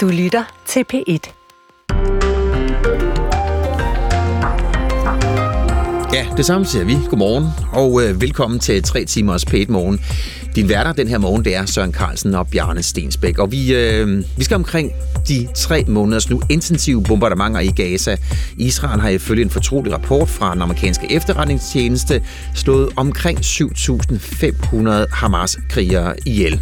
Du lytter til P1. Ja, det samme siger vi. Godmorgen, og øh, velkommen til 3 timers P1 Morgen. Din værter den her morgen, det er Søren Carlsen og Bjarne Stensbæk. Og vi, øh, vi skal omkring de tre måneders nu intensive bombardementer i Gaza. Israel har ifølge en fortrolig rapport fra den amerikanske efterretningstjeneste slået omkring 7.500 Hamas-krigere ihjel.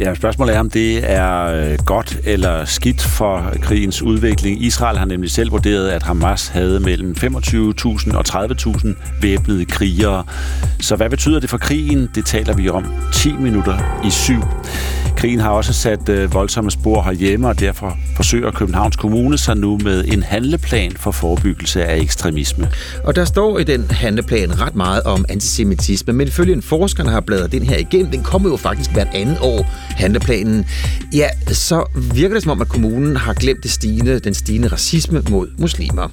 Ja, spørgsmålet er, om det er øh, godt eller skidt for krigens udvikling. Israel har nemlig selv vurderet, at Hamas havde mellem 25.000 og 30.000 væbnede krigere. Så hvad betyder det for krigen? Det taler vi om 10 minutter i syv. Krigen har også sat øh, voldsomme spor herhjemme, og derfor forsøger Københavns Kommune sig nu med en handleplan for forebyggelse af ekstremisme. Og der står i den handleplan ret meget om antisemitisme, men ifølge en forsker, der har bladret den her igen, den kommer jo faktisk hvert andet år, handleplanen. Ja, så virker det som om, at kommunen har glemt det stigende, den stigende racisme mod muslimer.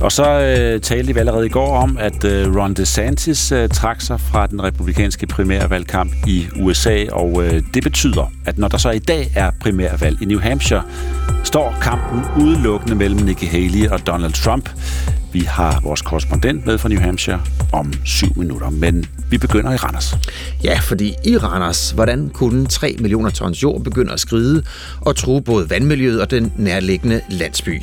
Og så øh, talte vi allerede i går om, at øh, Ron DeSantis øh, trak sig fra den republikanske primærvalgkamp i USA, og øh, det betyder, at når der så i dag er primærvalg i New Hampshire, står kampen udelukkende mellem Nikki Haley og Donald Trump. Vi har vores korrespondent med fra New Hampshire om syv minutter, men vi begynder i Randers. Ja, fordi i Randers, hvordan kunne 3 millioner tons jord begynde at skride og true både vandmiljøet og den nærliggende landsby?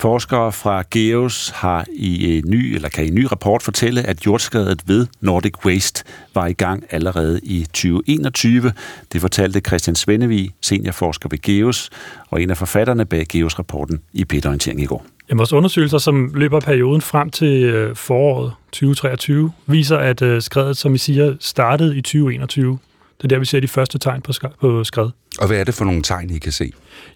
Forskere fra GEOS har i en ny, eller kan i en ny rapport fortælle, at jordskredet ved Nordic Waste var i gang allerede i 2021. Det fortalte Christian Svendevig, seniorforsker ved GEOS, og en af forfatterne bag GEOS-rapporten i Peterorientering i går. Jamen, vores undersøgelser, som løber perioden frem til øh, foråret 2023, viser, at øh, skredet, som I siger, startede i 2021. Det er der, vi ser de første tegn på, på skred. Og hvad er det for nogle tegn, I kan se?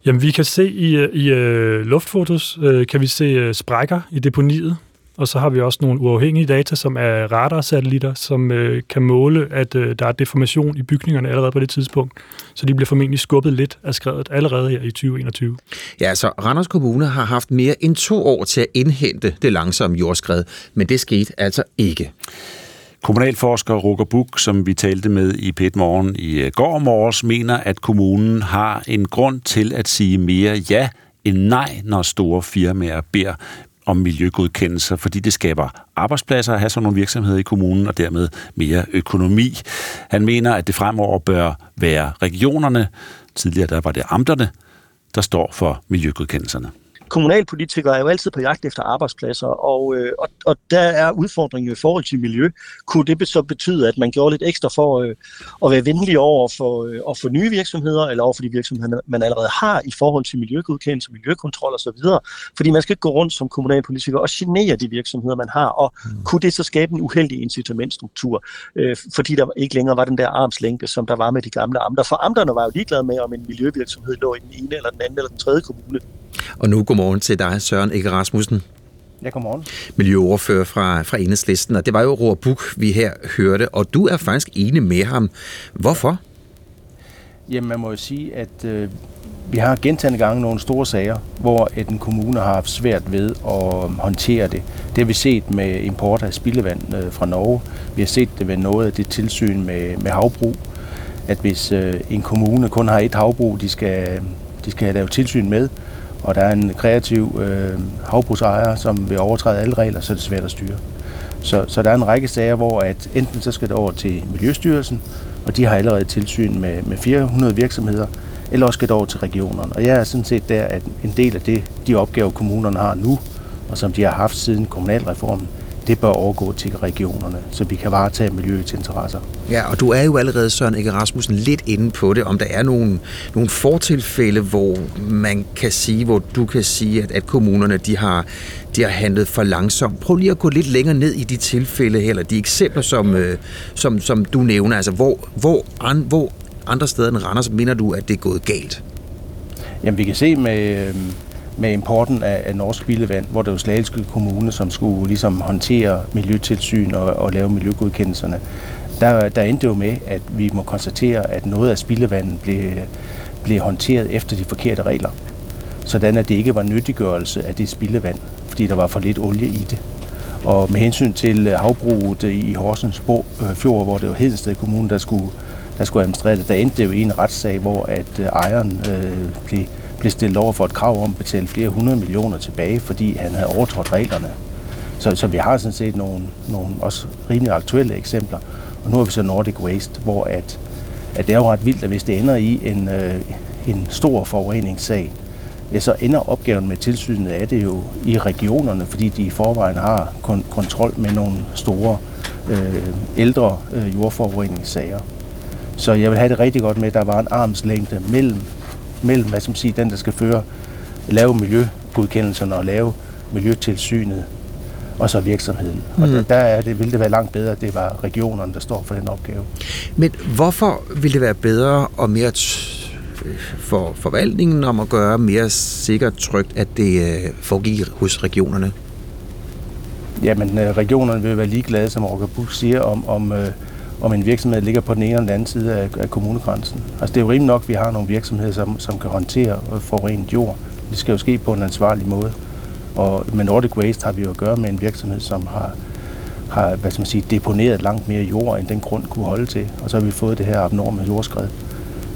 Jamen, vi kan se i, øh, i uh, luftfotos, uh, kan vi se uh, sprækker i deponiet, og så har vi også nogle uafhængige data, som er radarsatellitter, som uh, kan måle, at uh, der er deformation i bygningerne allerede på det tidspunkt. Så de bliver formentlig skubbet lidt af skredet allerede her i 2021. Ja, så Randers Kommune har haft mere end to år til at indhente det langsomme jordskred, men det skete altså ikke. Kommunalforsker Roger Buk, som vi talte med i Pet Morgen i øh, går morges, mener, at kommunen har en grund til at sige mere ja end nej, når store firmaer beder om miljøgodkendelser, fordi det skaber arbejdspladser at have sådan nogle virksomheder i kommunen, og dermed mere økonomi. Han mener, at det fremover bør være regionerne, tidligere der var det amterne, der står for miljøgodkendelserne kommunalpolitikere er jo altid på jagt efter arbejdspladser, og, øh, og, og der er udfordringen i forhold til miljø. Kunne det så betyde, at man gjorde lidt ekstra for øh, at være venlig over for, øh, og for nye virksomheder, eller over for de virksomheder, man allerede har i forhold til miljøgodkendelse, miljøkontrol osv.? Fordi man skal ikke gå rundt som kommunalpolitiker og genere de virksomheder, man har, og mm. kunne det så skabe en uheldig incitamentstruktur, øh, fordi der ikke længere var den der armslængde, som der var med de gamle amter. For amterne var jo ligeglade med, om en miljøvirksomhed lå i den ene eller den anden eller den tredje kommune. Og nu godmorgen til dig, Søren Ikke Rasmussen. Ja, godmorgen. Miljøoverfører fra, fra Enhedslisten, og det var jo Roar Buk, vi her hørte, og du er faktisk enig med ham. Hvorfor? Jamen, man må jo sige, at øh, vi har gentagende gange nogle store sager, hvor en kommune har haft svært ved at håndtere det. Det har vi set med import af spildevand øh, fra Norge. Vi har set det ved noget af det tilsyn med, med havbrug, at hvis øh, en kommune kun har et havbrug, de skal, de skal lave tilsyn med, og der er en kreativ øh, havbrugsejer, som vil overtræde alle regler, så er det svært at styre. Så, så der er en række sager, hvor at enten så skal det over til Miljøstyrelsen, og de har allerede tilsyn med, med 400 virksomheder, eller også skal det over til regionerne. Og jeg er sådan set der, at en del af det, de opgaver kommunerne har nu, og som de har haft siden kommunalreformen, det bør overgå til regionerne, så vi kan varetage miljøets interesser. Ja, og du er jo allerede, Søren Ikke Rasmussen, lidt inde på det, om der er nogle, nogle fortilfælde, hvor man kan sige, hvor du kan sige, at, at kommunerne de har, de har handlet for langsomt. Prøv lige at gå lidt længere ned i de tilfælde, eller de eksempler, som, øh, som, som du nævner. Altså, hvor, hvor, an, hvor andre steder end Randers mener du, at det er gået galt? Jamen, vi kan se med, øh, med importen af, af norsk spildevand, hvor det var Slagelse Kommune, som skulle ligesom håndtere miljøtilsyn og, og lave miljøgodkendelserne. Der, der endte jo med, at vi må konstatere, at noget af spildevandet blev, blev håndteret efter de forkerte regler. Sådan at det ikke var nyttiggørelse af det spildevand, fordi der var for lidt olie i det. Og med hensyn til øh, havbruget øh, i Horsens øh, Fjord, hvor det var Hedensted Kommune, der skulle der skulle administrere det. Der endte det jo i en retssag, hvor at ejeren øh, blev, blev stillet over for et krav om at betale flere hundrede millioner tilbage, fordi han havde overtrådt reglerne. Så, så vi har sådan set nogle, nogle også rimelig aktuelle eksempler. Og nu har vi så Nordic Waste, hvor at, at det er jo ret vildt, at hvis det ender i en, øh, en stor forureningssag, ja, så ender opgaven med tilsynet af det jo i regionerne, fordi de i forvejen har kon- kontrol med nogle store øh, ældre øh, jordforureningssager. Så jeg vil have det rigtig godt med, at der var en armslængde mellem, mellem hvad som siger, den, der skal føre, lave miljøgodkendelserne og lave miljøtilsynet, og så virksomheden. Mm. Og der, der er det, ville det være langt bedre, at det var regionerne, der står for den opgave. Men hvorfor vil det være bedre og mere for forvaltningen om at gøre mere sikkert trygt, at det øh, foregik hos regionerne? Jamen, øh, regionerne vil være ligeglade, som Roger Buch siger, om, om, øh, om en virksomhed ligger på den ene eller den anden side af, af kommunegrænsen. Altså, det er jo rimeligt nok, at vi har nogle virksomheder, som, som kan håndtere forurenet jord. Det skal jo ske på en ansvarlig måde. Og med Nordic Waste har vi jo at gøre med en virksomhed, som har, har hvad skal man sige, deponeret langt mere jord, end den grund kunne holde til. Og så har vi fået det her abnorme jordskred.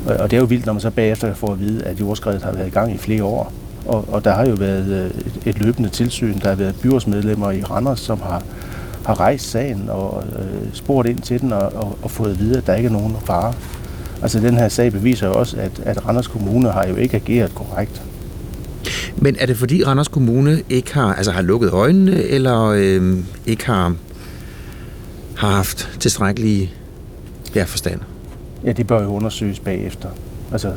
Og det er jo vildt, når man så bagefter får at vide, at jordskredet har været i gang i flere år. Og, og der har jo været øh, et, et løbende tilsyn. Der har været byrådsmedlemmer i Randers, som har, har rejst sagen og øh, spurgt ind til den og, og, og fået at vide, at der ikke er nogen fare. Altså den her sag beviser jo også, at, at Randers Kommune har jo ikke ageret korrekt. Men er det fordi Randers Kommune ikke har, altså har lukket øjnene, eller øh, ikke har, har haft tilstrækkelige ja, forstand? Ja, det bør jo undersøges bagefter. Altså,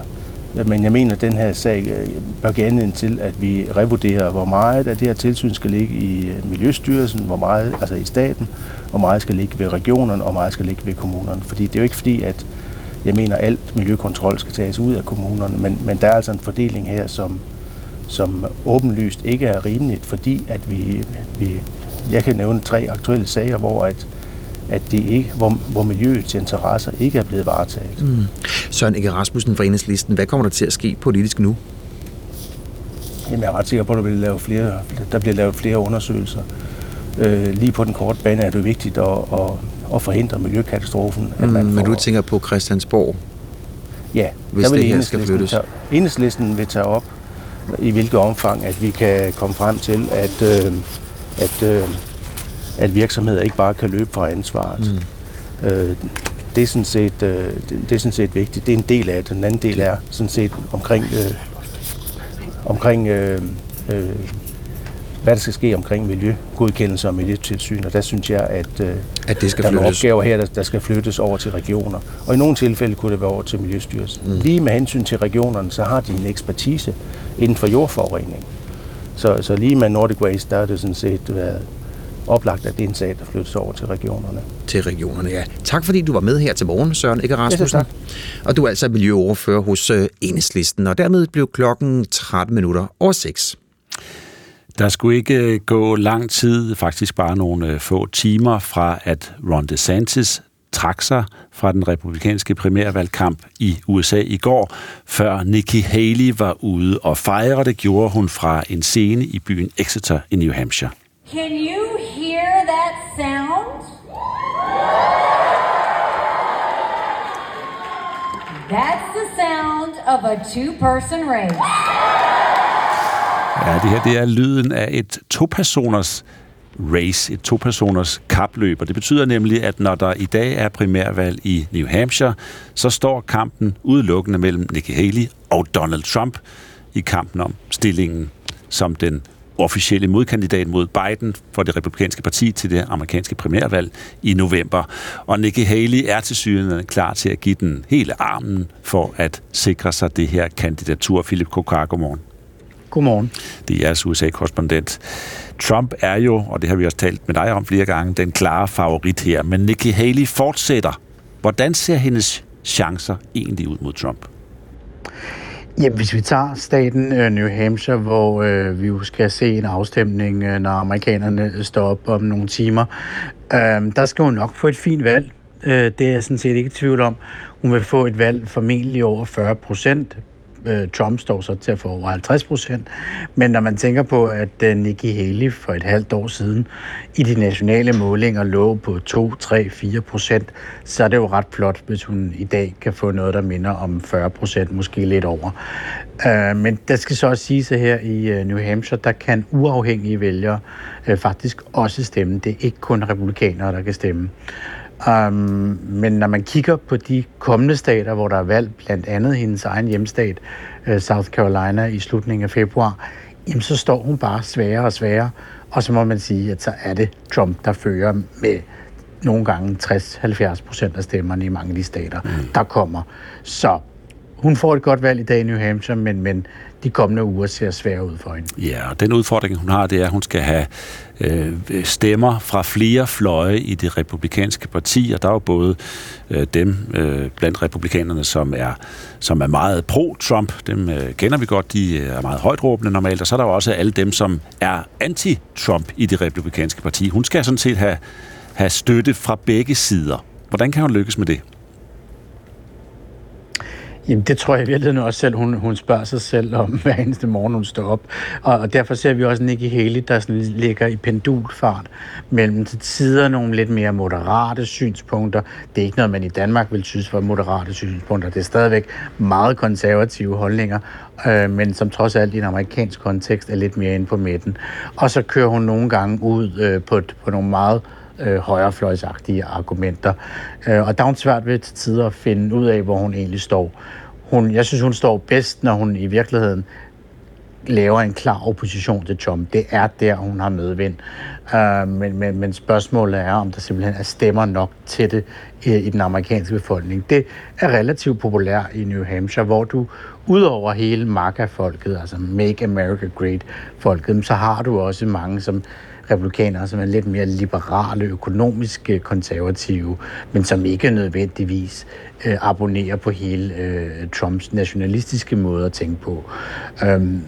men jeg mener, at den her sag øh, bør give anledning til, at vi revurderer, hvor meget af det her tilsyn skal ligge i øh, Miljøstyrelsen, hvor meget altså i staten, hvor meget skal ligge ved regionerne, og hvor meget skal ligge ved kommunerne. Fordi det er jo ikke fordi, at jeg mener, at alt miljøkontrol skal tages ud af kommunerne, men, men der er altså en fordeling her, som, som åbenlyst ikke er rimeligt, fordi at vi, vi jeg kan nævne tre aktuelle sager, hvor at, at det ikke, hvor, hvor miljøets interesser ikke er blevet varetaget. Mm. Søren Ege Rasmussen fra Enhedslisten, hvad kommer der til at ske politisk nu? Jamen, jeg er ret sikker på, at der bliver lavet flere, der bliver lavet flere undersøgelser. Øh, lige på den korte bane er det vigtigt at, at, at forhindre miljøkatastrofen. At mm, man får, men du tænker på Christiansborg? Ja, hvis der vil det her skal flyttes? Tage, enhedslisten vil tage op, i hvilket omfang, at vi kan komme frem til, at, øh, at, øh, at virksomheder ikke bare kan løbe fra ansvaret. Mm. Øh, det, er sådan set, øh, det er sådan set vigtigt. Det er en del af det. Den anden del er sådan set omkring, øh, omkring øh, øh, hvad der skal ske omkring miljøgodkendelse og miljøtilsyn, og der synes jeg, at, øh, at det skal der er nogle opgaver her, der, der skal flyttes over til regioner. Og i nogle tilfælde kunne det være over til Miljøstyrelsen. Mm. Lige med hensyn til regionerne, så har de en ekspertise inden for jordforurening. Så, så lige med Nordic Waste, der er det sådan set været oplagt, at det er en sag, der flyttes over til regionerne. Til regionerne, ja. Tak fordi du var med her til morgen, Søren Ikke Rasmussen. Ja, og du er altså miljøoverfører hos uh, Enhedslisten, og dermed blev klokken 13 minutter over 6. Der skulle ikke gå lang tid, faktisk bare nogle få timer, fra at Ron DeSantis trak sig fra den republikanske primærvalgkamp i USA i går, før Nikki Haley var ude og fejre. Det gjorde hun fra en scene i byen Exeter i New Hampshire. Can you hear that sound? That's the sound of a two-person race. Ja, det her det er lyden af et to-personers race, et to-personers kapløb. Og det betyder nemlig, at når der i dag er primærvalg i New Hampshire, så står kampen udelukkende mellem Nikki Haley og Donald Trump i kampen om stillingen som den officielle modkandidat mod Biden for det republikanske parti til det amerikanske primærvalg i november. Og Nikki Haley er til syvende klar til at give den hele armen for at sikre sig det her kandidatur. Philip Kokar, godmorgen. Godmorgen. Det er jeres USA-korrespondent. Trump er jo, og det har vi også talt med dig om flere gange, den klare favorit her. Men Nikki Haley fortsætter. Hvordan ser hendes chancer egentlig ud mod Trump? Ja, hvis vi tager staten øh, New Hampshire, hvor øh, vi jo skal se en afstemning, øh, når amerikanerne står op om nogle timer, øh, der skal hun nok få et fint valg. Øh, det er jeg sådan set ikke i tvivl om. Hun vil få et valg formentlig over 40 procent. Øh, Trump står så til at få over 50 procent. Men når man tænker på, at øh, Nikki Haley for et halvt år siden i de nationale målinger lå på 2, 3, 4 procent, så er det jo ret flot, hvis hun i dag kan få noget, der minder om 40 procent, måske lidt over. Øh, men der skal så også sige, at her i øh, New Hampshire, der kan uafhængige vælgere øh, faktisk også stemme. Det er ikke kun republikanere, der kan stemme. Um, men når man kigger på de kommende stater, hvor der er valg, blandt andet hendes egen hjemstat, uh, South Carolina, i slutningen af februar, jamen så står hun bare sværere og sværere. Og så må man sige, at så er det Trump, der fører med nogle gange 60-70 procent af stemmerne i mange af de stater, mm. der kommer. Så hun får et godt valg i dag i New Hampshire, men, men de kommende uger ser svære ud for hende. Ja, og den udfordring, hun har, det er, at hun skal have øh, stemmer fra flere fløje i det republikanske parti, og der er jo både øh, dem øh, blandt republikanerne, som er, som er meget pro-Trump, dem øh, kender vi godt, de øh, er meget højt råbende normalt, og så er der jo også alle dem, som er anti-Trump i det republikanske parti. Hun skal sådan set have, have støtte fra begge sider. Hvordan kan hun lykkes med det? Jamen, det tror jeg virkelig også selv, hun, hun spørger sig selv om hver eneste morgen, hun står op. Og, og derfor ser vi også Nikki Haley, der sådan ligger i pendulfart mellem til tider nogle lidt mere moderate synspunkter. Det er ikke noget, man i Danmark vil synes var moderate synspunkter. Det er stadigvæk meget konservative holdninger, øh, men som trods alt i en amerikansk kontekst er lidt mere inde på midten. Og så kører hun nogle gange ud øh, på, på nogle meget øh, Øh, højrefløjsagtige argumenter. Øh, og der er hun svært ved til tider at finde ud af, hvor hun egentlig står. Hun, jeg synes, hun står bedst, når hun i virkeligheden laver en klar opposition til Trump. Det er der, hun har medvind. Øh, men, men, men spørgsmålet er, om der simpelthen er stemmer nok til det i, i den amerikanske befolkning. Det er relativt populært i New Hampshire, hvor du udover hele MAGA-folket, altså Make America Great-folket, så har du også mange, som republikanere, som er lidt mere liberale, økonomiske konservative, men som ikke nødvendigvis øh, abonnerer på hele øh, Trumps nationalistiske måde at tænke på. Øhm,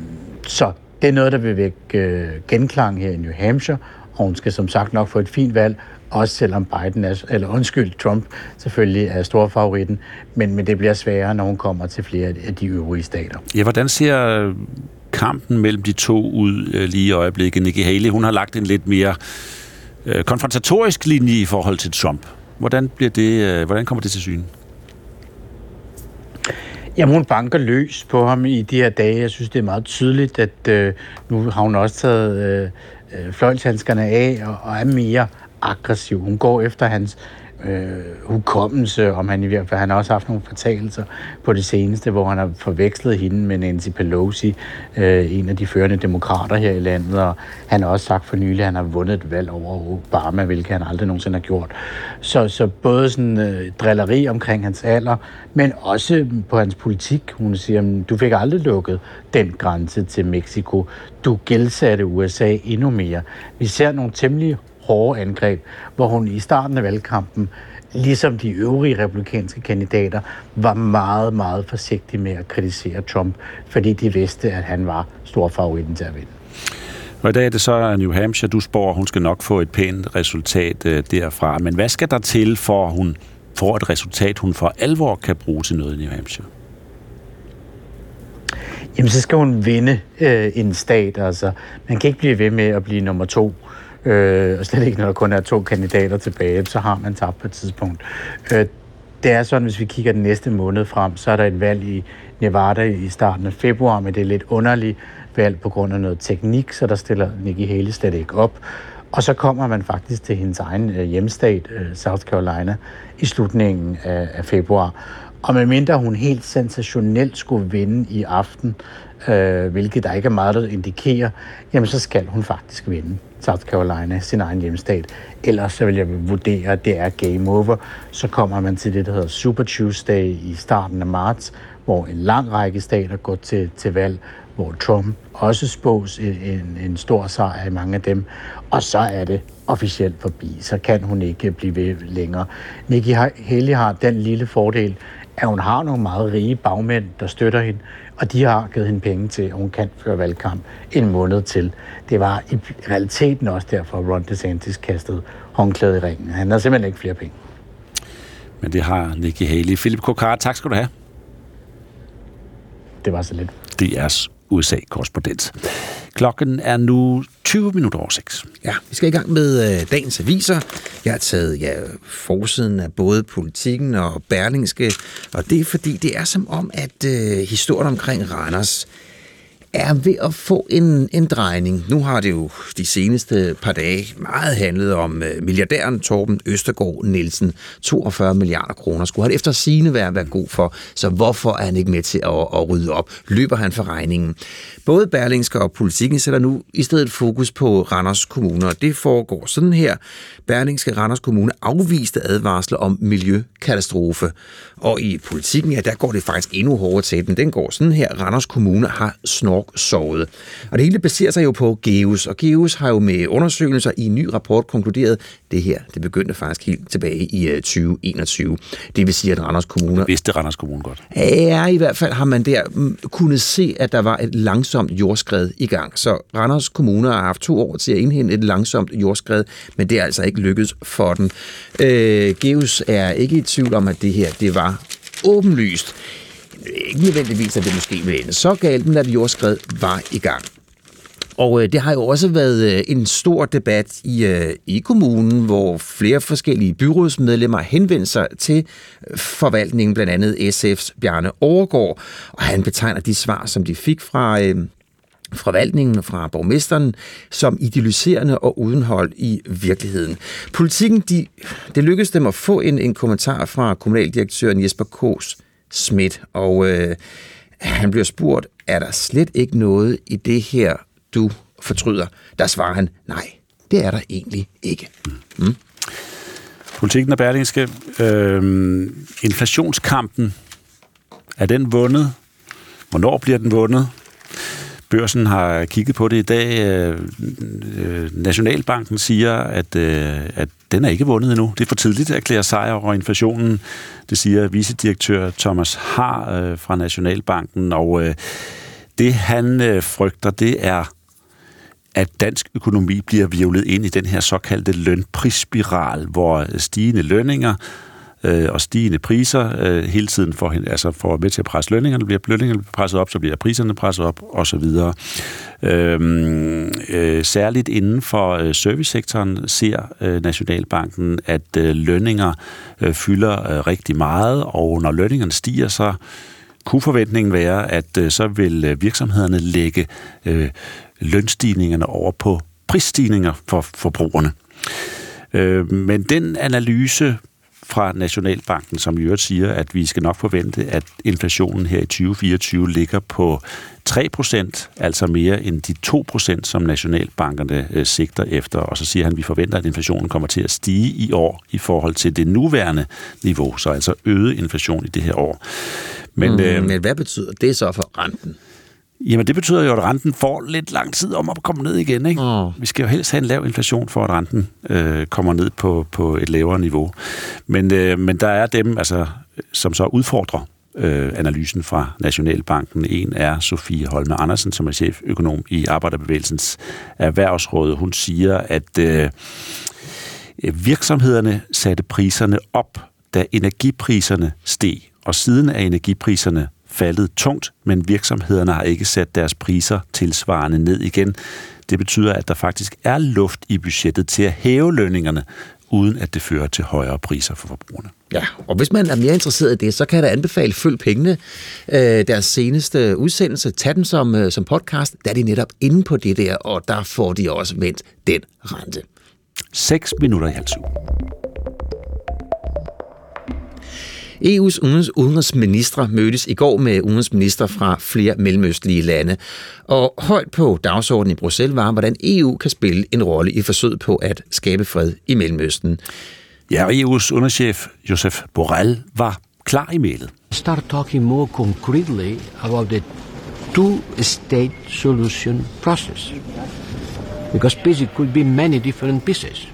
så det er noget, der vil vække øh, genklang her i New Hampshire, og hun skal som sagt nok få et fint valg, også selvom Biden er, eller undskyld, Trump selvfølgelig er storfavoritten, men, men det bliver sværere, når hun kommer til flere af de øvrige stater. Ja, hvordan ser kampen mellem de to ud øh, lige i øjeblikket. Nikki Haley, hun har lagt en lidt mere øh, konfrontatorisk linje i forhold til Trump. Hvordan, bliver det, øh, hvordan kommer det til syne? Jamen, hun banker løs på ham i de her dage. Jeg synes, det er meget tydeligt, at øh, nu har hun også taget øh, øh fløjlshandskerne af og, og er mere aggressiv. Hun går efter hans øh, hukommelse, om han i hvert fald, han har også haft nogle fortalelser på det seneste, hvor han har forvekslet hende med Nancy Pelosi, øh, en af de førende demokrater her i landet, og han har også sagt for nylig, at han har vundet et valg over Obama, hvilket han aldrig nogensinde har gjort. Så, så både sådan øh, drilleri omkring hans alder, men også på hans politik. Hun siger, du fik aldrig lukket den grænse til Mexico. Du gældsatte USA endnu mere. Vi ser nogle temmelig hårde angreb, hvor hun i starten af valgkampen, ligesom de øvrige republikanske kandidater, var meget, meget forsigtig med at kritisere Trump, fordi de vidste, at han var stor favoritten til at vinde. Og i dag er det så New Hampshire, du spår, hun skal nok få et pænt resultat øh, derfra. Men hvad skal der til, for hun får et resultat, hun for alvor kan bruge til noget i New Hampshire? Jamen, så skal hun vinde øh, en stat. Altså, man kan ikke blive ved med at blive nummer to øh, øh, og slet ikke når der kun er to kandidater tilbage, så har man tabt på et tidspunkt. Øh, det er sådan, hvis vi kigger den næste måned frem, så er der et valg i Nevada i starten af februar, men det er lidt underligt valg på grund af noget teknik, så der stiller Nikki Haley slet ikke op. Og så kommer man faktisk til hendes egen øh, hjemstat, øh, South Carolina, i slutningen af, af februar. Og medmindre hun helt sensationelt skulle vinde i aften, øh, hvilket der ikke er meget, der indikerer, jamen så skal hun faktisk vinde. South Carolina, sin egen hjemstat. Ellers så vil jeg vurdere, at det er game over. Så kommer man til det, der hedder Super Tuesday i starten af marts, hvor en lang række stater går til, til valg, hvor Trump også spås en, en, en stor sejr i mange af dem. Og så er det officielt forbi. Så kan hun ikke blive ved længere. Nikki Haley har den lille fordel, at hun har nogle meget rige bagmænd, der støtter hende, og de har givet hende penge til, at hun kan føre valgkamp en måned til. Det var i realiteten også derfor, at Ron DeSantis kastede håndklædet i ringen. Han har simpelthen ikke flere penge. Men det har Nikki Haley. Philip Kokar, tak skal du have. det var så lidt. DR's USA-korrespondent. Klokken er nu 20 minutter over 6. Ja, vi skal i gang med øh, dagens aviser. Jeg har taget ja, forsiden af både politikken og Berlingske, og det er fordi, det er som om, at øh, historien omkring Randers er ved at få en, en drejning. Nu har det jo de seneste par dage meget handlet om øh, milliardæren Torben Østergaard Nielsen. 42 milliarder kroner skulle han efter sine være, være god for. Så hvorfor er han ikke med til at, at rydde op? Løber han for regningen? Både Berlingske og politikken sætter nu i stedet fokus på Randers Kommune, og det foregår sådan her. Berlingske Randers Kommune afviste advarsler om miljøkatastrofe. Og i politikken, ja, der går det faktisk endnu hårdere til den. Den går sådan her. Randers Kommune har snork sovet. Og det hele baserer sig jo på GEUS, og GEUS har jo med undersøgelser i en ny rapport konkluderet, det her, det begyndte faktisk helt tilbage i 2021. Det vil sige, at Randers Kommune... Det vidste Randers Kommune godt. Ja, i hvert fald har man der kunnet se, at der var et langsomt jordskred i gang. Så Randers Kommune har haft to år til at indhente et langsomt jordskred, men det er altså ikke lykkedes for den. Øh, GEUS er ikke i tvivl om, at det her, det var åbenlyst ikke nødvendigvis, at det måske ville ende så galt, men at jordskred var i gang. Og øh, det har jo også været øh, en stor debat i, øh, i kommunen, hvor flere forskellige byrådsmedlemmer henvendte sig til øh, forvaltningen, blandt andet SF's Bjarne Overgaard, og han betegner de svar, som de fik fra, øh, forvaltningen fra borgmesteren som idealiserende og udenhold i virkeligheden. Politikken, de, det lykkedes dem at få en, en kommentar fra kommunaldirektøren Jesper Kås Schmidt, og øh, han bliver spurgt, er der slet ikke noget i det her, du fortryder? Der svarer han, nej, det er der egentlig ikke. Mm. Politikken og Berlingske. Øh, inflationskampen, er den vundet? Hvornår bliver den vundet? Børsen har kigget på det i dag. Øh, øh, Nationalbanken siger, at, øh, at den er ikke vundet endnu. Det er for tidligt at erklære sejr over inflationen. Det siger vicedirektør Thomas Har øh, fra Nationalbanken. Og øh, det han frygter, det er at dansk økonomi bliver virvlet ind i den her såkaldte lønprisspiral, hvor stigende lønninger øh, og stigende priser øh, hele tiden for, altså for med til at presse lønningerne. Bliver lønningerne presset op, så bliver priserne presset op, og så videre. Øhm, øh, særligt inden for øh, servicesektoren ser øh, Nationalbanken, at øh, lønninger øh, fylder øh, rigtig meget, og når lønningerne stiger, så kunne forventningen være, at øh, så vil øh, virksomhederne lægge øh, lønstigningerne over på prisstigninger for forbrugerne. Øh, men den analyse fra Nationalbanken, som i øvrigt siger, at vi skal nok forvente, at inflationen her i 2024 ligger på 3% altså mere end de 2% som nationalbankerne øh, sigter efter. Og så siger han, at vi forventer, at inflationen kommer til at stige i år i forhold til det nuværende niveau, så altså øget inflation i det her år. Men, mm, øh, men hvad betyder det så for renten? Jamen, det betyder jo, at renten får lidt lang tid om at komme ned igen. Ikke? Mm. Vi skal jo helst have en lav inflation, for at renten øh, kommer ned på, på et lavere niveau. Men, øh, men der er dem, altså, som så udfordrer øh, analysen fra Nationalbanken. En er Sofie Holme Andersen, som er cheføkonom i Arbejderbevægelsens Erhvervsråd. Hun siger, at øh, virksomhederne satte priserne op, da energipriserne steg. Og siden er energipriserne faldet tungt, men virksomhederne har ikke sat deres priser tilsvarende ned igen. Det betyder, at der faktisk er luft i budgettet til at hæve lønningerne, uden at det fører til højere priser for forbrugerne. Ja, og hvis man er mere interesseret i det, så kan jeg da anbefale Følg Pengene, øh, deres seneste udsendelse. Tag den som, øh, som podcast, der er de netop inde på det der, og der får de også vendt den rente. 6 minutter i halv. EU's udenrigsministre mødtes i går med udenrigsminister fra flere mellemøstlige lande. Og højt på dagsordenen i Bruxelles var, hvordan EU kan spille en rolle i forsøget på at skabe fred i Mellemøsten. Ja, og EU's underchef Josef Borrell var klar i mailet. Start talking more concretely about the two-state solution process. Because peace could be many different pieces.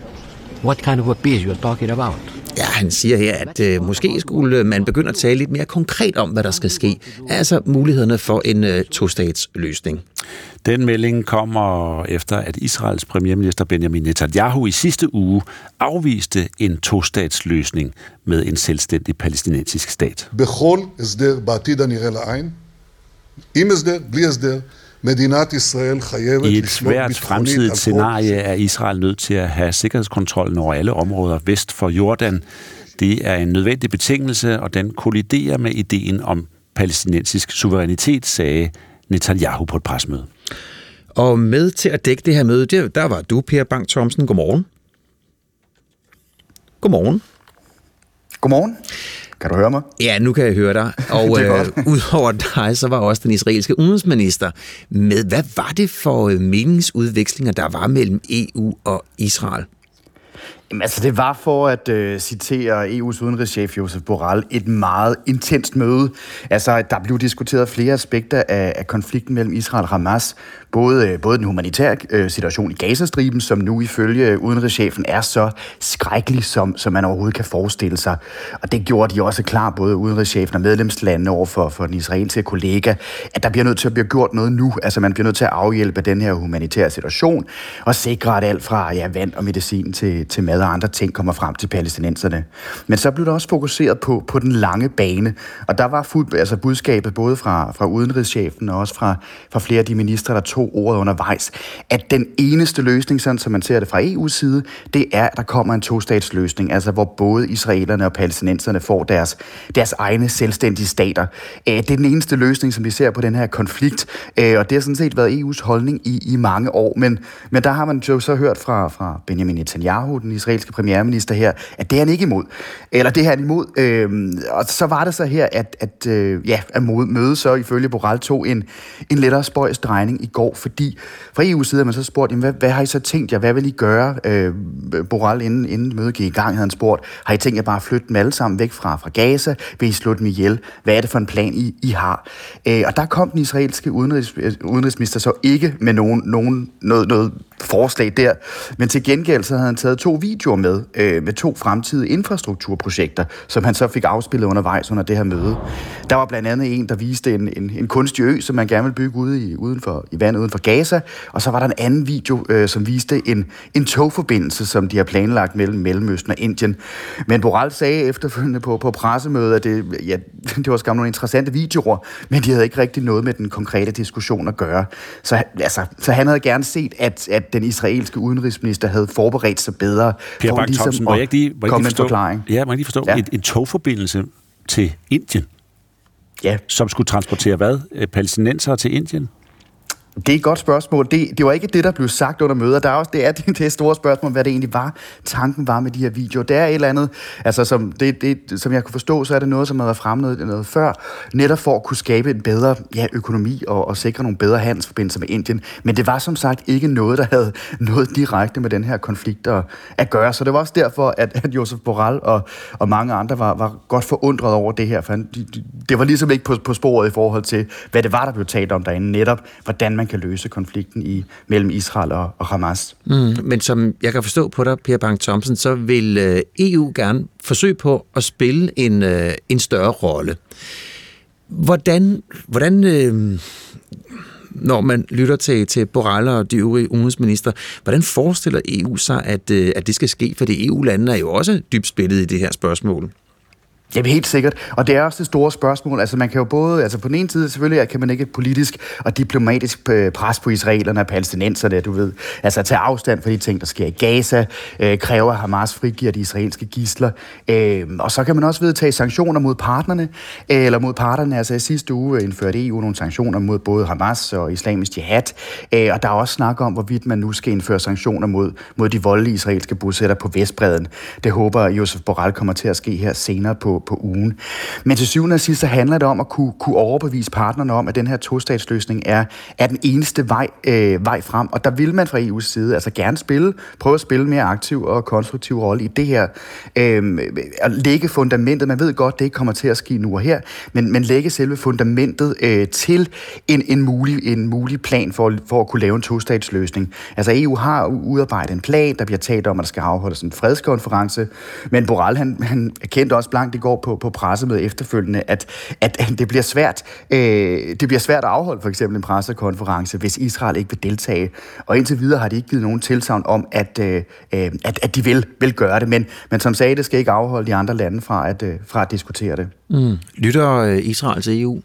What kind of a peace you're talking about? Ja, han siger her, at øh, måske skulle øh, man begynde at tale lidt mere konkret om, hvad der skal ske. Altså mulighederne for en øh, to-stats-løsning. Den melding kommer efter, at Israels premierminister Benjamin Netanyahu i sidste uge afviste en to-stats-løsning med en selvstændig palæstinensisk stat. מדינת ישראל חייבת I et לשלוט svært ביטחונית fremtidigt על כל scenarie er Israel nødt til at have sikkerhedskontrollen over alle områder vest for Jordan. Det er en nødvendig betingelse, og den kolliderer med ideen om palæstinensisk suverænitet, sagde Netanyahu på et presmøde. Og med til at dække det her møde, der, der var du, Per Bang Thomsen. Godmorgen. Godmorgen. Godmorgen. Kan du høre mig? Ja, nu kan jeg høre dig. Og øh, udover dig, så var også den israelske udenrigsminister med. Hvad var det for øh, meningsudvekslinger, der var mellem EU og Israel? Jamen, altså, det var for at øh, citere EU's udenrigschef Josef Borrell et meget intenst møde. Altså, der blev diskuteret flere aspekter af, af konflikten mellem Israel og Hamas. Både, øh, både den humanitære øh, situation i Gazastriben, som nu ifølge øh, udenrigschefen er så skrækkelig, som, som man overhovedet kan forestille sig. Og det gjorde de også klar, både udenrigschefen og medlemslandene over for, for den israelske kollega, at der bliver nødt til at blive gjort noget nu. Altså, man bliver nødt til at afhjælpe den her humanitære situation og sikre, at alt fra ja, vand og medicin til, til mad og andre ting kommer frem til palæstinenserne. Men så blev der også fokuseret på, på den lange bane, og der var fuld, altså budskabet både fra, fra udenrigschefen og også fra, fra flere af de ministre, der tog ordet undervejs, at den eneste løsning, sådan som man ser det fra EU's side, det er, at der kommer en to-statsløsning, altså hvor både israelerne og palæstinenserne får deres, deres egne selvstændige stater. Det er den eneste løsning, som vi ser på den her konflikt, og det har sådan set været EU's holdning i, i mange år, men, men der har man jo så hørt fra, fra Benjamin Netanyahu, den israelske premierminister her, at det er han ikke imod. Eller det er han imod. Øh, og så var det så her, at, at, øh, ja, at møde så ifølge Borrell tog en, en lettere spøjs drejning i går, fordi fra EU's side har man så spurgt, jamen, hvad, hvad har I så tænkt jer? Hvad vil I gøre? Øh, Borrell, inden, inden mødet gik i gang, havde han spurgt, har I tænkt jer bare at flytte dem alle sammen væk fra, fra Gaza? Vil I slå dem ihjel? Hvad er det for en plan, I, I har? Øh, og der kom den israelske udenrigs, øh, udenrigsminister så ikke med nogen, nogen, noget, noget forslag der, men til gengæld så havde han taget to videoer med, øh, med to fremtidige infrastrukturprojekter, som han så fik afspillet undervejs under det her møde. Der var blandt andet en, der viste en, en, en kunstig ø, som man gerne vil bygge ude i, uden for, i vandet uden for Gaza, og så var der en anden video, øh, som viste en, en togforbindelse, som de har planlagt mellem Mellemøsten og Indien. Men Borrell sagde efterfølgende på, på pressemødet, at det, ja, det var skam nogle interessante videoer, men de havde ikke rigtig noget med den konkrete diskussion at gøre. Så, altså, så han havde gerne set, at, at den israelske udenrigsminister havde forberedt sig bedre Per for Bang ligesom Thomsen, må jeg ikke lige, må jeg komme lige en forklaring. ja, må jeg lige forstå Ja. en, en togforbindelse til Indien, ja. som skulle transportere hvad? Øh, Palæstinenser til Indien? Det er et godt spørgsmål. Det, det var ikke det, der blev sagt under møder. Der er også, det er det, det store spørgsmål, hvad det egentlig var, tanken var med de her videoer. Det er et eller andet, altså som, det, det, som jeg kunne forstå, så er det noget, som har været fremme noget, noget før, netop for at kunne skabe en bedre ja, økonomi og, og sikre nogle bedre handelsforbindelser med Indien. Men det var som sagt ikke noget, der havde noget direkte med den her konflikt at, at gøre. Så det var også derfor, at, at Josef Borrell og, og mange andre var, var godt forundret over det her. For han, de, de, det var ligesom ikke på, på sporet i forhold til, hvad det var, der blev talt om derinde. Netop, hvordan man kan løse konflikten i, mellem Israel og, og Hamas. Mm, men som jeg kan forstå på dig, Per Bang Thomsen, så vil øh, EU gerne forsøge på at spille en, øh, en større rolle. Hvordan, hvordan øh, når man lytter til, til Borrell og de øvrige udenrigsminister, hvordan forestiller EU sig, at, øh, at det skal ske? Fordi EU-landene er jo også dybt spillet i det her spørgsmål. Jamen helt sikkert, og det er også det store spørgsmål. Altså man kan jo både, altså på den ene side selvfølgelig kan man ikke et politisk og diplomatisk øh, pres på israelerne og palæstinenserne, du ved. Altså tage afstand fra de ting, der sker i Gaza, øh, kræver Hamas frigiver de israelske gisler. Øh, og så kan man også vedtage sanktioner mod partnerne, øh, eller mod parterne. Altså i sidste uge øh, indførte EU nogle sanktioner mod både Hamas og islamisk jihad. Øh, og der er også snak om, hvorvidt man nu skal indføre sanktioner mod, mod de voldelige israelske bosætter på Vestbreden. Det håber Josef Borrell kommer til at ske her senere på, på ugen. Men til syvende og sidst så handler det om at kunne, kunne overbevise partnerne om, at den her tostatsløsning er, er den eneste vej, øh, vej frem. Og der vil man fra EU's side altså gerne spille, prøve at spille mere aktiv og konstruktiv rolle i det her. Øh, at lægge fundamentet. Man ved godt, det ikke kommer til at ske nu og her, men, men lægge selve fundamentet øh, til en, en, mulig, en mulig plan for, for at kunne lave en tostatsløsning. Altså EU har udarbejdet en plan, der bliver talt om, at der skal afholdes en fredskonference, men Borrell han, han erkendte også blankt i går på, på pressemødet efterfølgende, at, at, at det bliver svært øh, det bliver svært at afholde for eksempel en pressekonference, hvis Israel ikke vil deltage. Og indtil videre har de ikke givet nogen tilsavn om, at, øh, øh at, at de vil, vil gøre det. Men, men som sagde, det skal ikke afholde de andre lande fra at, øh, fra at diskutere det. Mm. Lytter øh, Israel til EU?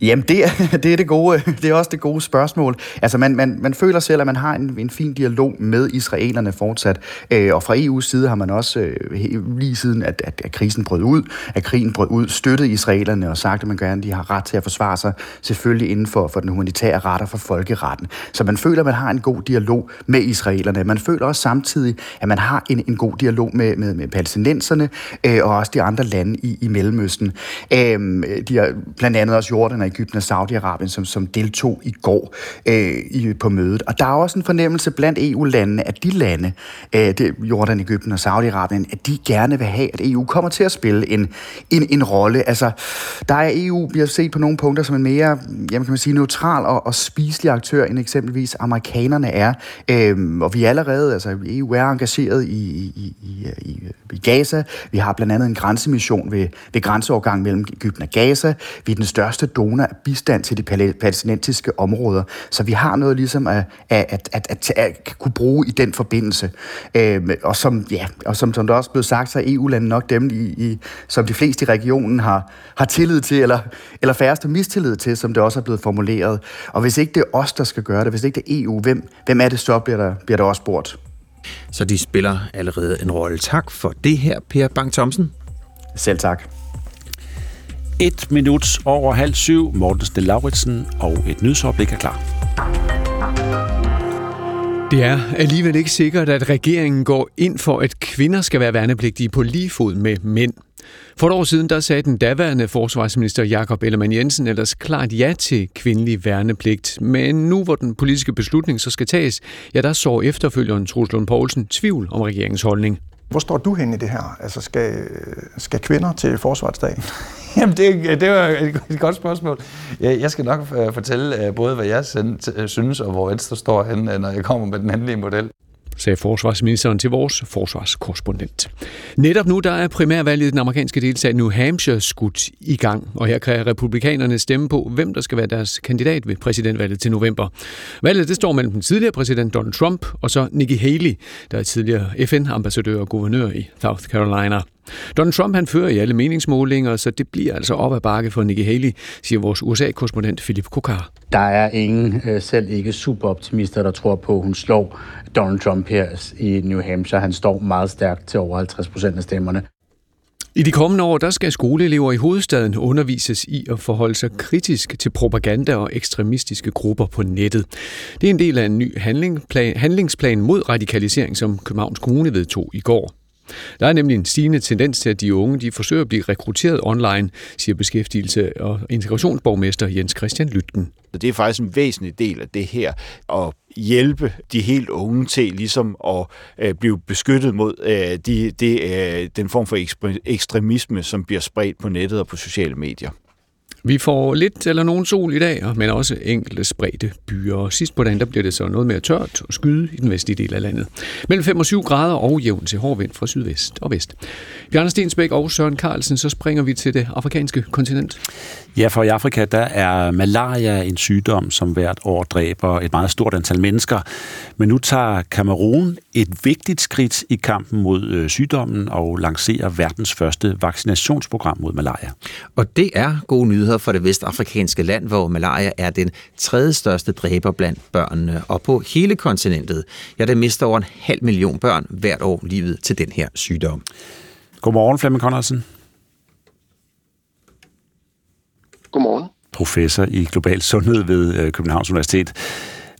Jamen, det er, det er det gode. Det er også det gode spørgsmål. Altså, man, man, man føler selv, at man har en, en fin dialog med israelerne fortsat. Øh, og fra EU's side har man også, øh, lige siden at, at, at krisen brød ud, at krigen brød ud, støttet israelerne og sagt, at man gerne de har ret til at forsvare sig, selvfølgelig inden for, for den humanitære ret og for folkeretten. Så man føler, at man har en god dialog med israelerne. Man føler også samtidig, at man har en, en god dialog med, med, med palæstinenserne øh, og også de andre lande i, i Mellemøsten. Øh, de har blandt andet også Jordan og Ægypten og Saudi-Arabien, som, som deltog i går øh, i, på mødet. Og der er også en fornemmelse blandt EU-landene, at de lande, øh, det, Jordan, Ægypten og Saudi-Arabien, at de gerne vil have, at EU kommer til at spille en, en, en rolle. Altså, der er EU, vi har set på nogle punkter, som en mere, jamen kan man sige, neutral og, og spiselig aktør, end eksempelvis amerikanerne er. Øh, og vi er allerede, altså EU er engageret i, i, i, i, i Gaza. Vi har blandt andet en grænsemission ved, ved grænseovergang mellem Ægypten og Gaza. Vi er den største donor af bistand til de palæstinensiske områder. Så vi har noget ligesom at, at, at, at, at, at kunne bruge i den forbindelse. Øhm, og som, ja, og som, som der også blev sagt, så er EU-landene nok dem, i, i, som de fleste i regionen har, har tillid til, eller, eller færreste mistillid til, som det også er blevet formuleret. Og hvis ikke det er os, der skal gøre det, hvis ikke det er EU, hvem, hvem er det så, bliver der, bliver der også spurgt. Så de spiller allerede en rolle. Tak for det her, Per Bang Thomsen. Selv tak. Et minut over halv syv. Morten Stel Lauritsen og et nyhedsoplæg er klar. Det er alligevel ikke sikkert, at regeringen går ind for, at kvinder skal være værnepligtige på lige fod med mænd. For et år siden der sagde den daværende forsvarsminister Jakob Ellemann Jensen ellers klart ja til kvindelig værnepligt. Men nu hvor den politiske beslutning så skal tages, ja der så efterfølgeren Troels Lund Poulsen tvivl om regeringens holdning. Hvor står du hen i det her? Altså skal, skal kvinder til forsvarsdag? Jamen, det, det var et godt spørgsmål. Jeg skal nok øh, fortælle øh, både, hvad jeg øh, synes, og hvor Venstre står henne, når jeg kommer med den endelige model sagde forsvarsministeren til vores forsvarskorrespondent. Netop nu der er primærvalget i den amerikanske delstat New Hampshire skudt i gang, og her kan republikanerne stemme på, hvem der skal være deres kandidat ved præsidentvalget til november. Valget det står mellem den tidligere præsident Donald Trump og så Nikki Haley, der er tidligere FN-ambassadør og guvernør i South Carolina. Donald Trump han fører i alle meningsmålinger, så det bliver altså op ad bakke for Nikki Haley, siger vores USA-korrespondent Philip Kokar. Der er ingen, øh, selv ikke superoptimister, der tror på, at hun slår Donald Trump her i New Hampshire. Han står meget stærkt til over 50 procent af stemmerne. I de kommende år der skal skoleelever i hovedstaden undervises i at forholde sig kritisk til propaganda og ekstremistiske grupper på nettet. Det er en del af en ny handlingsplan mod radikalisering, som Københavns Kommune vedtog i går. Der er nemlig en stigende tendens til, at de unge de forsøger at blive rekrutteret online, siger beskæftigelse- og integrationsborgmester Jens Christian Lytken. Det er faktisk en væsentlig del af det her, at hjælpe de helt unge til ligesom at øh, blive beskyttet mod øh, de, de, øh, den form for ekstremisme, som bliver spredt på nettet og på sociale medier. Vi får lidt eller nogen sol i dag, men også enkelte spredte byer. Sidst på dagen der bliver det så noget mere tørt og skyde i den vestlige del af landet. Mellem 5 og 7 grader og jævn til hård vind fra sydvest og vest. Bjarne Stensbæk og Søren Carlsen, så springer vi til det afrikanske kontinent. Ja, for i Afrika der er malaria en sygdom, som hvert år dræber et meget stort antal mennesker. Men nu tager Kamerun et vigtigt skridt i kampen mod øh, sygdommen og lancerer verdens første vaccinationsprogram mod malaria. Og det er gode nyheder for det vestafrikanske land, hvor malaria er den tredje største dræber blandt børnene. Og på hele kontinentet, ja, der mister over en halv million børn hvert år livet til den her sygdom. Godmorgen, Flemming Conradsen. Godmorgen. Professor i global sundhed ved øh, Københavns Universitet.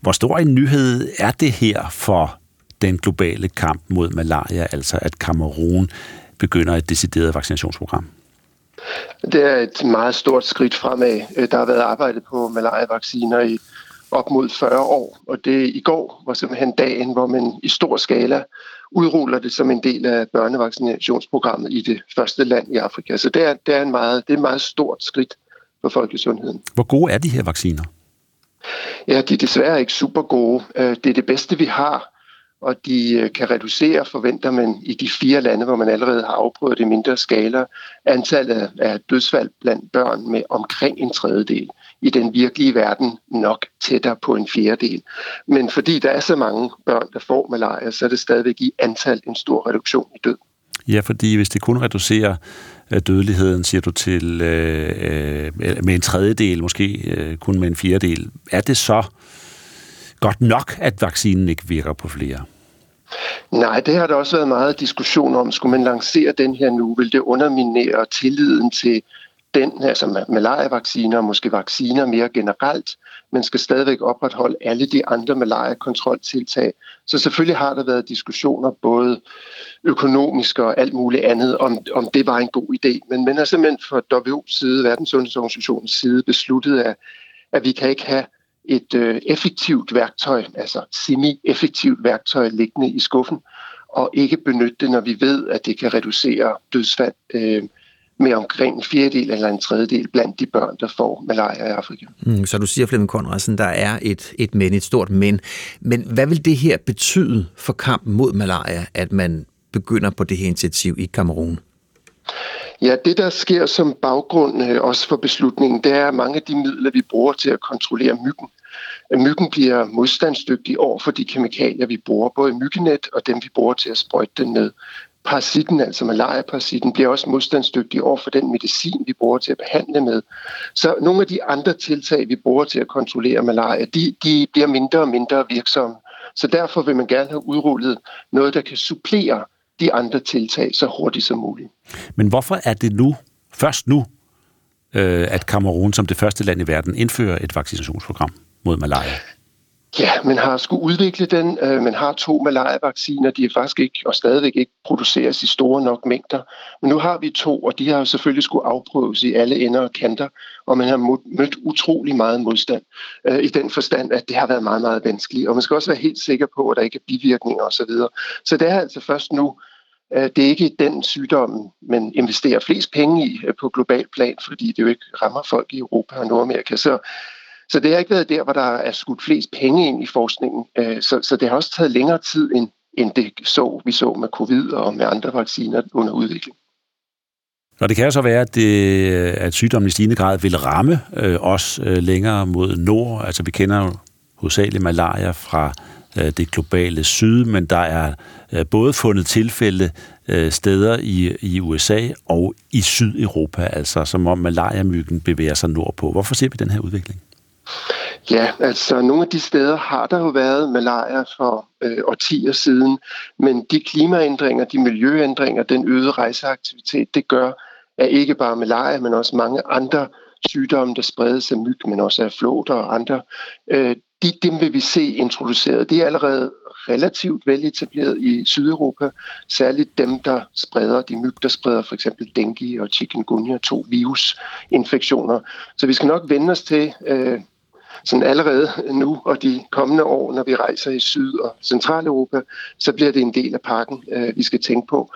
Hvor stor en nyhed er det her for den globale kamp mod malaria, altså at Kamerun begynder et decideret vaccinationsprogram? Det er et meget stort skridt fremad. Øh, der har været arbejdet på malaria-vacciner i op mod 40 år, og det i går var simpelthen dagen, hvor man i stor skala udruller det som en del af børnevaccinationsprogrammet i det første land i Afrika. Så det er, det er, en meget, det er et meget stort skridt for folkesundheden. Hvor gode er de her vacciner? Ja, de er desværre ikke super gode. Øh, det er det bedste, vi har, og de øh, kan reducere, forventer man, i de fire lande, hvor man allerede har afprøvet det mindre skala, antallet af dødsfald blandt børn med omkring en tredjedel. I den virkelige verden nok tættere på en fjerdedel. Men fordi der er så mange børn, der får malaria, så er det stadigvæk i antal en stor reduktion i død. Ja, fordi hvis det kun reducerer øh, dødeligheden, siger du, til øh, øh, med en tredjedel, måske øh, kun med en fjerdedel, er det så godt nok, at vaccinen ikke virker på flere? Nej, det har der også været meget diskussion om. Skulle man lancere den her nu, vil det underminere tilliden til den, altså malaria-vacciner og måske vacciner mere generelt, men skal stadigvæk opretholde alle de andre malaria-kontroltiltag. Så selvfølgelig har der været diskussioner, både økonomisk og alt muligt andet, om, om det var en god idé. Men man har simpelthen fra WHO's side, Verdenssundhedsorganisationens side, besluttet, at, at vi kan ikke have et øh, effektivt værktøj, altså semi-effektivt værktøj liggende i skuffen, og ikke benytte det, når vi ved, at det kan reducere dødsfald øh, med omkring en fjerdedel eller en tredjedel blandt de børn, der får malaria i Afrika. Mm, så du siger, Flemming Konradsen, der er et, et men, et stort men. Men hvad vil det her betyde for kampen mod malaria, at man begynder på det her initiativ i Kamerun? Ja, det der sker som baggrund øh, også for beslutningen, det er, at mange af de midler, vi bruger til at kontrollere myggen, at myggen bliver modstandsdygtig over for de kemikalier, vi bruger, både myggenet og dem, vi bruger til at sprøjte den med. Parasitten, altså malaria-parasitten, bliver også modstandsdygtig over for den medicin, vi bruger til at behandle med. Så nogle af de andre tiltag, vi bruger til at kontrollere malaria, de, de bliver mindre og mindre virksomme. Så derfor vil man gerne have udrullet noget, der kan supplere de andre tiltag så hurtigt som muligt. Men hvorfor er det nu, først nu, øh, at Kamerun som det første land i verden indfører et vaccinationsprogram mod malaria? Ja, man har skulle udvikle den. Øh, man har to malaria-vacciner. De er faktisk ikke, og stadigvæk ikke produceres i store nok mængder. Men nu har vi to, og de har selvfølgelig skulle afprøves i alle ender og kanter. Og man har mødt utrolig meget modstand øh, i den forstand, at det har været meget, meget vanskeligt. Og man skal også være helt sikker på, at der ikke er bivirkninger osv. Så, så det er altså først nu, øh, det er ikke den sygdom, man investerer flest penge i øh, på global plan, fordi det jo ikke rammer folk i Europa og Nordamerika. Så så det har ikke været der, hvor der er skudt flest penge ind i forskningen. Øh, så, så det har også taget længere tid, end, end det så, vi så med covid og med andre vacciner under udvikling. Og det kan så være, at, det, at sygdommen i stigende grad vil ramme øh, os øh, længere mod nord. Altså vi kender jo hovedsageligt malaria fra øh, det globale syd, men der er øh, både fundet tilfælde øh, steder i, i USA og i Sydeuropa, altså som om malariamyggen bevæger sig nordpå. Hvorfor ser vi den her udvikling? Ja, altså nogle af de steder har der jo været malaria for øh, årtier siden, men de klimaændringer, de miljøændringer, den øgede rejseaktivitet, det gør, at ikke bare malaria, men også mange andre sygdomme, der spredes af myg, men også af flåter og andre, øh, de, dem vil vi se introduceret. De er allerede relativt veletableret i Sydeuropa, særligt dem, der spreder, de myg, der spreder for eksempel dengue og chikungunya, to virusinfektioner. Så vi skal nok vende os til øh, sådan allerede nu og de kommende år, når vi rejser i Syd- og Centraleuropa, så bliver det en del af pakken, øh, vi skal tænke på.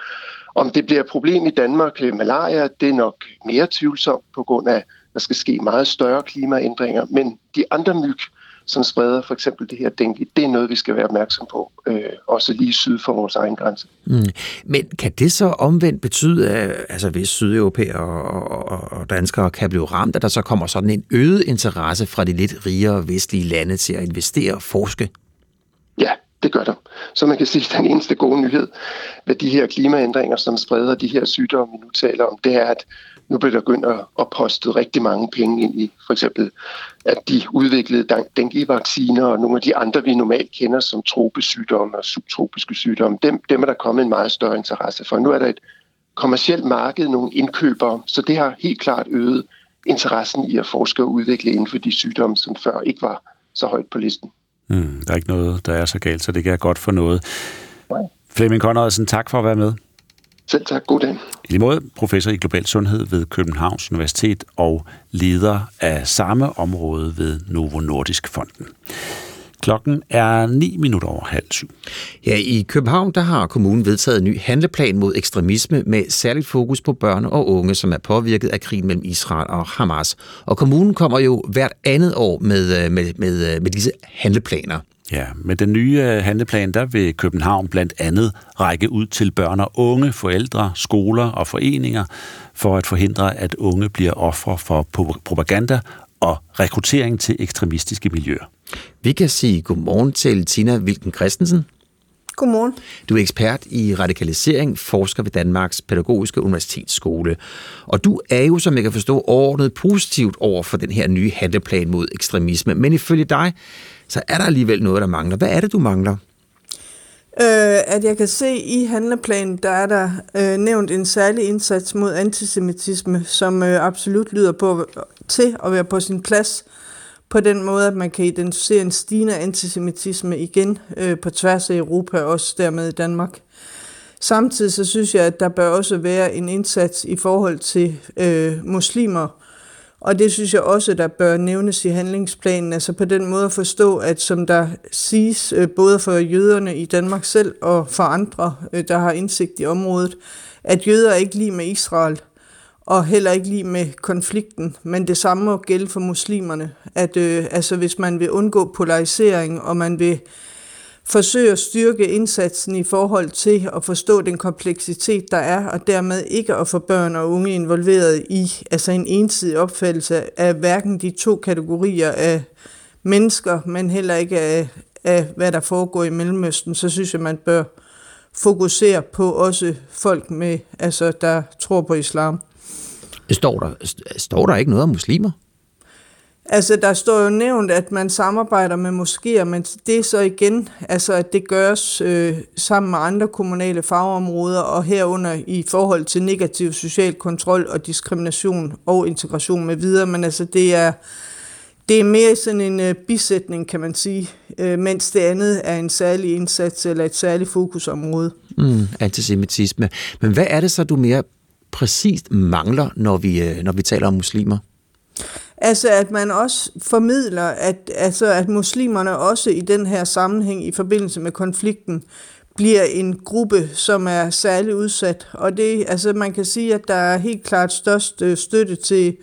Om det bliver et problem i Danmark med malaria, det er nok mere tvivlsomt på grund af, at der skal ske meget større klimaændringer. Men de andre myg, som spreder for eksempel det her dengue, det er noget, vi skal være opmærksom på, øh, også lige syd for vores egen grænse. Mm. Men kan det så omvendt betyde, at altså hvis sydeuropæere og, og, og danskere kan blive ramt, at der så kommer sådan en øget interesse fra de lidt rigere vestlige lande til at investere og forske? Ja, det gør der. Så man kan sige, at den eneste gode nyhed ved de her klimaændringer, som spreder de her sygdomme, vi nu taler om, det er, at nu bliver der begyndt at poste rigtig mange penge ind i for eksempel, at de udviklede dengue-vacciner og nogle af de andre, vi normalt kender som tropesygdomme og subtropiske sygdomme, dem, dem er der kommet en meget større interesse for. Nu er der et kommersielt marked, nogle indkøbere, så det har helt klart øget interessen i at forske og udvikle inden for de sygdomme, som før ikke var så højt på listen. Mm, der er ikke noget, der er så galt, så det kan godt for noget. Flemming Conradsen, tak for at være med. Selv tak. God dag. I lige måde professor i global sundhed ved Københavns Universitet og leder af samme område ved Novo Nordisk Fonden. Klokken er 9 minutter over halv syv. Ja, i København der har kommunen vedtaget en ny handleplan mod ekstremisme med særligt fokus på børn og unge, som er påvirket af krigen mellem Israel og Hamas. Og kommunen kommer jo hvert andet år med, med, med, med disse handleplaner. Ja, med den nye øh, handleplan, der vil København blandt andet række ud til børn og unge, forældre, skoler og foreninger for at forhindre, at unge bliver ofre for propaganda og rekruttering til ekstremistiske miljøer. Vi kan sige godmorgen til Tina Wilken Christensen. Godmorgen. Du er ekspert i radikalisering, forsker ved Danmarks Pædagogiske Universitetsskole. Og du er jo, som jeg kan forstå, overordnet positivt over for den her nye handleplan mod ekstremisme. Men ifølge dig, så er der alligevel noget, der mangler. Hvad er det, du mangler? Øh, at jeg kan se i handleplanen, der er der øh, nævnt en særlig indsats mod antisemitisme, som øh, absolut lyder på til at være på sin plads på den måde, at man kan identificere en stigende antisemitisme igen øh, på tværs af Europa, og også dermed i Danmark. Samtidig så synes jeg, at der bør også være en indsats i forhold til øh, muslimer, og det synes jeg også, der bør nævnes i handlingsplanen, altså på den måde at forstå, at som der siges, øh, både for jøderne i Danmark selv og for andre, øh, der har indsigt i området, at jøder er ikke lige med Israel, og heller ikke lige med konflikten, men det samme må gælde for muslimerne, at øh, altså hvis man vil undgå polarisering, og man vil forsøge at styrke indsatsen i forhold til at forstå den kompleksitet, der er, og dermed ikke at få børn og unge involveret i altså en ensidig opfattelse af hverken de to kategorier af mennesker, men heller ikke af, af hvad der foregår i Mellemøsten, så synes jeg, man bør fokusere på også folk, med, altså, der tror på islam. Står der, står der ikke noget om muslimer? Altså, der står jo nævnt, at man samarbejder med moskéer, men det er så igen, altså, at det gøres øh, sammen med andre kommunale fagområder, og herunder i forhold til negativ social kontrol og diskrimination og integration med videre, men altså, det er, det er mere sådan en øh, bisætning, kan man sige, øh, mens det andet er en særlig indsats eller et særligt fokusområde. Mm, antisemitisme. Men hvad er det så, du mere præcist mangler, når vi, øh, når vi taler om muslimer? Altså at man også formidler, at, altså, at muslimerne også i den her sammenhæng i forbindelse med konflikten bliver en gruppe, som er særlig udsat. Og det, altså man kan sige, at der er helt klart størst øh, støtte til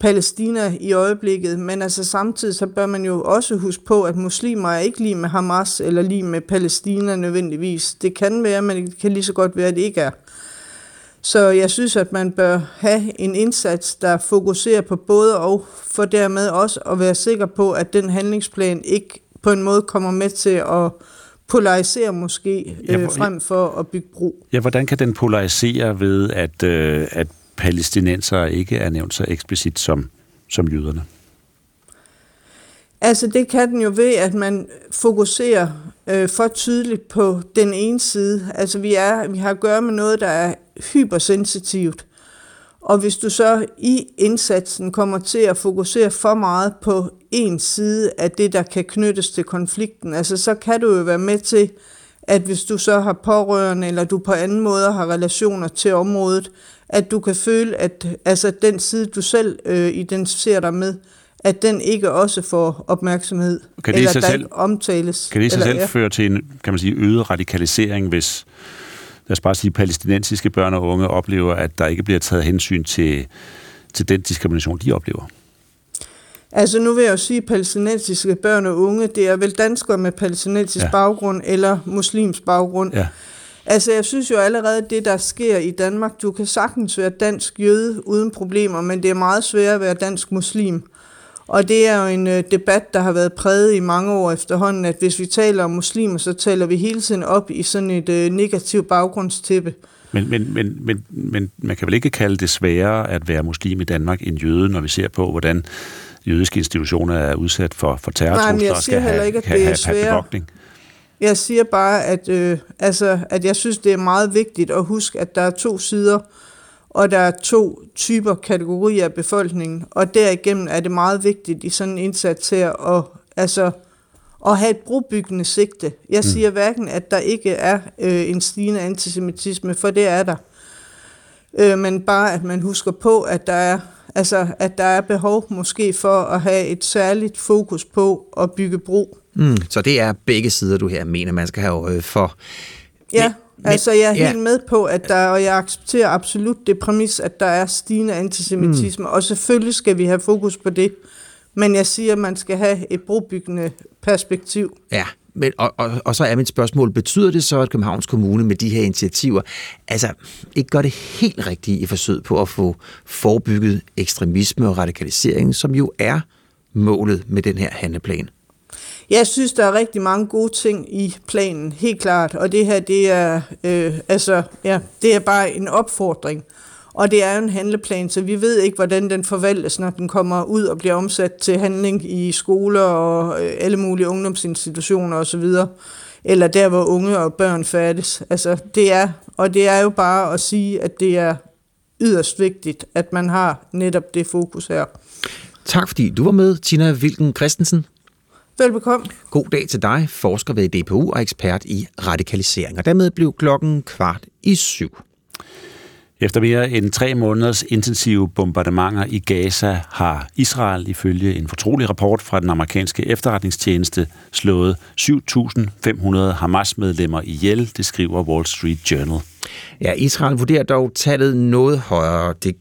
Palæstina i øjeblikket, men altså samtidig så bør man jo også huske på, at muslimer er ikke lige med Hamas eller lige med Palæstina nødvendigvis. Det kan være, men det kan lige så godt være, at det ikke er. Så jeg synes, at man bør have en indsats, der fokuserer på både og, for dermed også at være sikker på, at den handlingsplan ikke på en måde kommer med til at polarisere måske, ja, øh, frem for at bygge bro. Ja, hvordan kan den polarisere ved, at, øh, at palæstinenser ikke er nævnt så eksplicit som, som jøderne? Altså det kan den jo ved, at man fokuserer øh, for tydeligt på den ene side. Altså vi, er, vi har at gøre med noget, der er hypersensitivt. Og hvis du så i indsatsen kommer til at fokusere for meget på en side af det, der kan knyttes til konflikten, altså så kan du jo være med til, at hvis du så har pårørende, eller du på anden måde har relationer til området, at du kan føle, at altså, den side, du selv øh, identificerer dig med, at den ikke også får opmærksomhed, kan det eller der selv, omtales. Kan det i sig eller, selv ja. føre til en kan man sige, øget radikalisering, hvis lad os bare sige, palæstinensiske børn og unge oplever, at der ikke bliver taget hensyn til, til den diskrimination, de oplever? Altså nu vil jeg jo sige, at palæstinensiske børn og unge, det er vel danskere med palæstinensisk ja. baggrund eller muslims baggrund. Ja. Altså jeg synes jo allerede, det der sker i Danmark, du kan sagtens være dansk jøde uden problemer, men det er meget svært at være dansk muslim. Og det er jo en øh, debat, der har været præget i mange år efterhånden, at hvis vi taler om muslimer, så taler vi hele tiden op i sådan et øh, negativt baggrundstæppe. Men, men, men, men, men man kan vel ikke kalde det sværere at være muslim i Danmark end jøde, når vi ser på, hvordan jødiske institutioner er udsat for, for terrortrusler og skal have, ikke, at det er have, have Jeg siger bare, at, øh, altså, at jeg synes, det er meget vigtigt at huske, at der er to sider og der er to typer kategorier af befolkningen, og derigennem er det meget vigtigt i sådan en indsats her at, altså, at have et brobyggende sigte. Jeg mm. siger hverken, at der ikke er øh, en stigende antisemitisme, for det er der, øh, men bare at man husker på, at der er altså, at der er behov måske for at have et særligt fokus på at bygge bro. Mm, så det er begge sider, du her mener, man skal have øh, for. Ja. Men, altså, jeg er ja. helt med på, at der, og jeg accepterer absolut det præmis, at der er stigende antisemitisme, mm. og selvfølgelig skal vi have fokus på det. Men jeg siger, at man skal have et brobyggende perspektiv. Ja, men, og, og, og så er mit spørgsmål, betyder det så, at Københavns Kommune med de her initiativer, altså ikke gør det helt rigtigt i forsøg på at få forebygget ekstremisme og radikalisering, som jo er målet med den her handleplan? Jeg synes, der er rigtig mange gode ting i planen, helt klart. Og det her, det er, øh, altså, ja, det er bare en opfordring. Og det er en handleplan, så vi ved ikke, hvordan den forvaltes, når den kommer ud og bliver omsat til handling i skoler og øh, alle mulige ungdomsinstitutioner osv. Eller der, hvor unge og børn færdes. Altså, det er, og det er jo bare at sige, at det er yderst vigtigt, at man har netop det fokus her. Tak fordi du var med, Tina Wilken Christensen. Velbekomme. God dag til dig, forsker ved DPU og ekspert i radikalisering. Og dermed blev klokken kvart i syv. Efter mere end tre måneders intensive bombardementer i Gaza har Israel ifølge en fortrolig rapport fra den amerikanske efterretningstjeneste slået 7.500 Hamas-medlemmer ihjel, det skriver Wall Street Journal. Ja, Israel vurderer dog tallet noget højere. Det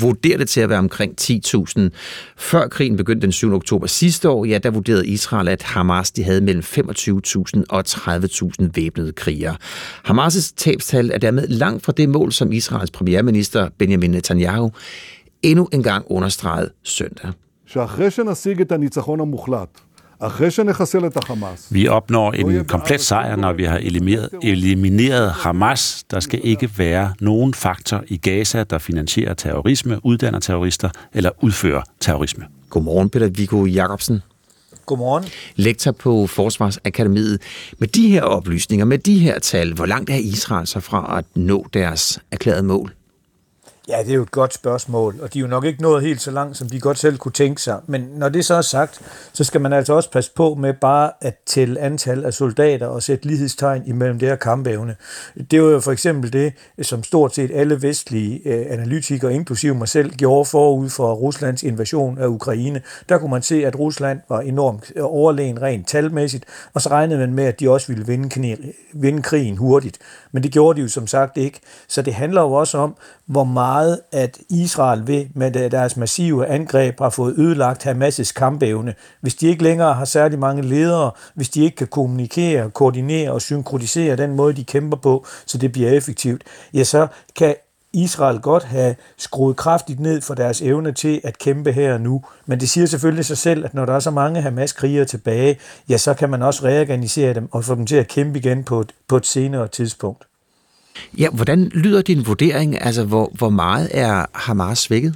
vurderer det til at være omkring 10.000. Før krigen begyndte den 7. oktober sidste år, ja, der vurderede Israel, at Hamas de havde mellem 25.000 og 30.000 væbnede krigere. Hamas' tabstal er dermed langt fra det mål, som Israels premierminister Benjamin Netanyahu endnu engang understregede søndag. Vi opnår en komplet sejr, når vi har elimineret, elimineret Hamas. Der skal ikke være nogen faktor i Gaza, der finansierer terrorisme, uddanner terrorister eller udfører terrorisme. Godmorgen, Peter Viggo Jacobsen. Godmorgen. Lektor på Forsvarsakademiet. Med de her oplysninger, med de her tal, hvor langt er Israel så fra at nå deres erklærede mål? Ja, det er jo et godt spørgsmål, og de er jo nok ikke nået helt så langt, som de godt selv kunne tænke sig. Men når det så er sagt, så skal man altså også passe på med bare at tælle antal af soldater og sætte lighedstegn imellem det her kampevne. Det var jo for eksempel det, som stort set alle vestlige øh, analytikere, inklusive mig selv, gjorde forud for Ruslands invasion af Ukraine. Der kunne man se, at Rusland var enormt øh, overlegen rent talmæssigt, og så regnede man med, at de også ville vinde, kni, vinde krigen hurtigt. Men det gjorde de jo som sagt ikke. Så det handler jo også om, hvor meget at Israel ved med deres massive angreb har fået ødelagt Hamas' kampevne. Hvis de ikke længere har særlig mange ledere, hvis de ikke kan kommunikere, koordinere og synkronisere den måde, de kæmper på, så det bliver effektivt, ja, så kan Israel godt have skruet kraftigt ned for deres evne til at kæmpe her og nu. Men det siger selvfølgelig sig selv, at når der er så mange Hamas-krigere tilbage, ja, så kan man også reorganisere dem og få dem til at kæmpe igen på et, på et senere tidspunkt. Ja, hvordan lyder din vurdering? Altså, hvor, hvor meget er Hamas svækket?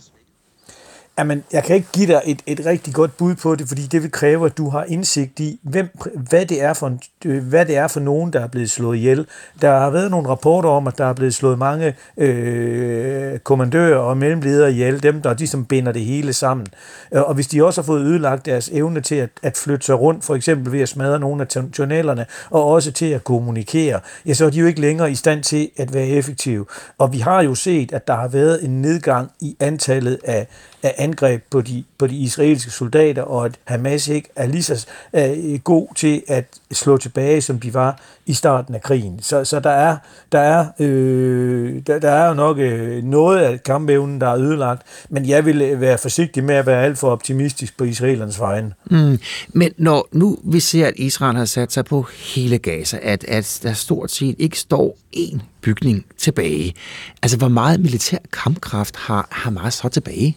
Jamen, jeg kan ikke give dig et, et rigtig godt bud på det, fordi det vil kræve, at du har indsigt i, hvem, hvad, det er for en, øh, hvad det er for nogen, der er blevet slået ihjel. Der har været nogle rapporter om, at der er blevet slået mange øh, kommandører og mellemledere ihjel, dem der ligesom binder det hele sammen. Øh, og hvis de også har fået ødelagt deres evne til at, at flytte sig rundt, for eksempel ved at smadre nogle af journalerne, og også til at kommunikere, ja, så er de jo ikke længere i stand til at være effektive. Og vi har jo set, at der har været en nedgang i antallet af af angreb på de, på de israelske soldater, og at Hamas ikke er lige så uh, god til at slå tilbage, som de var i starten af krigen. Så, så der, er, der, er, øh, der, der er jo nok øh, noget af kampevnen, der er ødelagt, men jeg vil øh, være forsigtig med at være alt for optimistisk på israelernes vegne. Mm. Men når nu vi ser, at Israel har sat sig på hele Gaza, at, at der stort set ikke står én bygning tilbage, altså hvor meget militær kampkraft har Hamas så tilbage?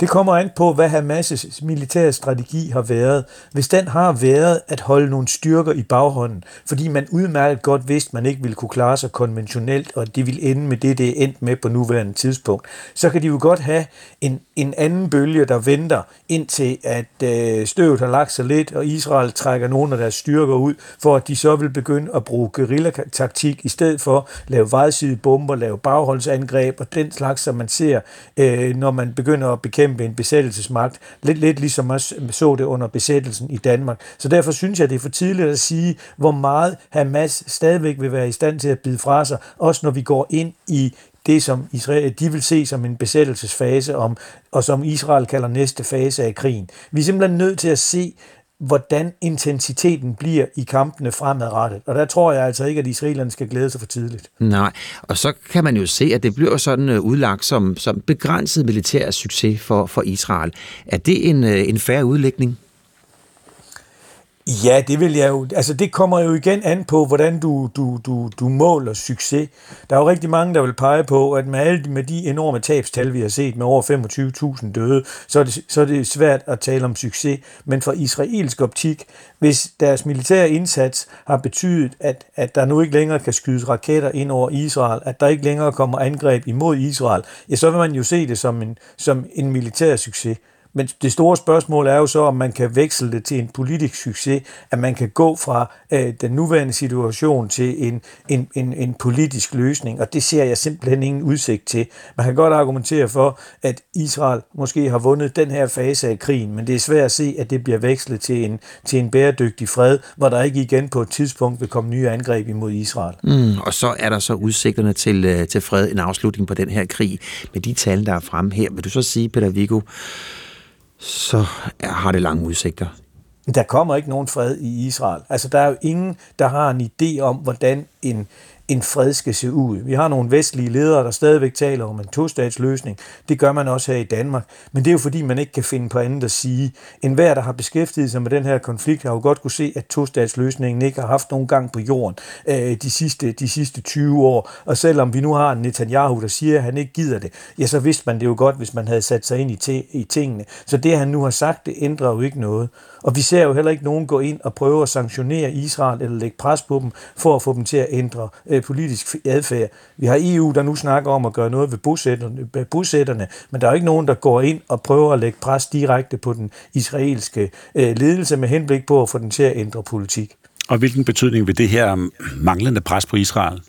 Det kommer an på, hvad Hamas' militære strategi har været. Hvis den har været at holde nogle styrker i baghånden, fordi man udmærket godt vidste, at man ikke ville kunne klare sig konventionelt, og at det ville ende med det, det er endt med på nuværende tidspunkt, så kan de jo godt have en, en anden bølge, der venter, indtil at øh, støvet har lagt sig lidt, og Israel trækker nogle af deres styrker ud, for at de så vil begynde at bruge guerillataktik i stedet for at lave vejsidebomber, lave bagholdsangreb og den slags, som man ser, øh, når man begynder at bekæmpe bekæmpe en besættelsesmagt. Lidt, lidt ligesom man øh, så det under besættelsen i Danmark. Så derfor synes jeg, det er for tidligt at sige, hvor meget Hamas stadigvæk vil være i stand til at bide fra sig, også når vi går ind i det, som Israel, de vil se som en besættelsesfase, om, og som Israel kalder næste fase af krigen. Vi er simpelthen nødt til at se, hvordan intensiteten bliver i kampene fremadrettet. Og der tror jeg altså ikke, at israelerne skal glæde sig for tidligt. Nej, og så kan man jo se, at det bliver sådan øh, udlagt som, som begrænset militær succes for, for Israel. Er det en, øh, en færre udlægning? Ja, det vil jeg jo. Altså, det kommer jo igen an på, hvordan du, du, du, du måler succes. Der er jo rigtig mange, der vil pege på, at med alle med de enorme tabstal, vi har set med over 25.000 døde, så er, det, så er det svært at tale om succes. Men fra israelsk optik, hvis deres militære indsats har betydet, at, at der nu ikke længere kan skydes raketter ind over Israel, at der ikke længere kommer angreb imod Israel, ja, så vil man jo se det som en, som en militær succes. Men det store spørgsmål er jo så, om man kan veksle det til en politisk succes, at man kan gå fra øh, den nuværende situation til en, en, en, en politisk løsning, og det ser jeg simpelthen ingen udsigt til. Man kan godt argumentere for, at Israel måske har vundet den her fase af krigen, men det er svært at se, at det bliver vekslet til en, til en bæredygtig fred, hvor der ikke igen på et tidspunkt vil komme nye angreb imod Israel. Mm, og så er der så udsigterne til, øh, til fred, en afslutning på den her krig. Med de tal, der er fremme her, vil du så sige, Peter Viggo, så har det lange udsigter. Der kommer ikke nogen fred i Israel. Altså, der er jo ingen, der har en idé om, hvordan en, en fred skal se ud. Vi har nogle vestlige ledere, der stadigvæk taler om en tostatsløsning. Det gør man også her i Danmark. Men det er jo fordi, man ikke kan finde på andet at sige. En hver, der har beskæftiget sig med den her konflikt, har jo godt kunne se, at tostatsløsningen ikke har haft nogen gang på jorden øh, de, sidste, de sidste 20 år. Og selvom vi nu har en Netanyahu, der siger, at han ikke gider det, ja, så vidste man det jo godt, hvis man havde sat sig ind i, te, i tingene. Så det, han nu har sagt, det ændrer jo ikke noget. Og vi ser jo heller ikke nogen gå ind og prøve at sanktionere Israel eller lægge pres på dem for at få dem til at ændre øh, politisk adfærd. Vi har EU, der nu snakker om at gøre noget ved bosætterne, øh, bosætterne, men der er ikke nogen, der går ind og prøver at lægge pres direkte på den israelske øh, ledelse med henblik på at få den til at ændre politik. Og hvilken betydning vil det her manglende pres på Israel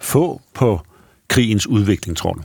få på krigens udvikling, tror du?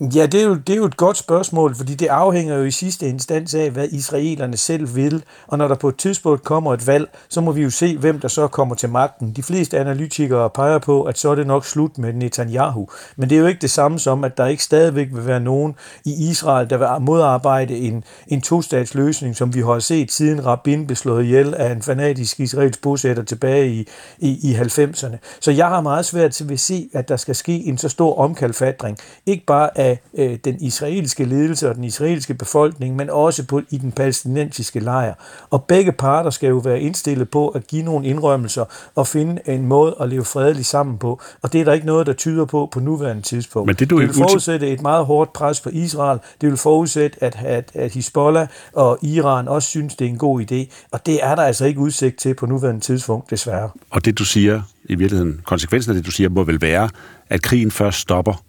Ja, det er, jo, det er jo et godt spørgsmål, fordi det afhænger jo i sidste instans af, hvad israelerne selv vil. Og når der på et tidspunkt kommer et valg, så må vi jo se, hvem der så kommer til magten. De fleste analytikere peger på, at så er det nok slut med Netanyahu. Men det er jo ikke det samme som, at der ikke stadigvæk vil være nogen i Israel, der vil modarbejde en, en tostatsløsning, som vi har set siden Rabin blev slået ihjel af en fanatisk israelsk bosætter tilbage i, i, i 90'erne. Så jeg har meget svært til at se, at der skal ske en så stor omkalfatring. Ikke bare af af øh, den israelske ledelse og den israelske befolkning, men også på, i den palæstinensiske lejr. Og begge parter skal jo være indstillet på at give nogle indrømmelser og finde en måde at leve fredeligt sammen på. Og det er der ikke noget, der tyder på på nuværende tidspunkt. Men det, du det vil forudsætte et meget hårdt pres på Israel. Det vil forudsætte, at, at, at Hezbollah og Iran også synes, det er en god idé. Og det er der altså ikke udsigt til på nuværende tidspunkt, desværre. Og det, du siger, i virkeligheden, konsekvensen af det, du siger, må vel være, at krigen først stopper,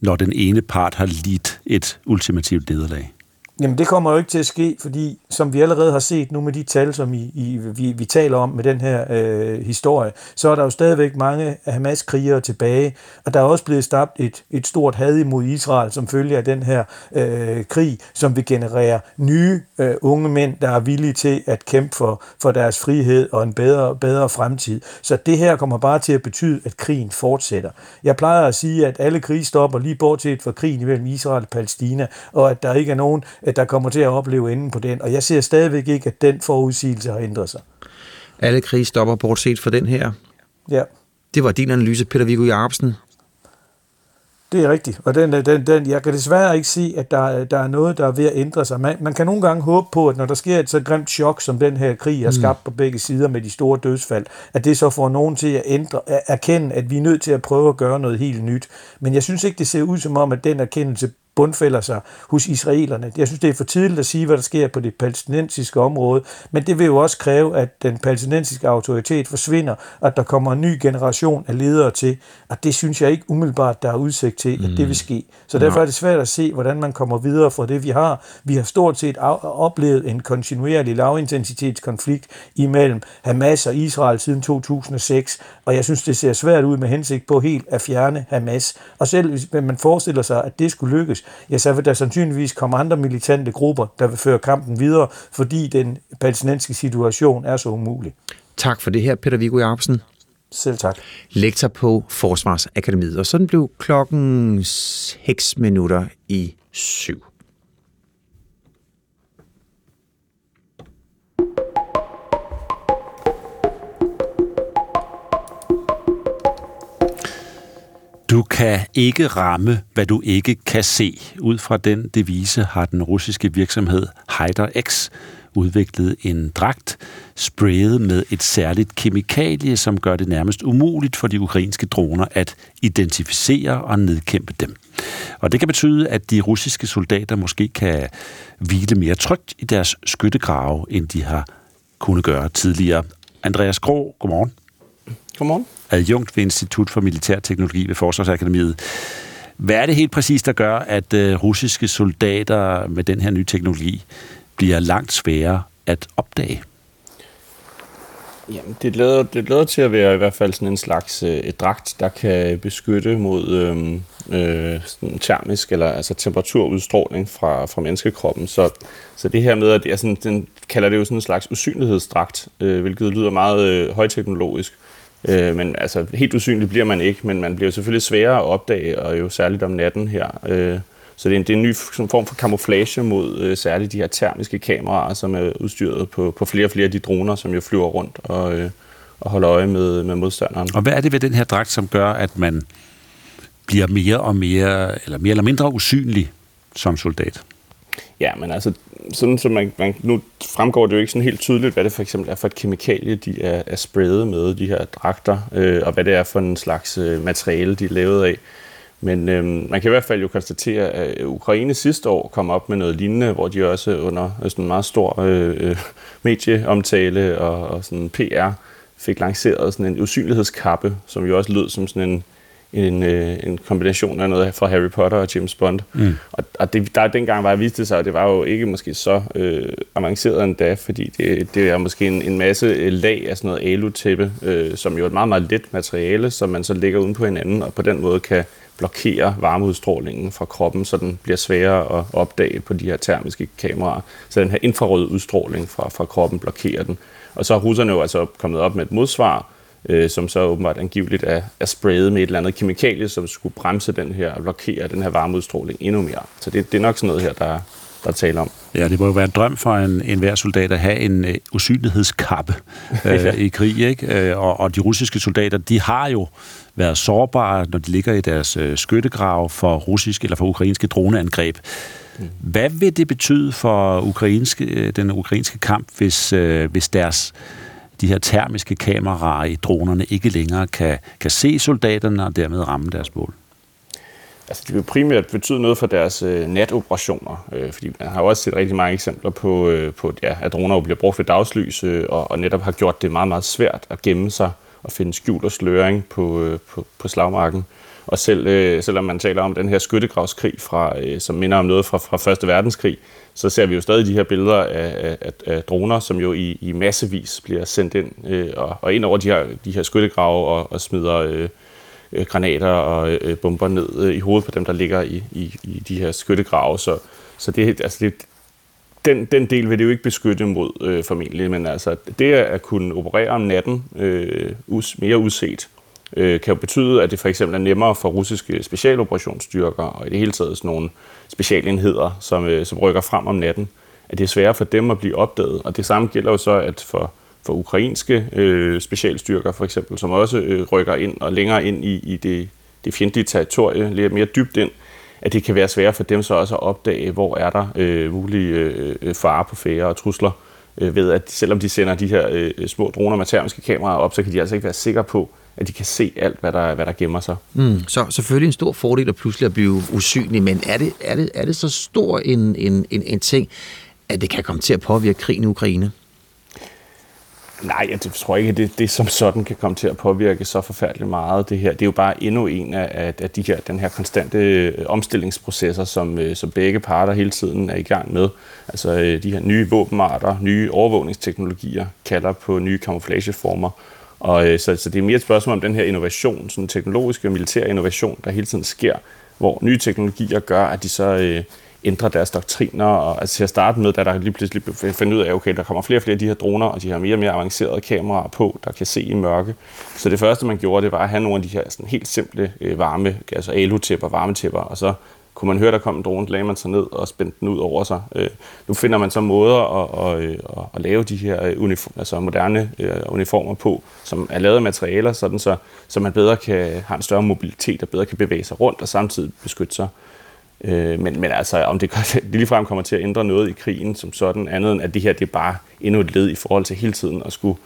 når den ene part har lidt et ultimativt nederlag? Jamen det kommer jo ikke til at ske, fordi som vi allerede har set nu med de tal, som I, I, vi, vi taler om med den her øh, historie, så er der jo stadigvæk mange Hamas-krigere tilbage, og der er også blevet stabt et, et stort had imod Israel som følge af den her øh, krig, som vil generere nye øh, unge mænd, der er villige til at kæmpe for, for deres frihed og en bedre, bedre fremtid. Så det her kommer bare til at betyde, at krigen fortsætter. Jeg plejer at sige, at alle krige stopper lige bortset fra krigen mellem Israel og Palæstina, og at der ikke er nogen der kommer til at opleve enden på den. Og jeg ser stadigvæk ikke, at den forudsigelse har ændret sig. Alle krige stopper bortset for den her. Ja. Det var din analyse, Peter Viggo Jacobsen. Det er rigtigt, og den, den, den, jeg kan desværre ikke se, at der, der er noget, der er ved at ændre sig. Man, man kan nogle gange håbe på, at når der sker et så grimt chok, som den her krig har mm. skabt på begge sider med de store dødsfald, at det så får nogen til at ændre, at erkende, at vi er nødt til at prøve at gøre noget helt nyt. Men jeg synes ikke, det ser ud som om, at den erkendelse bundfælder sig hos israelerne. Jeg synes, det er for tidligt at sige, hvad der sker på det palæstinensiske område, men det vil jo også kræve, at den palæstinensiske autoritet forsvinder, at der kommer en ny generation af ledere til, og det synes jeg ikke umiddelbart, der er udsigt til, at det vil mm. ske. Så derfor er det svært at se, hvordan man kommer videre fra det, vi har. Vi har stort set oplevet en kontinuerlig lavintensitetskonflikt imellem Hamas og Israel siden 2006, og jeg synes, det ser svært ud med hensigt på helt at fjerne Hamas. Og selv hvis man forestiller sig, at det skulle lykkes, ja, så vil der sandsynligvis komme andre militante grupper, der vil føre kampen videre, fordi den palæstinensiske situation er så umulig. Tak for det her, Peter Viggo Jacobsen. Selv tak. Lektor på Forsvarsakademiet. Og sådan blev klokken 6 minutter i syv. Du kan ikke ramme, hvad du ikke kan se. Ud fra den devise har den russiske virksomhed Hyder X udviklet en dragt sprayet med et særligt kemikalie, som gør det nærmest umuligt for de ukrainske droner at identificere og nedkæmpe dem. Og det kan betyde, at de russiske soldater måske kan hvile mere trygt i deres skyttegrave, end de har kunnet gøre tidligere. Andreas Grå, godmorgen. Godmorgen. Adjunkt ved Institut for Militær Teknologi ved Forsvarsakademiet. Hvad er det helt præcis, der gør, at uh, russiske soldater med den her nye teknologi bliver langt sværere at opdage? Jamen, det lader, det lader til at være i hvert fald sådan en slags øh, et dragt, der kan beskytte mod øhm, øh, sådan termisk eller altså temperaturudstråling fra, fra menneskekroppen. Så, så det her med, at det er sådan, den kalder det jo sådan en slags usynlighedsdragt, øh, hvilket lyder meget øh, højteknologisk. Øh, men altså, helt usynlig bliver man ikke, men man bliver selvfølgelig sværere at opdage, og jo særligt om natten her. Øh, så det er en, det er en ny form for kamuflage mod øh, særligt de her termiske kameraer, som er udstyret på, på flere og flere af de droner, som jo flyver rundt og, øh, og holder øje med, med modstanderen. Og hvad er det ved den her dragt, som gør, at man bliver mere og mere, eller mere eller mindre usynlig som soldat? Ja, men altså, sådan som man, man, nu fremgår det jo ikke sådan helt tydeligt, hvad det for eksempel er for et kemikalie, de er, er spredet med, de her dragter, øh, og hvad det er for en slags øh, materiale, de er lavet af. Men øh, man kan i hvert fald jo konstatere, at Ukraine sidste år kom op med noget lignende, hvor de også under øh, sådan en meget stor øh, øh medieomtale og, og sådan PR fik lanceret sådan en usynlighedskappe, som jo også lød som sådan en, en, øh, en kombination af noget fra Harry Potter og James Bond. Mm. Og, og det, der dengang var viste sig, at det var jo ikke måske så øh, avanceret endda, fordi det, det er måske en, en masse lag af sådan noget alutæppe, øh, som jo er et meget, meget let materiale, som man så lægger uden på hinanden, og på den måde kan blokere varmeudstrålingen fra kroppen, så den bliver sværere at opdage på de her termiske kameraer. Så den her infrarøde udstråling fra, fra kroppen blokerer den. Og så er russerne jo altså kommet op med et modsvar, øh, som så åbenbart angiveligt er, er sprayet med et eller andet kemikalie, som skulle bremse den her og blokere den her varmeudstråling endnu mere. Så det, det er nok sådan noget her, der, der taler om. Ja, det må jo være en drøm for en, en hver soldat at have en uh, usynlighedskappe uh, ja. i krig, ikke? Uh, og, og de russiske soldater, de har jo været sårbare, når de ligger i deres uh, skyttegrav for russiske eller for ukrainske droneangreb. Mm. Hvad vil det betyde for ukrainske, den ukrainske kamp, hvis, uh, hvis deres de her termiske kameraer i dronerne ikke længere kan, kan se soldaterne og dermed ramme deres mål? Altså, det vil primært betyde noget for deres øh, natoperationer, øh, fordi man har også set rigtig mange eksempler på, øh, på ja, at droner bliver brugt ved dagslys, øh, og, og netop har gjort det meget, meget svært at gemme sig og finde skjul og sløring på, øh, på, på slagmarken. Og selv, øh, selvom man taler om den her skyttegravskrig, fra, øh, som minder om noget fra, fra Første Verdenskrig, så ser vi jo stadig de her billeder af, af, af droner, som jo i, i massevis bliver sendt ind øh, og, og ind over de her, de her skyttegrave og, og smider øh, øh, granater og øh, bomber ned øh, i hovedet på dem, der ligger i, i, i de her skyttegrave. Så, så det, altså det, den, den del vil det jo ikke beskytte mod øh, formentlig, men altså det at kunne operere om natten øh, us, mere udset, øh, kan jo betyde, at det for eksempel er nemmere for russiske specialoperationsstyrker og i det hele taget sådan nogle specialenheder, som, øh, som rykker frem om natten, at det er sværere for dem at blive opdaget. Og det samme gælder jo så, at for for ukrainske øh, specialstyrker for eksempel, som også øh, rykker ind og længere ind i, i det, det fjendtlige territorie, lidt mere dybt ind, at det kan være sværere for dem så også at opdage, hvor er der øh, mulige øh, øh fare på fære og trusler, øh, ved at selvom de sender de her øh, små droner med termiske kameraer op, så kan de altså ikke være sikre på, at de kan se alt, hvad der, hvad der gemmer sig. Mm, så selvfølgelig en stor fordel at pludselig at blive usynlig, men er det, er det, er det så stor en, en, en, en ting, at det kan komme til at påvirke krigen i Ukraine? Nej, jeg tror ikke, at det, det som sådan kan komme til at påvirke så forfærdeligt meget. Det her, det er jo bare endnu en af, af de her, den her konstante øh, omstillingsprocesser, som, øh, som begge parter hele tiden er i gang med. Altså øh, de her nye våbenarter, nye overvågningsteknologier, kalder på nye kamuflageformer. Og øh, så, så det er mere et spørgsmål om den her innovation, sådan teknologisk og militær innovation, der hele tiden sker, hvor nye teknologier gør, at de så øh, ændrer deres doktriner. Og, altså til at starte med, da der lige pludselig blev fundet ud af, okay, der kommer flere og flere af de her droner, og de har mere og mere avancerede kameraer på, der kan se i mørke. Så det første, man gjorde, det var at have nogle af de her sådan helt simple øh, varme, altså alutæpper, varmetæpper, og så kunne man høre, der kom en drone, lagde man sig ned og spændte den ud over sig. Øh, nu finder man så måder at, at, at, at lave de her øh, uniform, altså moderne øh, uniformer på, som er lavet af materialer, sådan så, så man bedre kan have en større mobilitet og bedre kan bevæge sig rundt og samtidig beskytte sig. Øh, men, men altså, om det, det ligefrem kommer til at ændre noget i krigen som sådan, andet end at det her det er bare endnu et led i forhold til hele tiden at skulle,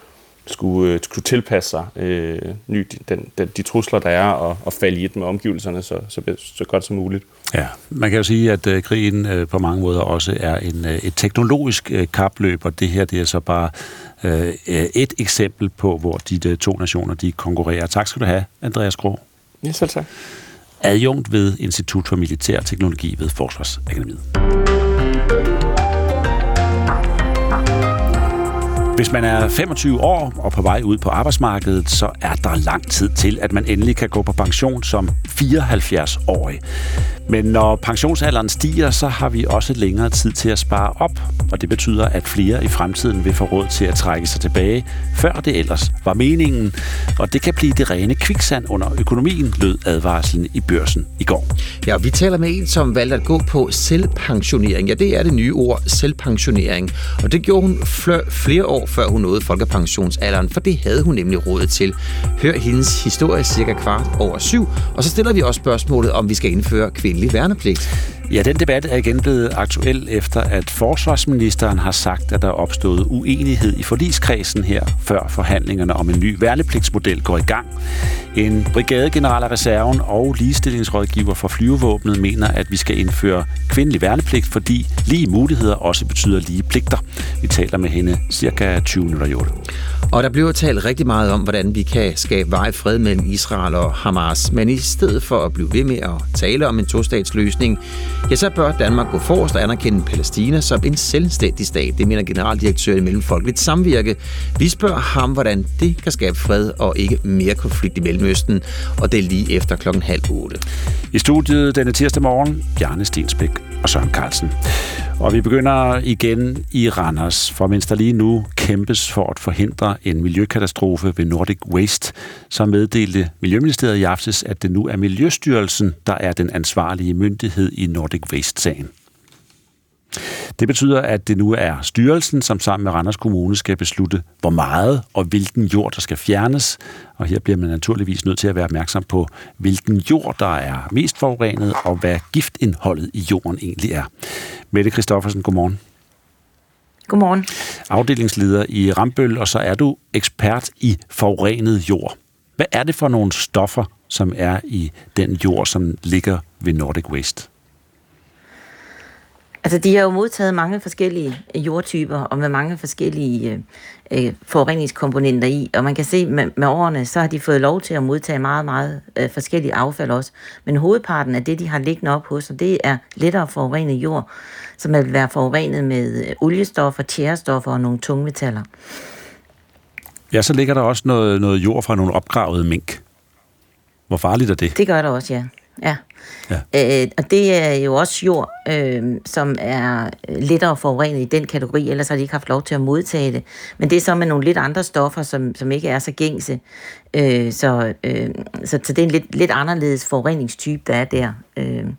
skulle, øh, skulle tilpasse sig øh, ny, den, den, de trusler, der er, og, og falde i et med omgivelserne så, så, så godt som muligt. Ja, man kan jo sige, at øh, krigen øh, på mange måder også er en, øh, et teknologisk øh, kapløb, og det her det er så bare øh, et eksempel på, hvor de, de to nationer de konkurrerer. Tak skal du have, Andreas Grå. Ja, selv tak. Adjunkt ved Institut for Militær Teknologi ved Forsvarsakademiet. Hvis man er 25 år og på vej ud på arbejdsmarkedet, så er der lang tid til, at man endelig kan gå på pension som 74-årig. Men når pensionsalderen stiger, så har vi også længere tid til at spare op, og det betyder, at flere i fremtiden vil få råd til at trække sig tilbage, før det ellers var meningen. Og det kan blive det rene kviksand under økonomien, lød advarslen i børsen i går. Ja, vi taler med en, som valgte at gå på selvpensionering. Ja, det er det nye ord, selvpensionering. Og det gjorde hun flere år før hun nåede folkepensionsalderen, for det havde hun nemlig råd til. Hør hendes historie cirka kvart over syv, og så stiller vi også spørgsmålet, om vi skal indføre kvindelig værnepligt. Ja, den debat er igen blevet aktuel efter, at forsvarsministeren har sagt, at der er opstået uenighed i forligskredsen her, før forhandlingerne om en ny værnepligtsmodel går i gang. En brigadegeneral af reserven og ligestillingsrådgiver for flyvevåbnet mener, at vi skal indføre kvindelig værnepligt, fordi lige muligheder også betyder lige pligter. Vi taler med hende cirka 20 minutter i 8. Og der bliver talt rigtig meget om, hvordan vi kan skabe vej fred mellem Israel og Hamas. Men i stedet for at blive ved med at tale om en tostatsløsning, ja, så bør Danmark gå forrest og anerkende Palæstina som en selvstændig stat. Det mener generaldirektør i Mellemfolkeligt Samvirke. Vi spørger ham, hvordan det kan skabe fred og ikke mere konflikt i Mellemøsten, og det er lige efter klokken halv otte. I studiet denne tirsdag morgen, Bjarne Stensbæk og Søren Carlsen. Og vi begynder igen i Randers, for mens der lige nu kæmpes for at forhindre en miljøkatastrofe ved Nordic Waste, så meddelte Miljøministeriet i aftes, at det nu er Miljøstyrelsen, der er den ansvarlige myndighed i Nordic Waste-sagen. Det betyder, at det nu er styrelsen, som sammen med Randers Kommune skal beslutte, hvor meget og hvilken jord, der skal fjernes. Og her bliver man naturligvis nødt til at være opmærksom på, hvilken jord, der er mest forurenet, og hvad giftindholdet i jorden egentlig er. Mette Christoffersen, godmorgen. Godmorgen. Afdelingsleder i Rambøl, og så er du ekspert i forurenet jord. Hvad er det for nogle stoffer, som er i den jord, som ligger ved Nordic Waste? Altså, de har jo modtaget mange forskellige jordtyper og med mange forskellige øh, forureningskomponenter i, og man kan se med, med årene, så har de fået lov til at modtage meget, meget øh, forskellige affald også. Men hovedparten af det, de har liggende op hos, og det er lettere forurenet jord, som vil være forurenet med øh, oliestoffer, tjærestoffer og nogle tungmetaller. Ja, så ligger der også noget, noget jord fra nogle opgravede mink. Hvor farligt er det? Det gør der også, ja. Ja. Ja. Øh, og det er jo også jord, øh, som er lettere forurenet i den kategori, ellers har de ikke haft lov til at modtage det. Men det er så med nogle lidt andre stoffer, som, som ikke er så gængse. Øh, så, øh, så, så det er en lidt, lidt anderledes forureningstype, der er der. Øh. Men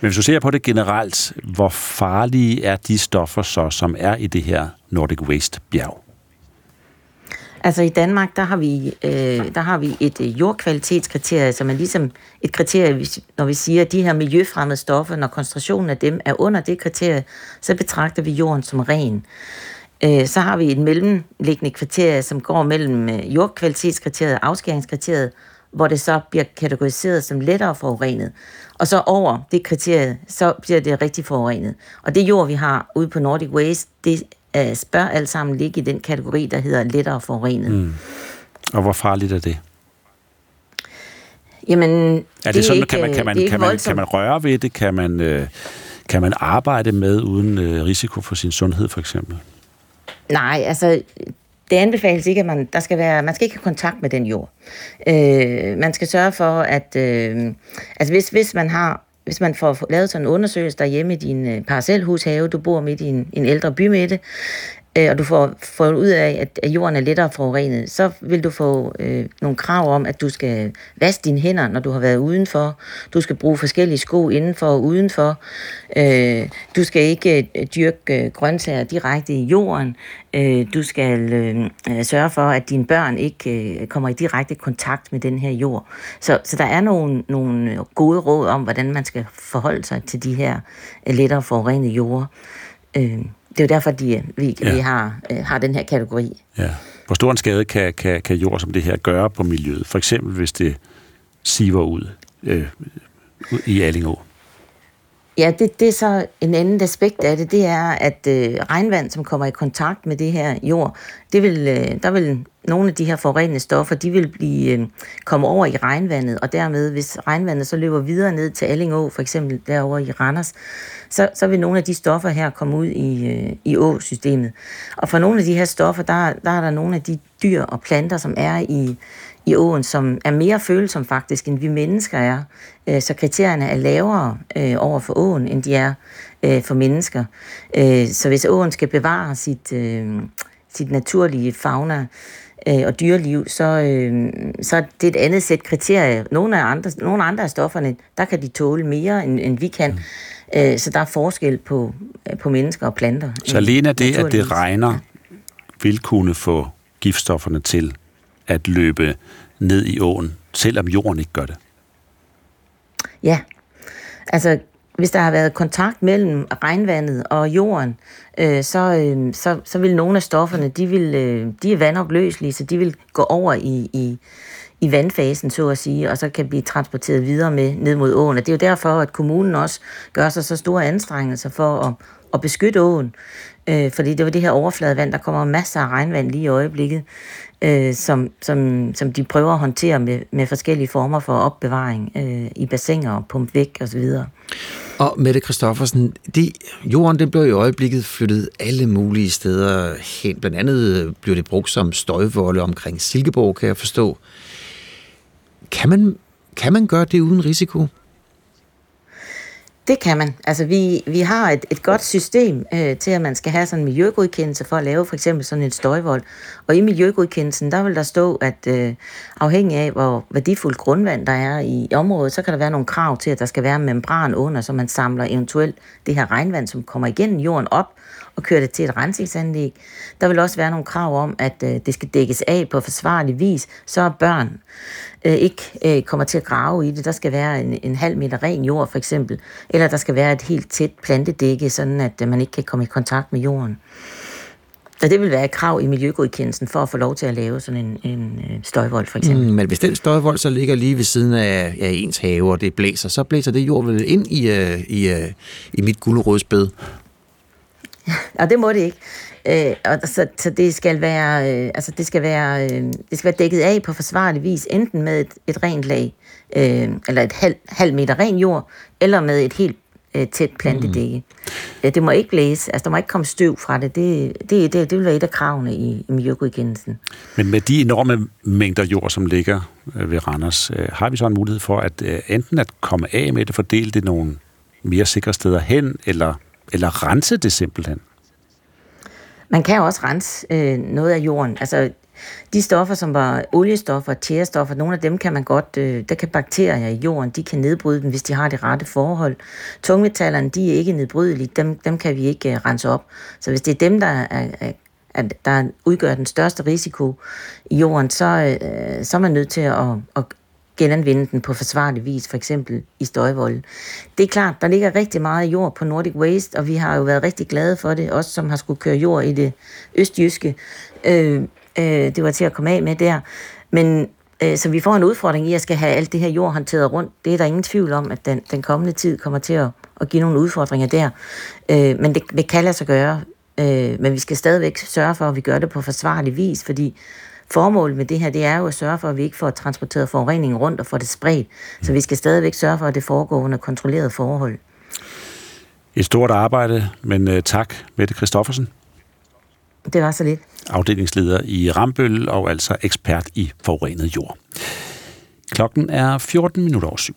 hvis du ser på det generelt, hvor farlige er de stoffer så, som er i det her Nordic Waste-bjerg? Altså i Danmark, der har vi, øh, der har vi et øh, jordkvalitetskriterie, som er ligesom et kriterie, når vi siger, at de her miljøfremmede stoffer, når koncentrationen af dem er under det kriterie, så betragter vi jorden som ren. Øh, så har vi et mellemliggende kriterie, som går mellem øh, jordkvalitetskriteriet og afskæringskriteriet, hvor det så bliver kategoriseret som lettere forurenet. Og så over det kriterie, så bliver det rigtig forurenet. Og det jord, vi har ude på Nordic Waste, det øh, bør alt sammen ligge i den kategori, der hedder lettere forurenet. Mm. Og hvor farligt er det? Jamen, er det, det sådan, ikke, kan man, kan, man, kan, man, kan man røre ved det? Kan man, øh, kan man arbejde med uden øh, risiko for sin sundhed, for eksempel? Nej, altså, det anbefales ikke, at man, der skal være, man skal ikke have kontakt med den jord. Øh, man skal sørge for, at øh, altså hvis, hvis man har hvis man får lavet sådan en undersøgelse derhjemme i din øh, parcelhushave, du bor midt i en, en ældre bymidte, øh, og du får får ud af, at, at jorden er lettere forurenet, så vil du få øh, nogle krav om, at du skal vaske dine hænder, når du har været udenfor. Du skal bruge forskellige sko indenfor og udenfor. Øh, du skal ikke øh, dyrke øh, grøntsager direkte i jorden. Øh, du skal øh, øh sørge for, at dine børn ikke øh, kommer i direkte kontakt med den her jord. Så, så der er nogle, nogle gode råd om, hvordan man skal forholde sig til de her øh, lettere forurenede jorder. Øh, det er jo derfor, de, vi, ja. vi har, øh, har den her kategori. Ja. Hvor stor en skade kan, kan, kan jord som det her gøre på miljøet? For eksempel, hvis det siver ud øh, i Allingå. Ja, det, det er så en anden aspekt af det, det er, at øh, regnvand, som kommer i kontakt med det her jord, det vil, øh, der vil nogle af de her forurenende stoffer, de vil blive, øh, komme over i regnvandet, og dermed, hvis regnvandet så løber videre ned til Allingå, for eksempel derovre i Randers, så, så vil nogle af de stoffer her komme ud i, øh, i åsystemet. Og for nogle af de her stoffer, der, der er der nogle af de dyr og planter, som er i, i åen, som er mere følsom faktisk, end vi mennesker er. Øh, så kriterierne er lavere øh, over for åen, end de er øh, for mennesker. Øh, så hvis åen skal bevare sit, øh, sit naturlige fauna, øh, og dyreliv, så, øh, så er det et andet sæt kriterier. Nogle af andre, nogle andre af stofferne, der kan de tåle mere, end, end vi kan. Mm. Øh, så der er forskel på, på mennesker og planter. Så alene det, at det regner, vil kunne få giftstofferne til at løbe ned i åen, selvom jorden ikke gør det? Ja, altså hvis der har været kontakt mellem regnvandet og jorden, øh, så, øh, så, så vil nogle af stofferne, de, vil, øh, de er vandopløselige, så de vil gå over i, i, i vandfasen, så at sige, og så kan blive transporteret videre med ned mod åen. Og det er jo derfor, at kommunen også gør sig så store anstrengelser for at, at beskytte åen. Øh, fordi det var det her overfladevand, der kommer masser af regnvand lige i øjeblikket, øh, som, som, som de prøver at håndtere med, med forskellige former for opbevaring øh, i bassiner og pump væk osv. Og Mette Christoffersen, det, jorden det blev i øjeblikket flyttet alle mulige steder hen. Blandt andet blev det brugt som støjvolde omkring Silkeborg, kan jeg forstå. Kan man, kan man gøre det uden risiko? Det kan man. Altså, vi, vi har et, et godt system øh, til, at man skal have sådan en miljøgodkendelse for at lave for eksempel sådan en støjvold. Og i miljøgodkendelsen, der vil der stå, at øh, afhængig af, hvor værdifuldt grundvand der er i området, så kan der være nogle krav til, at der skal være membran under, så man samler eventuelt det her regnvand, som kommer igennem jorden op, og kører det til et rensningsanlæg. Der vil også være nogle krav om, at øh, det skal dækkes af på forsvarlig vis, så børn øh, ikke øh, kommer til at grave i det. Der skal være en, en halv meter ren jord for eksempel, eller der skal være et helt tæt plantedække, sådan at øh, man ikke kan komme i kontakt med jorden. Så det vil være et krav i miljøgodkendelsen for at få lov til at lave sådan en, en øh, støjvold, for eksempel. Mm, men hvis den støjvold så ligger lige ved siden af, af ens have, og det blæser, så blæser det jord vel ind i, uh, i, uh, i mit gulerodsbed? og det må det ikke. Øh, og så, så det skal være, øh, altså det skal være, øh, det skal være dækket af på forsvarlig vis, enten med et, et rent lag, øh, eller et halv, halv meter ren jord, eller med et helt øh, tæt plantedække. Mm. Det må ikke blæse, altså der må ikke komme støv fra det. Det, det, det, det vil være et af kravene i, i miljøgodkendelsen. Men med de enorme mængder jord, som ligger øh, ved Randers, øh, har vi så en mulighed for at øh, enten at komme af med det, fordele det nogle mere sikre steder hen, eller, eller rense det simpelthen? Man kan også rense øh, noget af jorden. Altså, de stoffer, som var oliestoffer, tjærestoffer, nogle af dem kan man godt, øh, der kan bakterier i jorden, de kan nedbryde dem, hvis de har det rette forhold. Tungmetallerne, de er ikke nedbrydelige, dem, dem kan vi ikke øh, rense op. Så hvis det er dem, der er, er at der udgør den største risiko i jorden, så, øh, så er man nødt til at, at, genanvende den på forsvarlig vis, for eksempel i støjvolde. Det er klart, der ligger rigtig meget jord på Nordic Waste, og vi har jo været rigtig glade for det, også som har skulle køre jord i det østjyske. Øh, øh, det var til at komme af med der. Men øh, så vi får en udfordring i at skal have alt det her jord håndteret rundt. Det er der ingen tvivl om, at den, den kommende tid kommer til at, at give nogle udfordringer der. Øh, men det, det kan lade sig gøre. Øh, men vi skal stadigvæk sørge for, at vi gør det på forsvarlig vis, fordi formålet med det her, det er jo at sørge for, at vi ikke får transporteret forureningen rundt og får det spredt. Så vi skal stadigvæk sørge for, at det foregår under kontrolleret forhold. Et stort arbejde, men uh, tak, Mette Christoffersen. Det var så lidt. Afdelingsleder i Rambøl og altså ekspert i forurenet jord. Klokken er 14 minutter over syv.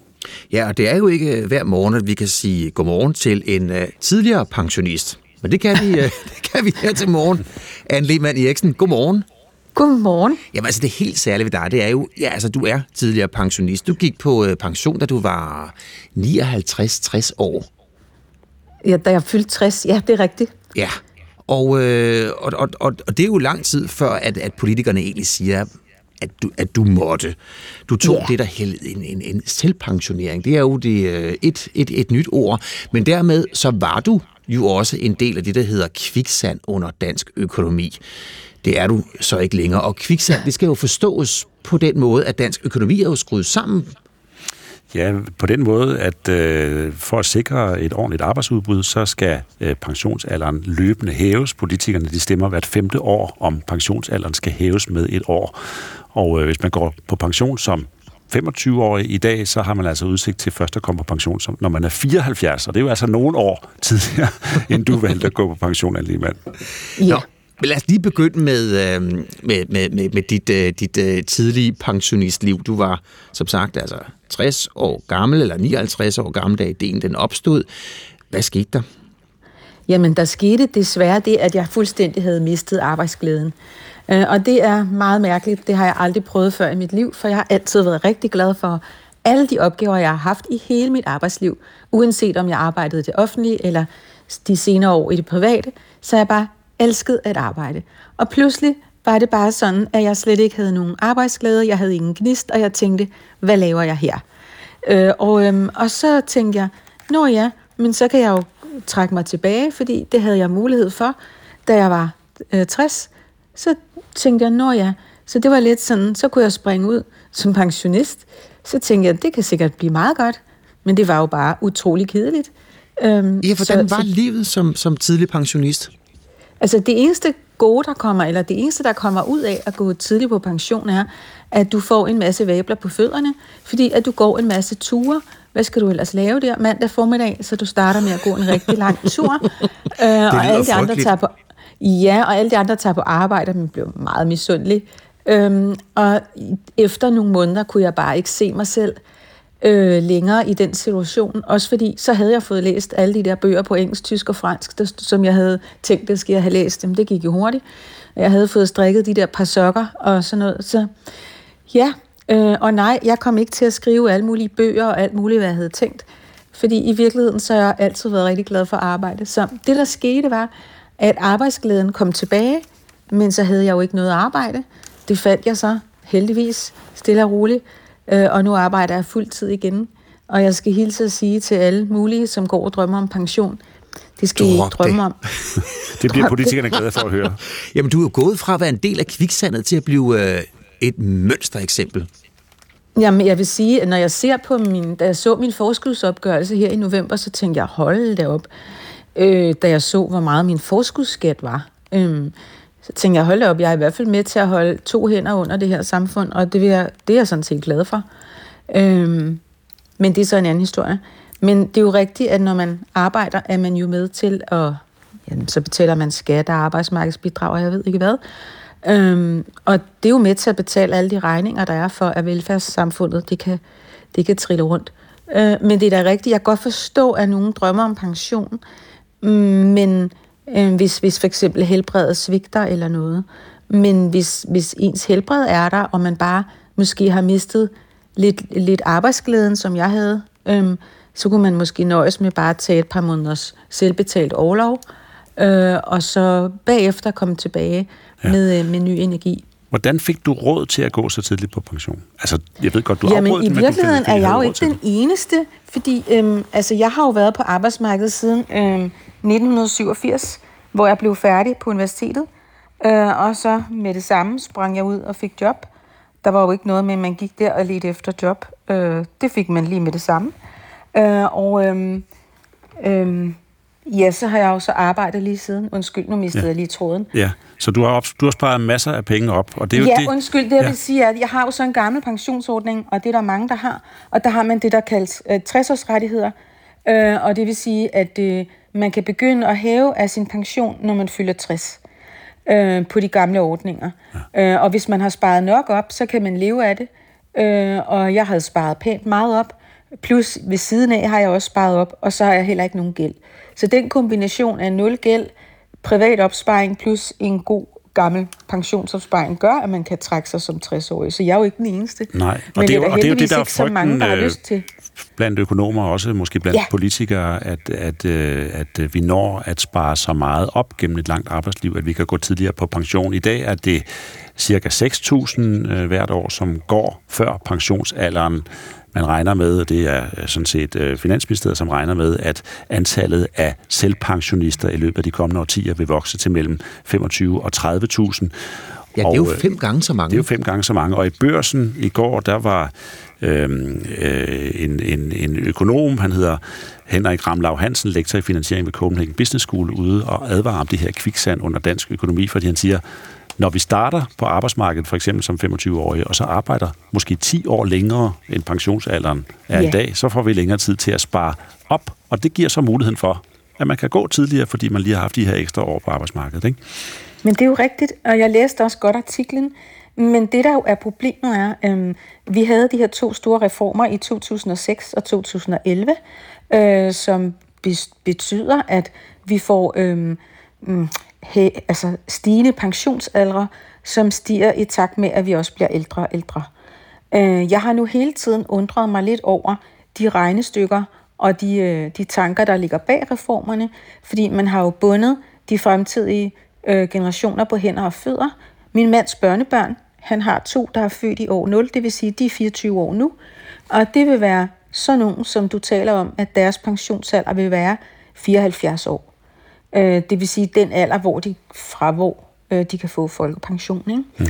Ja, og det er jo ikke hver morgen, at vi kan sige godmorgen til en uh, tidligere pensionist. Men det kan vi, øh, det kan vi her til morgen. Anne Lehmann Eriksen, godmorgen. Godmorgen. Jamen altså, det helt særlige ved dig, det er jo, ja, altså, du er tidligere pensionist. Du gik på øh, pension, da du var 59-60 år. Ja, da jeg fyldte 60, ja, det er rigtigt. Ja, og, øh, og, og, og, og det er jo lang tid før, at, at politikerne egentlig siger, at du, at du måtte. Du tog Ja. det, der hed en, en, en selvpensionering. Det er jo det, øh, et, et, et nyt ord. Men dermed så var du jo også en del af det, der hedder kviksand under dansk økonomi. Det er du så ikke længere. Og kviksand, det skal jo forstås på den måde, at dansk økonomi er jo skruet sammen Ja, på den måde, at øh, for at sikre et ordentligt arbejdsudbud, så skal øh, pensionsalderen løbende hæves. Politikerne de stemmer hvert femte år, om pensionsalderen skal hæves med et år. Og øh, hvis man går på pension som 25-årig i dag, så har man altså udsigt til først at komme på pension, som, når man er 74. Og det er jo altså nogle år tidligere, end du valgte at gå på pension alligevel. Ja. Nå, men lad os lige begynde med, øh, med, med, med, med dit, øh, dit øh, tidlige pensionistliv. Du var, som sagt, altså 60 år gammel, eller 59 år gammel, da ideen den opstod. Hvad skete der? Jamen, der skete desværre det, at jeg fuldstændig havde mistet arbejdsglæden. Øh, og det er meget mærkeligt. Det har jeg aldrig prøvet før i mit liv, for jeg har altid været rigtig glad for alle de opgaver, jeg har haft i hele mit arbejdsliv. Uanset om jeg arbejdede i det offentlige eller de senere år i det private, så har jeg bare elsket at arbejde. Og pludselig var det bare sådan, at jeg slet ikke havde nogen arbejdsglæde, jeg havde ingen gnist, og jeg tænkte, hvad laver jeg her? Øh, og, øhm, og så tænkte jeg, nå ja, men så kan jeg jo trække mig tilbage, fordi det havde jeg mulighed for, da jeg var øh, 60. Så tænkte jeg, nå ja, så det var lidt sådan, så kunne jeg springe ud som pensionist. Så tænkte jeg, det kan sikkert blive meget godt, men det var jo bare utrolig kedeligt. Øhm, Ja, hvordan var livet som, som tidlig pensionist? Altså det eneste gode, der kommer, eller det eneste, der kommer ud af at gå tidligt på pension, er, at du får en masse vabler på fødderne, fordi at du går en masse ture. Hvad skal du ellers lave der mandag formiddag, så du starter med at gå en rigtig lang tur. øh, og alle de andre tager på, ja, og alle de andre tager på arbejde, men blev meget misundelig. Øhm, og efter nogle måneder kunne jeg bare ikke se mig selv øh, længere i den situation. Også fordi, så havde jeg fået læst alle de der bøger på engelsk, tysk og fransk, der, som jeg havde tænkt, det skal jeg have læst dem. Det gik jo hurtigt. Jeg havde fået strikket de der par sokker og sådan noget. Så ja, øh, og nej, jeg kom ikke til at skrive alle mulige bøger og alt muligt, hvad jeg havde tænkt. Fordi i virkeligheden, så har jeg altid været rigtig glad for at arbejde. Så det, der skete, var, at arbejdsglæden kom tilbage, men så havde jeg jo ikke noget arbejde. Det fandt jeg så heldigvis stille og roligt, øh, og nu arbejder jeg fuldtid igen. Og jeg skal hilse at sige til alle mulige, som går og drømmer om pension, det skal I ikke Drop drømme det. om. Det bliver politikerne glade for at høre. Jamen, du er jo gået fra at være en del af kviksandet til at blive øh, et mønstereksempel. Jamen, jeg vil sige, at når jeg ser på min, da jeg så min forskudsopgørelse her i november, så tænkte jeg, hold da op. Øh, da jeg så, hvor meget min forskudsskat var. Øh, så tænkte jeg, hold da op, jeg er i hvert fald med til at holde to hænder under det her samfund, og det, vil jeg, det er jeg sådan set glad for. Øhm, men det er så en anden historie. Men det er jo rigtigt, at når man arbejder, er man jo med til at, jamen, så betaler man skat og arbejdsmarkedsbidrag, og jeg ved ikke hvad. Øhm, og det er jo med til at betale alle de regninger, der er for, at velfærdssamfundet det kan, det kan trille rundt. Øh, men det er da rigtigt. Jeg kan godt forstå, at nogen drømmer om pension, mm, men øh, hvis, hvis for eksempel helbredet svigter eller noget. Men hvis, hvis ens helbred er der, og man bare måske har mistet lidt, lidt arbejdsglæden, som jeg havde, øhm, så kunne man måske nøjes med bare at tage et par måneders selvbetalt overlov, øh, og så bagefter komme tilbage ja. med, øh, med ny energi. Hvordan fik du råd til at gå så tidligt på pension? Altså, jeg ved godt, du Jamen, afbrød i den, men du virkeligheden er jeg jo ikke den eneste, fordi øhm, altså, jeg har jo været på arbejdsmarkedet siden øhm, 1987, hvor jeg blev færdig på universitetet, øh, og så med det samme sprang jeg ud og fik job. Der var jo ikke noget med, at man gik der og ledte efter job. Øh, det fik man lige med det samme. Øh, og øhm, øhm, ja, så har jeg jo så arbejdet lige siden. Undskyld, nu mistede Ja. ja. jeg lige tråden. Ja, så du har, op, du har sparet masser af penge op, og det er jo ja, det... undskyld, det jeg vil sige er, at jeg har jo så en gammel pensionsordning, og det er der mange, der har. Og der har man det, der kaldes øh, 60-årsrettigheder. Øh, og det vil sige, at øh, man kan begynde at hæve af sin pension, når man fylder 60 øh, på de gamle ordninger. Ja. Øh, og hvis man har sparet nok op, så kan man leve af det. Øh, og jeg havde sparet pænt meget op, Plus ved siden af har jeg også sparet op, og så har jeg heller ikke nogen gæld. Så den kombination af nul gæld, privat opsparing plus en god gammel pensionsopsparing gør, at man kan trække sig som 60-årig. Så jeg er jo ikke den eneste. Nej, og Men det er jo, det, er jo det, der er så mange, der har frygten, lyst til. Blandt økonomer, også måske blandt Ja. politikere, at, at, øh, at øh, vi når at spare så meget op gennem et langt arbejdsliv, at vi kan gå tidligere på pension. I dag er det cirka 6.000 øh, hvert år, som går før pensionsalderen. Man regner med, og det er sådan set Finansministeriet, som regner med, at antallet af selvpensionister i løbet af de kommende årtier vil vokse til mellem 25 og 30.000. Ja, det er jo Og, fem gange så mange. Det er jo fem gange så mange. Og i børsen i går, der var øh, en, en, en økonom, han hedder Henrik Ramlav Hansen, lektor i finansiering ved Copenhagen Business School, ude og advarer om det her kviksand under dansk økonomi, fordi han siger, når vi starter på arbejdsmarkedet, for eksempel som 25-årige, og så arbejder måske 10 år længere end pensionsalderen er Ja. i dag, så får vi længere tid til at spare op, og det giver så muligheden for, at man kan gå tidligere, fordi man lige har haft de her ekstra år på arbejdsmarkedet. Ikke? Men det er jo rigtigt, og jeg læste også godt artiklen. Men det, der jo er problemet, er, øhm, vi havde de her to store reformer i 2006 og 2011, øh, som betyder, at vi får øhm, mm, he, altså stigende pensionsalder, som stiger i takt med, at vi også bliver ældre og ældre. Øh, jeg har nu hele tiden undret mig lidt over de regnestykker og de, øh, de tanker, der ligger bag reformerne, fordi man har jo bundet de fremtidige øh, generationer på hænder og fødder. Min mands børnebørn, han har to, der er født i år 0, det vil sige, de er 24 år nu, og det vil være sådan nogen, som du taler om, at deres pensionsalder vil være 74 år. Øh, det vil sige den alder, hvor de fra hvor øh, de kan få folkepension. Ikke? Mm.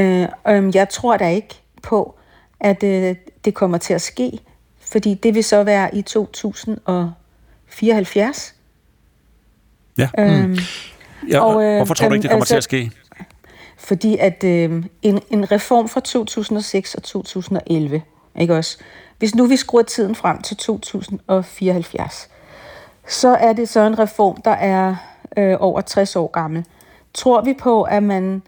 Øh, øh, jeg tror da ikke på, at øh, det kommer til at ske, fordi det vil så være i 2074. Ja. Øhm, ja og, øh, hvorfor tror du ikke, det kommer altså- til at ske? Fordi at øh, en, en reform fra 2006 og 2011, ikke også? Hvis nu vi skruer tiden frem til 2074, så er det så en reform, der er øh, over 60 år gammel. Tror vi på, at man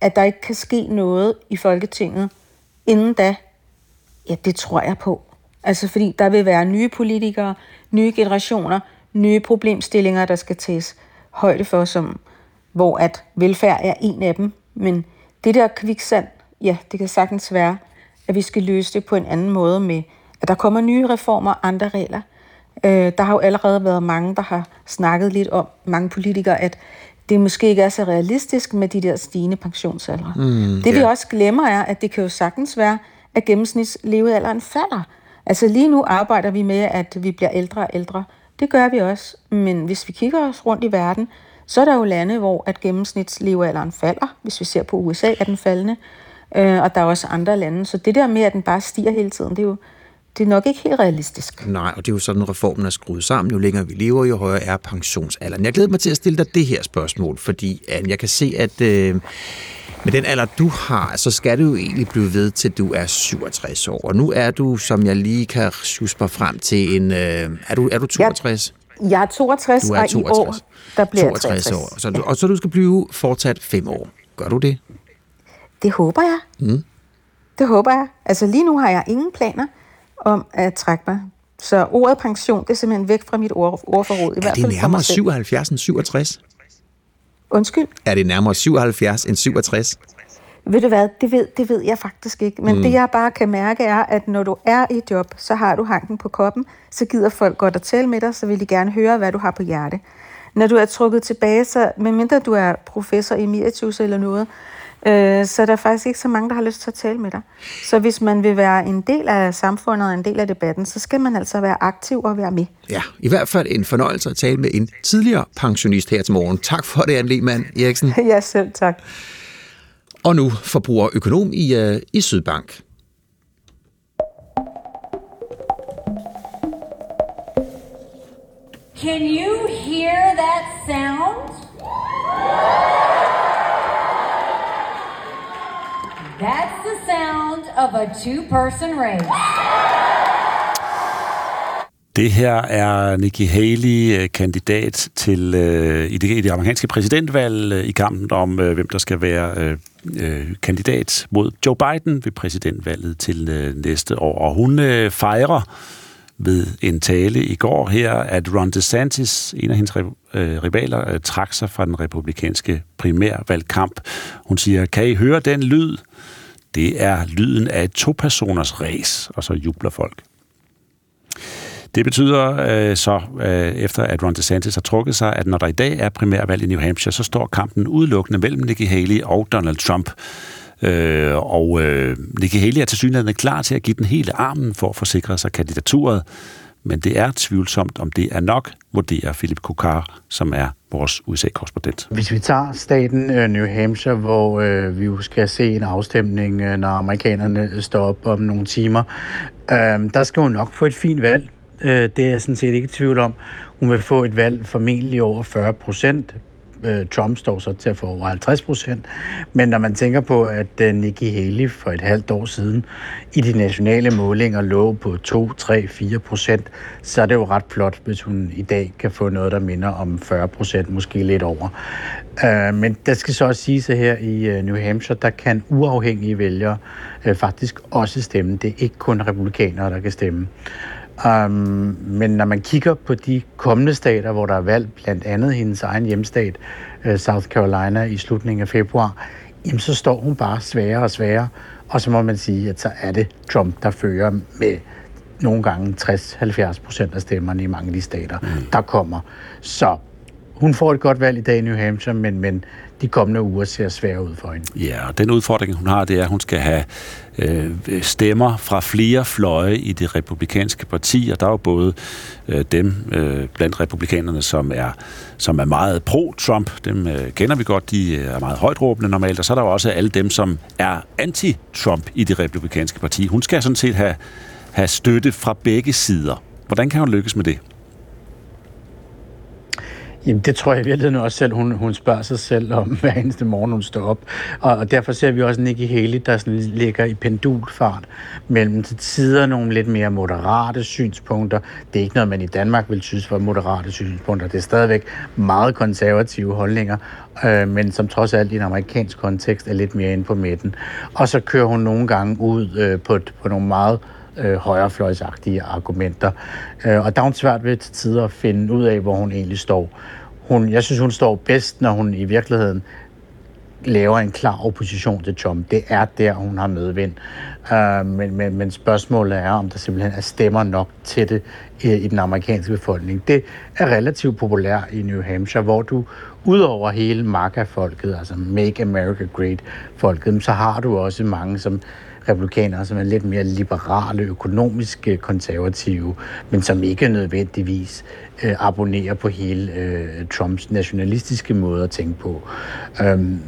at der ikke kan ske noget i Folketinget inden da? Ja, det tror jeg på. Altså fordi der vil være nye politikere, nye generationer, nye problemstillinger, der skal tages højde for, som, hvor at velfærd er en af dem. Men det der kviksand, ja, det kan sagtens være, at vi skal løse det på en anden måde med, at der kommer nye reformer og andre regler. Øh, der har jo allerede været mange, der har snakket lidt om, mange politikere, at det måske ikke er så realistisk med de der stigende pensionsaldre. Mm, det vi ja. også glemmer er, at det kan jo sagtens være, at gennemsnitslevealderen falder. Altså lige nu arbejder vi med, at vi bliver ældre og ældre. Det gør vi også. Men hvis vi kigger os rundt i verden, så er der jo lande, hvor at gennemsnitslevealderen falder. Hvis vi ser på USA, er den faldende. Øh, og der er også andre lande. Så det der med, at den bare stiger hele tiden, det er jo det er nok ikke helt realistisk. Nej, og det er jo sådan, reformen er skruet sammen. Jo længere vi lever, jo højere er pensionsalderen. Jeg glæder mig til at stille dig det her spørgsmål, fordi Anne, jeg kan se, at øh, med den alder, du har, så skal du jo egentlig blive ved til, du er 67 år. Og nu er du, som jeg lige kan sjuske mig frem til, en... Øh, er, du, er du 62? Jeg er 62, Du er og i 62. år, der bliver 62 jeg 63. år. Så, du- og så du skal blive fortsat 5 år. Gør du det? Det håber jeg. Mm. Det håber jeg. Altså lige nu har jeg ingen planer om at trække mig. Så ordet pension, det er simpelthen væk fra mit ord, ordforråd. I Er hvert det fald for nærmere mig selv. 77 end 67? Undskyld? Er det nærmere 77 end 67? Ved du hvad, det ved, det ved jeg faktisk ikke. Men Mm. det jeg bare kan mærke er, at når du er i job, så har du hanken på koppen, så gider folk godt at tale med dig, så vil de gerne høre, hvad du har på hjerte. Når du er trukket tilbage, så medmindre du er professor emeritus eller noget, øh, så er der faktisk ikke så mange, der har lyst til at tale med dig. Så hvis man vil være en del af samfundet og en del af debatten, så skal man altså være aktiv og være med. Ja, i hvert fald en fornøjelse at tale med en tidligere pensionist her til morgen. Tak for det, Anne Lehmann Eriksen. ja, selv tak. Og nu forbruger økonom i, øh, i Sydbank. Can you hear that sound? That's the sound of a two person race. Det her er Nikki Haley, øh, kandidat til øh, i, det, i det amerikanske præsidentvalg øh, i kampen om, øh, hvem der skal være øh, øh, kandidat mod Joe Biden ved præsidentvalget til øh, næste år. Og hun øh, fejrer ved en tale i går her, at Ron DeSantis, en af hendes øh, rivaler, øh, trak sig fra den republikanske primærvalgkamp. Hun siger, kan I høre den lyd? Det er lyden af et to-personers race, og så jubler folk. Det betyder øh, så, øh, efter at Ron DeSantis har trukket sig, at når der i dag er primærvalg i New Hampshire, så står kampen udelukkende mellem Nikki Haley og Donald Trump. Øh, og øh, Nikki Haley er til synligheden klar til at give den hele armen for at forsikre sig kandidaturet, men det er tvivlsomt, om det er nok, vurderer Philip Kokar, som er vores USA-korrespondent. Hvis vi tager staten øh, New Hampshire, hvor øh, vi jo skal se en afstemning, øh, når amerikanerne står op om nogle timer, øh, der skal hun nok få et fint valg. Øh, det er jeg sådan set ikke i tvivl om. Hun vil få et valg formentlig over 40 procent. Øh, Trump står så til at få over 50 procent. Men når man tænker på, at øh, Nikki Haley for et halvt år siden i de nationale målinger lå på 2, 3, 4 procent, så er det jo ret flot, hvis hun i dag kan få noget, der minder om 40 procent, måske lidt over. Øh, men der skal så også sige at her i øh, New Hampshire, der kan uafhængige vælgere øh, faktisk også stemme. Det er ikke kun republikanere, der kan stemme. Um, men når man kigger på de kommende stater, hvor der er valg, blandt andet hendes egen hjemstat, uh, South Carolina, i slutningen af februar, jamen så står hun bare sværere og sværere. Og så må man sige, at så er det Trump, der fører med nogle gange 60-70 procent af stemmerne i mange af de stater, mm. der kommer. Så hun får et godt valg i dag i New Hampshire, men, men de kommende uger ser svære ud for hende. Ja, og den udfordring, hun har, det er, at hun skal have øh, stemmer fra flere fløje i det republikanske parti, og der er jo både øh, dem øh, blandt republikanerne, som er, som er meget pro-Trump, dem øh, kender vi godt, de øh, er meget højtråbende normalt, og så er der jo også alle dem, som er anti-Trump i det republikanske parti. Hun skal sådan set have, have støtte fra begge sider. Hvordan kan hun lykkes med det? Jamen, det tror jeg i virkeligheden også selv, hun, hun spørger sig selv om hver eneste morgen, hun står op. Og, og derfor ser vi også Nikki Haley, der sådan ligger i pendulfart mellem til tider nogle lidt mere moderate synspunkter. Det er ikke noget, man i Danmark vil synes var moderate synspunkter. Det er stadigvæk meget konservative holdninger, øh, men som trods alt i en amerikansk kontekst er lidt mere inde på midten. Og så kører hun nogle gange ud øh, på, på nogle meget øh, Øh, højrefløjsagtige argumenter. Øh, og der er hun svært ved til tider at finde ud af, hvor hun egentlig står. Hun, jeg synes, hun står bedst, når hun i virkeligheden laver en klar opposition til Trump. Det er der, hun har medvind. Øh, men, men, men spørgsmålet er, om der simpelthen er stemmer nok til det i, i den amerikanske befolkning. Det er relativt populært i New Hampshire, hvor du udover hele MAGA-folket, altså Make America Great-folket, så har du også mange, som republikanere, som er lidt mere liberale, økonomisk øh, konservative, men som ikke nødvendigvis øh, abonnerer på hele øh, Trumps nationalistiske måde at tænke på. Øhm,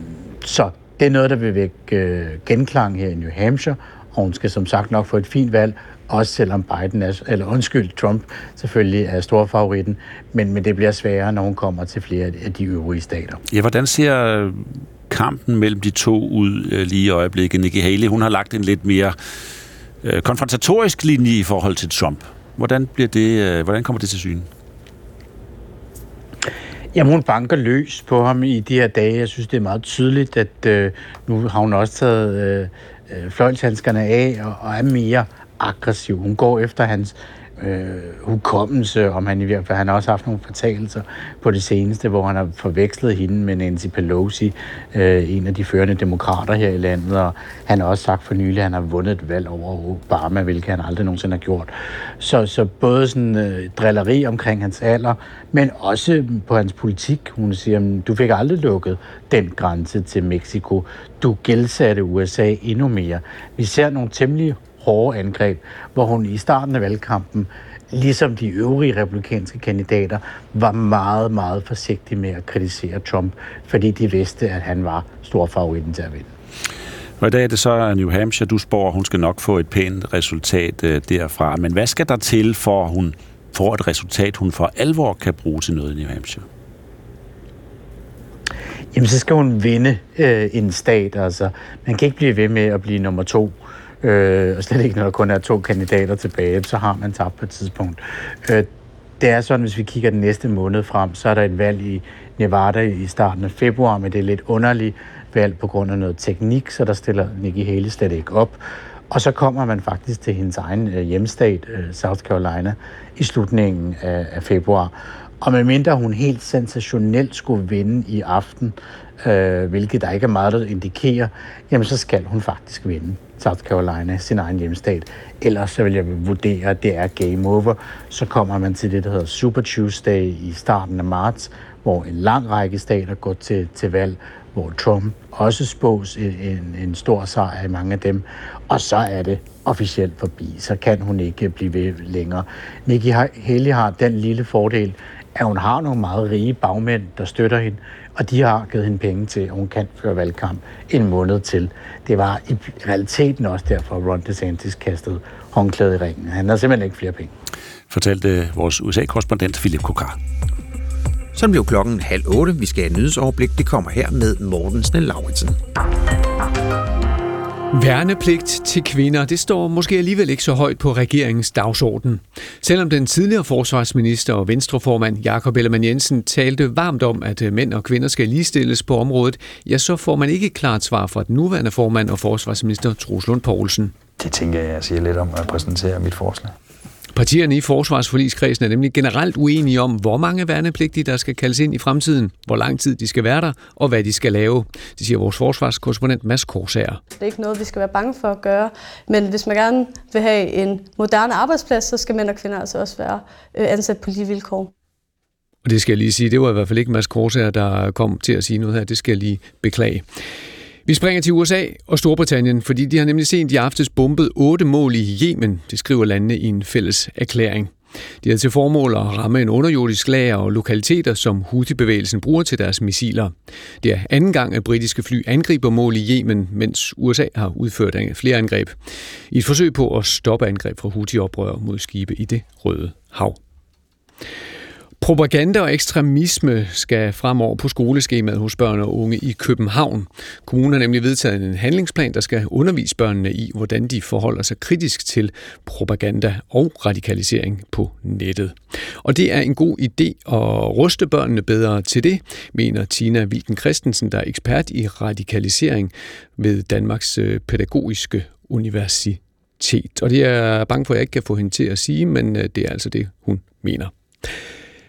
så det er noget, der vil vække øh, genklang her i New Hampshire, og hun skal som sagt nok få et fint valg, også selvom Biden er, eller undskyld, Trump selvfølgelig er stor favoritten, men, men det bliver sværere, når hun kommer til flere af de øvrige stater. Ja, hvordan ser kampen mellem de to ud øh, lige i øjeblikket. Nikki Haley, hun har lagt en lidt mere øh, konfrontatorisk linje i forhold til Trump. Hvordan, bliver det, øh, hvordan kommer det til syne? Jamen, hun banker løs på ham i de her dage. Jeg synes, det er meget tydeligt, at øh, nu har hun også taget øh, øh fløjlshandskerne af og, og er mere aggressiv. Hun går efter hans øh, hukommelse, om han i hvert han har også haft nogle fortalelser på det seneste, hvor han har forvekslet hende med Nancy Pelosi, øh, en af de førende demokrater her i landet, og han har også sagt for nylig, at han har vundet et valg over Obama, hvilket han aldrig nogensinde har gjort. Så, så både sådan øh, drilleri omkring hans alder, men også på hans politik. Hun siger, du fik aldrig lukket den grænse til Mexico. Du gældsatte USA endnu mere. Vi ser nogle temmelig hårde angreb, hvor hun i starten af valgkampen, ligesom de øvrige republikanske kandidater, var meget, meget forsigtig med at kritisere Trump, fordi de vidste, at han var stor favoritten til at vinde. Og i dag er det så New Hampshire, du spår, hun skal nok få et pænt resultat øh, derfra. Men hvad skal der til, for at hun får et resultat, hun for alvor kan bruge til noget i New Hampshire? Jamen, så skal hun vinde øh, en stat. Altså, man kan ikke blive ved med at blive nummer to øh, og slet ikke når der kun er to kandidater tilbage, så har man tabt på et tidspunkt. Øh, det er sådan, hvis vi kigger den næste måned frem, så er der et valg i Nevada i starten af februar, men det er lidt underligt valg på grund af noget teknik, så der stiller Nikki Haley slet ikke op. Og så kommer man faktisk til hendes egen øh, hjemstat, øh, South Carolina, i slutningen af, af februar. Og medmindre hun helt sensationelt skulle vinde i aften, øh, hvilket der ikke er meget, der indikerer, jamen så skal hun faktisk vinde South Carolina, sin egen hjemstat. Ellers så vil jeg vurdere, at det er game over. Så kommer man til det, der hedder Super Tuesday i starten af marts, hvor en lang række stater går til, til valg, hvor Trump også spås en, en, en stor sejr i mange af dem. Og så er det officielt forbi. Så kan hun ikke blive ved længere. Nikki Haley har den lille fordel, at hun har nogle meget rige bagmænd, der støtter hende, og de har givet hende penge til, at hun kan føre valgkamp en måned til. Det var i realiteten også derfor, Ron DeSantis kastede håndklædet i ringen. Han har simpelthen ikke flere penge. Fortalte vores USA-korrespondent Philip Kokar. Så blev klokken halv otte. Vi skal have et nyhedsoverblik. Det kommer her med Morten Snell Lauritsen. Værnepligt til kvinder, det står måske alligevel ikke så højt på regeringens dagsorden. Selvom den tidligere forsvarsminister og venstreformand Jakob Ellemann Jensen talte varmt om, at øh, mænd og kvinder skal ligestilles på området, ja, så får man ikke et klart svar fra den nuværende formand og forsvarsminister Truslund Lund Poulsen. Det tænker jeg, jeg siger lidt om, at præsentere mit forslag. Partierne i forsvarsforligskredsen er nemlig generelt uenige om, hvor mange værnepligtige, der skal kaldes ind i fremtiden, hvor lang tid de skal være der, og hvad de skal lave. Det siger vores forsvarskorrespondent Mads Korsager. Det er ikke noget, vi skal være bange for at gøre, men hvis man gerne vil have en moderne arbejdsplads, så skal mænd og kvinder altså også være øh, ansat på lige vilkår. Og det skal jeg lige sige, det var i hvert fald ikke Mads Korsager, der kom til at sige noget her. Det skal jeg lige beklage. Vi springer til USA og Storbritannien, fordi de har nemlig sent i aftes bombet otte mål i Yemen, det skriver landene i en fælles erklæring. De havde til formål at ramme en underjordisk lager og lokaliteter, som Houthi-bevægelsen bruger til deres missiler. Det er anden gang, at britiske fly angriber mål i Yemen, mens USA har udført flere angreb. I et forsøg på at stoppe angreb fra Houthi-oprør mod skibe i det Røde Hav. Propaganda og ekstremisme skal fremover på skoleskemaet hos børn og unge i København. Kommunen har nemlig vedtaget en handlingsplan, der skal undervise børnene i, hvordan de forholder sig kritisk til propaganda og radikalisering på nettet. Og det er en god idé at ruste børnene bedre til det, mener Tina Wilken Christensen, der er ekspert i radikalisering ved Danmarks øh, Pædagogiske Universitet. Og det er jeg bange for, at jeg ikke kan få hende til at sige, men øh, det er altså det, hun mener.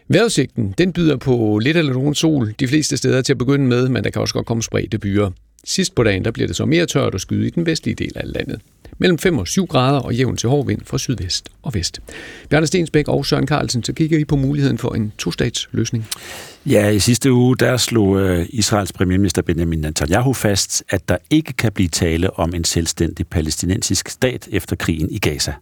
Vejrudsigten, den byder på lidt eller nogen sol de fleste steder til at begynde med, men der kan også godt komme spredte byer. Sidst på dagen der bliver det så mere tørt og skyde i den vestlige del af landet. Mellem 5 og 7 grader og jævn til hård vind fra sydvest og vest. Bjarne Stensbæk og Søren Carlsen, så kigger I på muligheden for en to-stats-løsning. Ja, i sidste uge der slog øh, Israels premierminister Benjamin Netanyahu fast, at der ikke kan blive tale om en selvstændig palæstinensisk stat efter krigen i Gaza.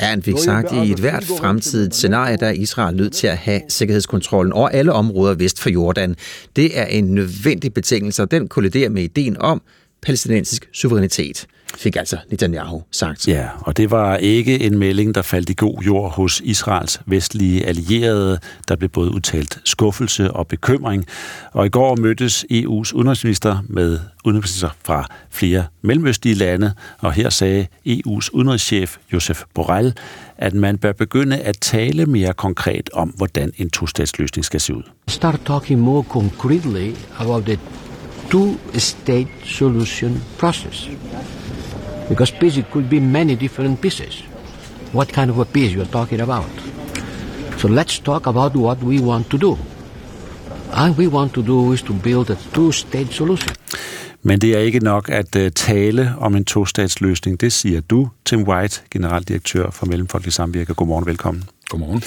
Ja, han fik sagt, at i et hvert fremtidigt scenarie, der er Israel nødt til at have sikkerhedskontrollen over alle områder vest for Jordan. Det er en nødvendig betingelse, og den kolliderer med ideen om palæstinensisk suverænitet fik altså Netanyahu sagt. Ja, og det var ikke en melding, der faldt i god jord hos Israels vestlige allierede. Der blev både udtalt skuffelse og bekymring. Og i går mødtes EU's udenrigsminister med udenrigsminister fra flere mellemøstlige lande, og her sagde EU's udenrigschef Josef Borrell, at man bør begynde at tale mere konkret om, hvordan en tostatsløsning skal se ud. Start talking more concretely about the two-state solution process. Because peace could be many different pieces. What kind of a peace you're talking about? So let's talk about what we want to do. And we want to do is to build a two-state solution. Men det er ikke nok at uh, tale om en to-statsløsning. Det siger du, Tim White, generaldirektør for Mellemfolkelig Samvirke. Godmorgen, velkommen. Godmorgen.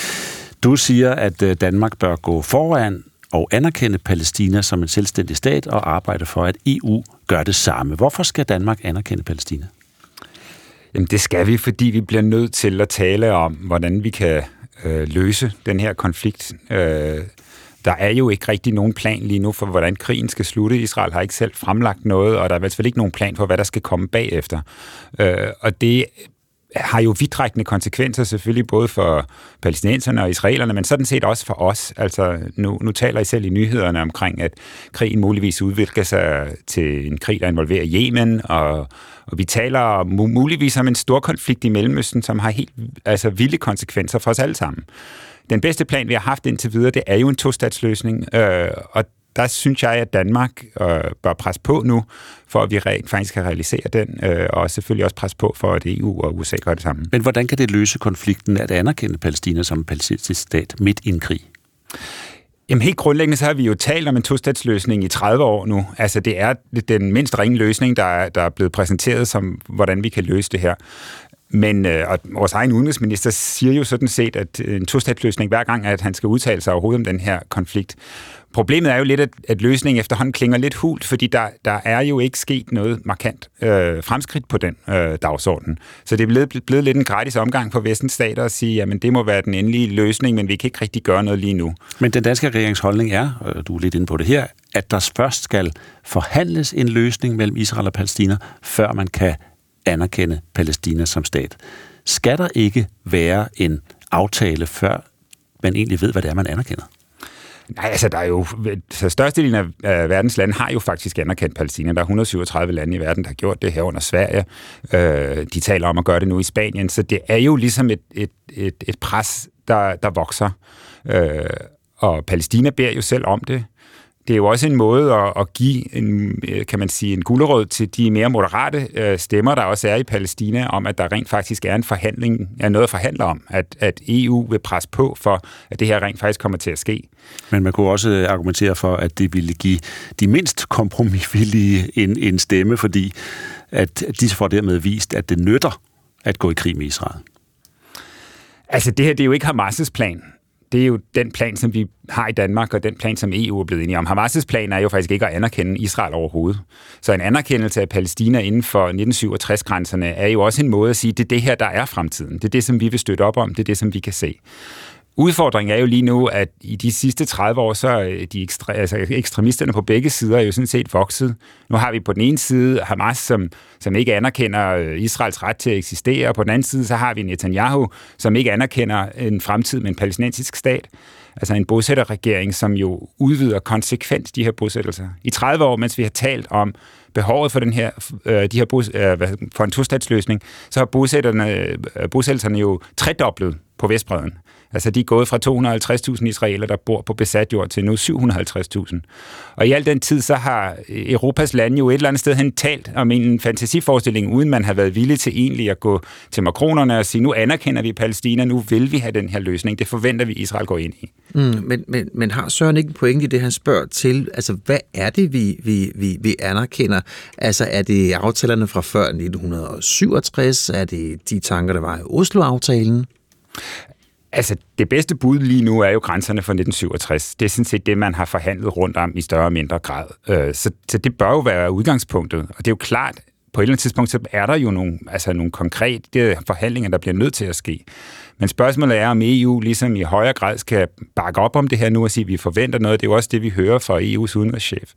Du siger, at uh, Danmark bør gå foran og anerkende Palæstina som en selvstændig stat og arbejde for, at EU gør det samme. Hvorfor skal Danmark anerkende Palæstina? Jamen det skal vi, fordi vi bliver nødt til at tale om, hvordan vi kan øh, løse den her konflikt. Øh, der er jo ikke rigtig nogen plan lige nu for, hvordan krigen skal slutte. Israel har ikke selv fremlagt noget, og der er i hvert fald ikke nogen plan for, hvad der skal komme bagefter. Øh, og det har jo vidtrækkende konsekvenser selvfølgelig både for palæstinenserne og israelerne, men sådan set også for os. Altså, nu, nu taler I selv i nyhederne omkring, at krigen muligvis udvikler sig til en krig, der involverer Yemen, og, og vi taler muligvis om en stor konflikt i Mellemøsten, som har helt altså, vilde konsekvenser for os alle sammen. Den bedste plan, vi har haft indtil videre, det er jo en tostatsløsning, øh, og der synes jeg, at Danmark øh, bør presse på nu, for at vi rent faktisk kan realisere den, øh, og selvfølgelig også presse på for, at EU og USA gør det samme. Men hvordan kan det løse konflikten at anerkende Palæstina som en palæstinensisk stat midt i en krig? Jamen helt grundlæggende så har vi jo talt om en tostatsløsning i 30 år nu. Altså det er den mindst ringe løsning, der er, der er blevet præsenteret som, hvordan vi kan løse det her. Men øh, og vores egen udenrigsminister siger jo sådan set, at en tostatsløsning hver gang, at han skal udtale sig overhovedet om den her konflikt. Problemet er jo lidt, at, at løsningen efterhånden klinger lidt hult, fordi der, der er jo ikke sket noget markant øh, fremskridt på den øh, dagsorden. Så det er blevet, blevet lidt en gratis omgang for vestens stater at sige, at det må være den endelige løsning, men vi kan ikke rigtig gøre noget lige nu. Men den danske regeringsholdning er, og du er lidt inde på det her, at der først skal forhandles en løsning mellem Israel og Palæstina, før man kan anerkende Palæstina som stat. Skal der ikke være en aftale, før man egentlig ved, hvad det er, man anerkender? Nej, altså der er jo... Så størstedelen af, af verdens lande har jo faktisk anerkendt Palæstina. Der er 137 lande i verden, der har gjort det her under Sverige. Øh, de taler om at gøre det nu i Spanien. Så det er jo ligesom et, et, et, et pres, der, der vokser. Øh, og Palæstina beder jo selv om det det er jo også en måde at, at give en, kan man sige, en gulderød til de mere moderate øh, stemmer, der også er i Palæstina, om at der rent faktisk er en forhandling, er noget at forhandle om, at, at EU vil presse på for, at det her rent faktisk kommer til at ske. Men man kunne også argumentere for, at det ville give de mindst kompromisvillige en, en stemme, fordi at de får dermed vist, at det nytter at gå i krig med Israel. Altså det her, det er jo ikke Hamas' plan det er jo den plan, som vi har i Danmark, og den plan, som EU er blevet enige om. Hamas' plan er jo faktisk ikke at anerkende Israel overhovedet. Så en anerkendelse af Palæstina inden for 1967-grænserne er jo også en måde at sige, det er det her, der er fremtiden. Det er det, som vi vil støtte op om. Det er det, som vi kan se. Udfordringen er jo lige nu, at i de sidste 30 år, så er de ekstre, altså ekstremisterne på begge sider er jo sådan set vokset. Nu har vi på den ene side Hamas, som, som ikke anerkender øh, Israels ret til at eksistere, og på den anden side, så har vi Netanyahu, som ikke anerkender en fremtid med en palæstinensisk stat. Altså en bosætterregering, som jo udvider konsekvent de her bosættelser. I 30 år, mens vi har talt om behovet for den her, øh, de her bos, øh, for en tostatsløsning, så har bosætterne, øh, bosættelserne jo tredoblet på Vestbreden. Altså, de er gået fra 250.000 israeler, der bor på besat jord, til nu 750.000. Og i al den tid, så har øh, Europas lande jo et eller andet sted hen talt om en fantasiforestilling, uden man har været villig til egentlig at gå til makronerne og sige, nu anerkender vi Palæstina, nu vil vi have den her løsning. Det forventer vi, Israel går ind i. Mm, men, men, men har Søren ikke en pointe i det, han spørger til? Altså, hvad er det, vi, vi, vi, vi anerkender? Altså, er det aftalerne fra før 1967? Er det de tanker, der var i Oslo-aftalen? Altså, det bedste bud lige nu er jo grænserne for 1967. Det er sådan set det, man har forhandlet rundt om i større og mindre grad. Øh, så, så det bør jo være udgangspunktet. Og det er jo klart, på et eller andet tidspunkt, så er der jo nogle, altså nogle konkrete forhandlinger, der bliver nødt til at ske. Men spørgsmålet er, om EU ligesom i højere grad skal bakke op om det her nu og sige, at vi forventer noget. Det er jo også det, vi hører fra EU's udenrigschef.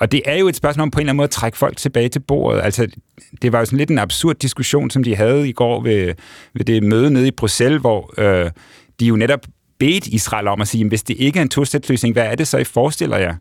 Og det er jo et spørgsmål om på en eller anden måde at trække folk tilbage til bordet. Altså, det var jo sådan lidt en absurd diskussion, som de havde i går ved, ved det møde nede i Bruxelles, hvor øh, de jo netop bedt Israel om at sige, hvis det ikke er en tostatsløsning, hvad er det så, I forestiller jer?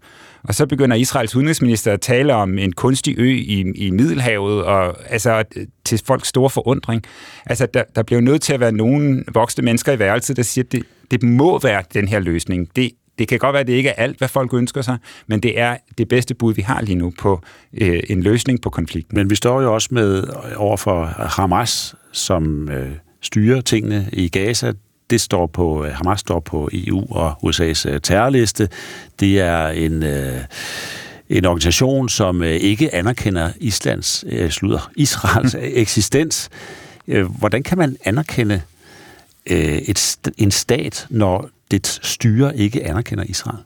Og så begynder Israels udenrigsminister at tale om en kunstig ø i, i Middelhavet, og altså til folks store forundring. Altså, der, der bliver nødt til at være nogle voksne mennesker i værelset, der siger, at det, det må være den her løsning. Det det kan godt være, at det ikke er alt, hvad folk ønsker sig, men det er det bedste bud, vi har lige nu på øh, en løsning på konflikten. Men vi står jo også med over for Hamas, som øh, styrer tingene i Gaza. Det står på, øh, Hamas står på EU og USA's øh, terrorliste. Det er en... Øh, en organisation, som øh, ikke anerkender Islands, øh, slutter, Israels eksistens. Hvordan kan man anerkende et, en stat, når det styre ikke anerkender Israel?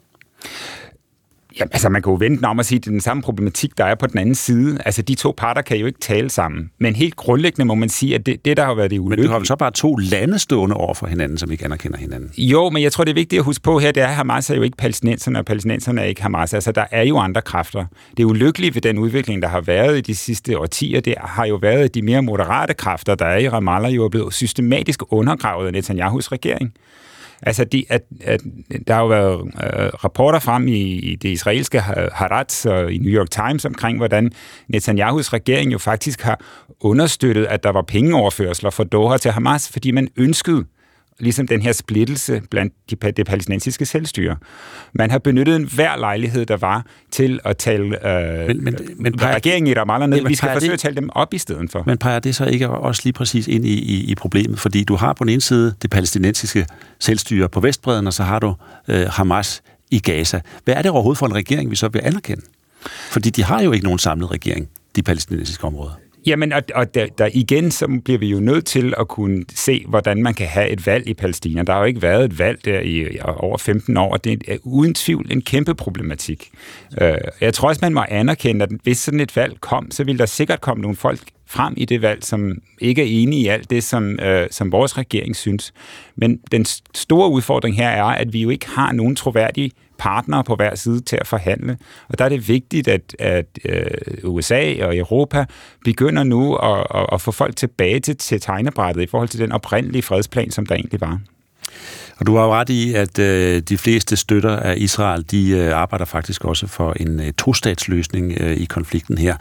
Ja, altså man kan jo vente om at sige, at det er den samme problematik, der er på den anden side. Altså de to parter kan jo ikke tale sammen. Men helt grundlæggende må man sige, at det, det der har været det ulykkelige... Men du har jo så bare to lande stående over for hinanden, som ikke anerkender hinanden. Jo, men jeg tror, det er vigtigt at huske på her, det er, at Hamas er jo ikke palæstinenserne, og palæstinenserne er ikke Hamas. Altså der er jo andre kræfter. Det ulykkelige ved den udvikling, der har været i de sidste årtier, det har jo været, at de mere moderate kræfter, der er i Ramallah, jo er blevet systematisk undergravet af Netanyahus regering. Altså, de, at, at, der har jo været øh, rapporter frem i, i det israelske Haaretz og i New York Times omkring, hvordan Netanyahus regering jo faktisk har understøttet, at der var pengeoverførsler fra Doha til Hamas, fordi man ønskede ligesom den her splittelse blandt de, det palæstinensiske selvstyre. Man har benyttet en hver lejlighed, der var, til at tale øh, men, men, men peger, regeringen i Ramallah ned. Vi skal forsøge det, at tale dem op i stedet for. Men peger det så ikke også lige præcis ind i, i, i problemet? Fordi du har på den ene side det palæstinensiske selvstyre på Vestbreden, og så har du øh, Hamas i Gaza. Hvad er det overhovedet for en regering, vi så vil anerkende? Fordi de har jo ikke nogen samlet regering, de palæstinensiske områder. Jamen, og, og der, der igen, så bliver vi jo nødt til at kunne se, hvordan man kan have et valg i Palæstina. Der har jo ikke været et valg der i, i over 15 år, og det er uden tvivl en kæmpe problematik. Uh, jeg tror også, man må anerkende, at hvis sådan et valg kom, så vil der sikkert komme nogle folk frem i det valg, som ikke er enige i alt det, som, øh, som vores regering synes. Men den store udfordring her er, at vi jo ikke har nogen troværdige partnere på hver side til at forhandle. Og der er det vigtigt, at, at øh, USA og Europa begynder nu at, at, at få folk tilbage til, til tegnebrættet i forhold til den oprindelige fredsplan, som der egentlig var. Og du har jo ret i, at øh, de fleste støtter af Israel, de øh, arbejder faktisk også for en øh, tostatsløsning øh, i konflikten her.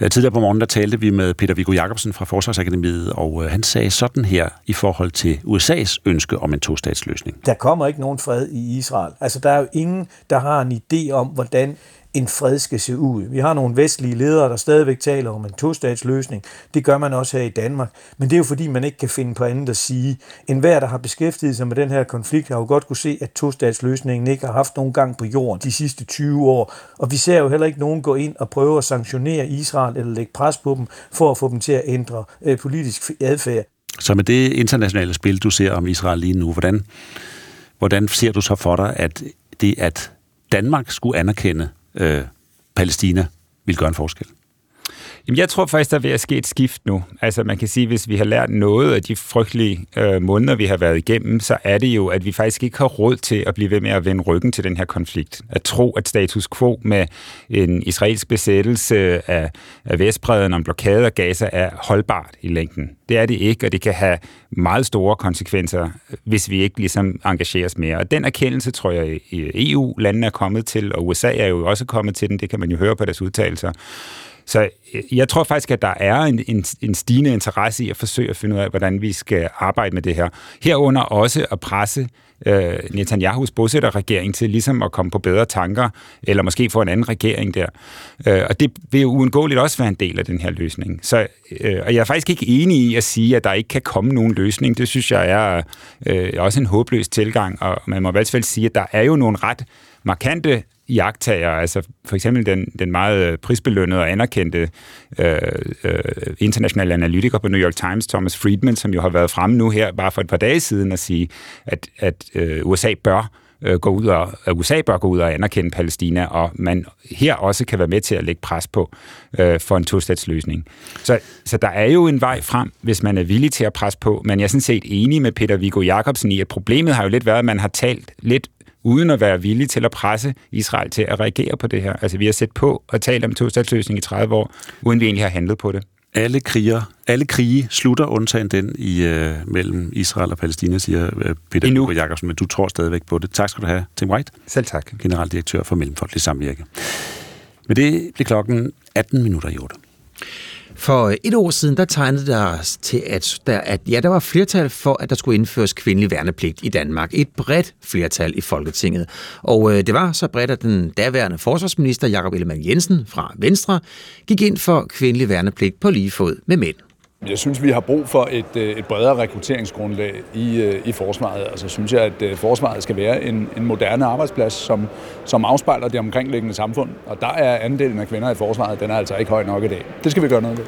Øh, tidligere på morgen, der talte vi med Peter Viggo Jacobsen fra Forsvarsakademiet, og øh, han sagde sådan her i forhold til USA's ønske om en tostatsløsning. Der kommer ikke nogen fred i Israel. Altså, der er jo ingen, der har en idé om, hvordan en fred skal se ud. Vi har nogle vestlige ledere, der stadigvæk taler om en tostatsløsning. Det gør man også her i Danmark. Men det er jo fordi, man ikke kan finde på andet at sige. En hver, der har beskæftiget sig med den her konflikt, har jo godt kunne se, at tostatsløsningen ikke har haft nogen gang på jorden de sidste 20 år. Og vi ser jo heller ikke nogen gå ind og prøve at sanktionere Israel eller lægge pres på dem for at få dem til at ændre øh, politisk adfærd. Så med det internationale spil, du ser om Israel lige nu, hvordan, hvordan ser du så for dig, at det, at Danmark skulle anerkende øh, Palæstina vil gøre en forskel? Jamen, jeg tror faktisk, der er ved at ske et skift nu. Altså, man kan sige, hvis vi har lært noget af de frygtelige øh, måneder, vi har været igennem, så er det jo, at vi faktisk ikke har råd til at blive ved med at vende ryggen til den her konflikt. At tro, at status quo med en israelsk besættelse af, af Vestbreden og blokade af Gaza er holdbart i længden. Det er det ikke, og det kan have meget store konsekvenser, hvis vi ikke ligesom engagerer os mere. Og den erkendelse, tror jeg, EU-landene er kommet til, og USA er jo også kommet til den, det kan man jo høre på deres udtalelser. Så øh, jeg tror faktisk, at der er en, en, en stigende interesse i at forsøge at finde ud af, hvordan vi skal arbejde med det her. Herunder også at presse øh, Netanyahus bosætterregering til ligesom at komme på bedre tanker, eller måske få en anden regering der. Øh, og det vil jo uundgåeligt også være en del af den her løsning. Så, øh, og jeg er faktisk ikke enig i at sige, at der ikke kan komme nogen løsning. Det synes jeg er øh, også en håbløs tilgang, og man må i hvert fald sige, at der er jo nogle ret markante jagttager, altså for eksempel den, den meget prisbelønnede og anerkendte øh, øh, internationale analytiker på New York Times, Thomas Friedman, som jo har været fremme nu her bare for et par dage siden at sige, at, at øh, USA bør øh, gå ud og, at USA bør gå ud og anerkende Palæstina, og man her også kan være med til at lægge pres på øh, for en tostatsløsning. Så, så der er jo en vej frem, hvis man er villig til at presse på, men jeg er sådan set enig med Peter Viggo Jacobsen i, at problemet har jo lidt været, at man har talt lidt uden at være villig til at presse Israel til at reagere på det her. Altså, vi har set på og talt om tostatsløsning i 30 år, uden vi egentlig har handlet på det. Alle, kriger, alle krige slutter undtagen den i øh, mellem Israel og Palæstina, siger øh, Peter Endnu. Jacobsen, men du tror stadigvæk på det. Tak skal du have, Tim White. Selv tak. Generaldirektør for Mellemfolkelig Samvirke. Med det bliver klokken 18 minutter i 8. For øh, et år siden, der tegnede der til, at der, at ja, der var flertal for, at der skulle indføres kvindelig værnepligt i Danmark. Et bredt flertal i Folketinget. Og øh, det var så bredt, at den daværende forsvarsminister Jakob Ellemann Jensen fra Venstre gik ind for kvindelig værnepligt på lige fod med mænd. Jeg synes, vi har brug for et, øh, et bredere rekrutteringsgrundlag i, øh, i forsvaret. Altså synes jeg, at øh, forsvaret skal være en, en moderne arbejdsplads, som, som afspejler det omkringliggende samfund. Og der er andelen af kvinder i forsvaret, den er altså ikke høj nok i dag. Det skal vi gøre noget ved.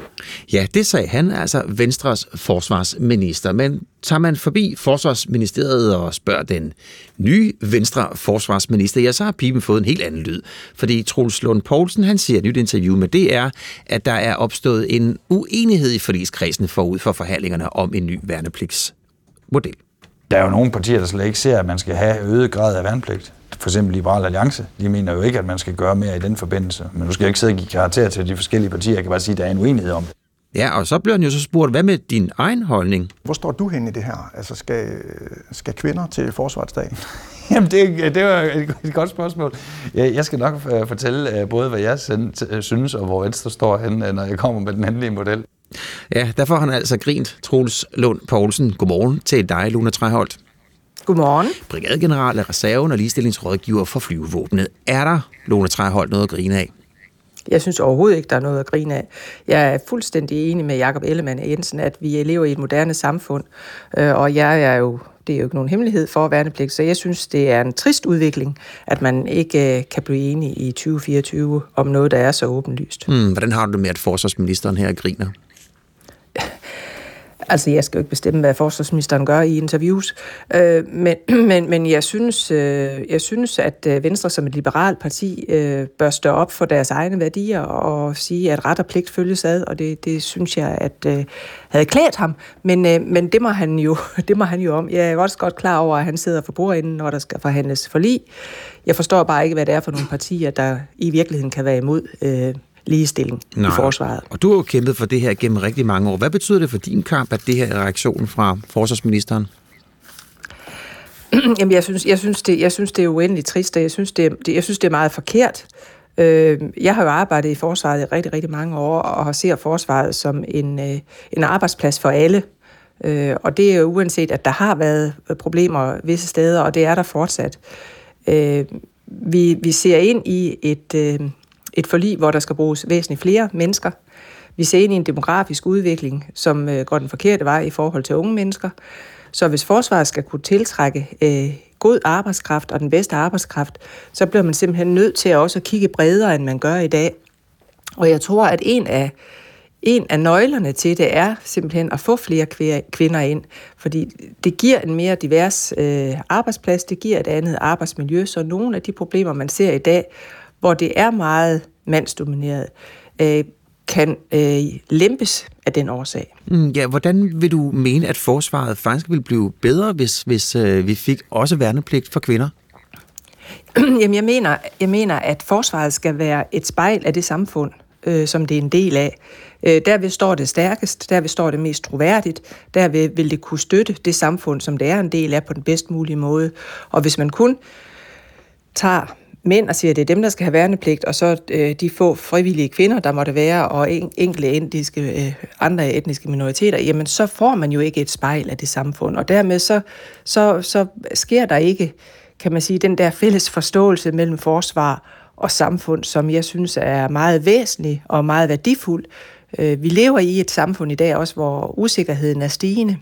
Ja, det sagde han, altså Venstres forsvarsminister. Men tager man forbi Forsvarsministeriet og spørger den nye Venstre forsvarsminister, ja, så har pipen fået en helt anden lyd. Fordi Troels Lund Poulsen, han siger et nyt interview med DR, at der er opstået en uenighed i forligskredsen forud for forhandlingerne om en ny værnepligtsmodel. Der er jo nogle partier, der slet ikke ser, at man skal have øget grad af værnepligt. For eksempel Liberal Alliance. De mener jo ikke, at man skal gøre mere i den forbindelse. Men nu skal jeg ikke sidde og give karakter til de forskellige partier. Jeg kan bare sige, at der er en uenighed om det. Ja, og så bliver han jo så spurgt, hvad med din egen holdning? Hvor står du hen i det her? Altså, skal, skal kvinder til forsvarsdagen? Jamen, det, det var et, et godt spørgsmål. Jeg skal nok øh, fortælle øh, både, hvad jeg øh, synes, og hvor Venstre står hen, når jeg kommer med den endelige model. Ja, der får han altså grint, Troels Lund Poulsen. Godmorgen til dig, Luna Træholdt. Godmorgen. Brigadegeneral af reserven og ligestillingsrådgiver for flyvevåbnet. Er der, Lone Træholdt, noget at grine af? Jeg synes overhovedet ikke, der er noget at grine af. Jeg er fuldstændig enig med Jakob Ellemann Jensen, at vi lever i et moderne samfund, øh, og jeg er jo det er jo ikke nogen hemmelighed for værnepligt, så jeg synes, det er en trist udvikling, at man ikke øh, kan blive enige i 2024 om noget, der er så åbenlyst. Hmm, hvordan har du det med, at forsvarsministeren her griner? Altså, jeg skal jo ikke bestemme, hvad forsvarsministeren gør i interviews, øh, men, men, men jeg, synes, øh, jeg synes, at øh, Venstre som et liberalt parti øh, bør stå op for deres egne værdier og sige, at ret og pligt følges ad, og det, det synes jeg, at øh, havde klædt ham, men, øh, men det, må han jo, det må han jo om. Jeg er også godt klar over, at han sidder for bordenden, når der skal forhandles forlig. Jeg forstår bare ikke, hvad det er for nogle partier, der i virkeligheden kan være imod øh, ligestilling Nej. i forsvaret. Og du har jo kæmpet for det her gennem rigtig mange år. Hvad betyder det for din kamp, at det her er reaktionen fra forsvarsministeren? Jamen, jeg synes, jeg synes, det, jeg synes, det er uendeligt trist, og jeg synes, det, det, jeg synes, det er meget forkert. Øh, jeg har jo arbejdet i forsvaret i rigtig, rigtig mange år, og har ser forsvaret som en, øh, en arbejdsplads for alle. Øh, og det er jo uanset, at der har været problemer visse steder, og det er der fortsat. Vi, vi ser ind i et, et forlig, hvor der skal bruges væsentligt flere mennesker. Vi ser ind i en demografisk udvikling, som øh, går den forkerte vej i forhold til unge mennesker. Så hvis forsvaret skal kunne tiltrække øh, god arbejdskraft og den bedste arbejdskraft, så bliver man simpelthen nødt til at også kigge bredere, end man gør i dag. Og jeg tror, at en af, en af nøglerne til det er simpelthen at få flere kvinder ind, fordi det giver en mere divers øh, arbejdsplads, det giver et andet arbejdsmiljø, så nogle af de problemer, man ser i dag, hvor det er meget mandsdomineret, øh, kan øh, lempes af den årsag. Mm, ja, hvordan vil du mene, at forsvaret faktisk vil blive bedre, hvis, hvis øh, vi fik også værnepligt for kvinder? Jamen, jeg mener, jeg mener, at forsvaret skal være et spejl af det samfund, øh, som det er en del af. Øh, derved står det stærkest, derved står det mest troværdigt, derved vil det kunne støtte det samfund, som det er en del af på den bedst mulige måde. Og hvis man kun tager mænd og siger, at det er dem, der skal have værnepligt, og så øh, de få frivillige kvinder, der måtte være, og en, enkelte indiske, øh, andre etniske minoriteter, jamen så får man jo ikke et spejl af det samfund. Og dermed så, så, så sker der ikke, kan man sige, den der fælles forståelse mellem forsvar og samfund, som jeg synes er meget væsentlig og meget værdifuld. Øh, vi lever i et samfund i dag også, hvor usikkerheden er stigende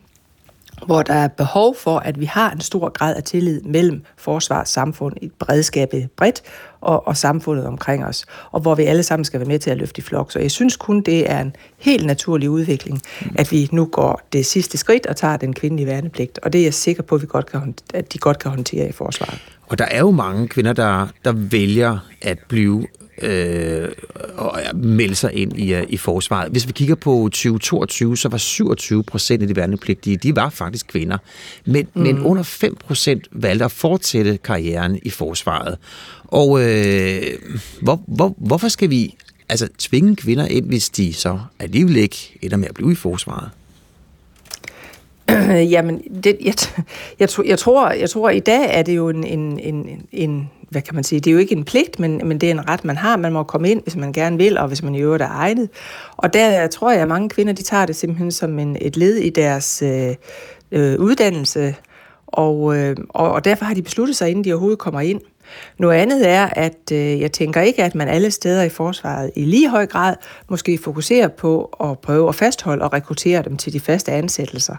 hvor der er behov for, at vi har en stor grad af tillid mellem forsvar og samfund, et bredskab bredt, og, og samfundet omkring os, og hvor vi alle sammen skal være med til at løfte i flok. Så jeg synes kun, det er en helt naturlig udvikling, at vi nu går det sidste skridt og tager den kvindelige værnepligt, og det er jeg sikker på, at, vi godt kan, at de godt kan håndtere i forsvaret. Og der er jo mange kvinder, der, der vælger at blive øh, og melde sig ind i, øh, i forsvaret. Hvis vi kigger på 2022, så var 27 procent af de værnepligtige, de var faktisk kvinder. Men, mm. men under 5 procent valgte at fortsætte karrieren i forsvaret. Og øh, hvor, hvor, hvorfor skal vi altså tvinge kvinder ind, hvis de så alligevel ikke ender med at blive i forsvaret? Jamen, det, jeg, jeg, jeg, tror, jeg tror, i dag er det jo en, en, en, en, hvad kan man sige, det er jo ikke en pligt, men, men det er en ret, man har. Man må komme ind, hvis man gerne vil, og hvis man i øvrigt er egnet. Og der tror jeg, at mange kvinder, de tager det simpelthen som en, et led i deres øh, øh, uddannelse, og, øh, og, og derfor har de besluttet sig, inden de overhovedet kommer ind. Noget andet er, at øh, jeg tænker ikke, at man alle steder i forsvaret i lige høj grad måske fokuserer på at prøve at fastholde og rekruttere dem til de faste ansættelser.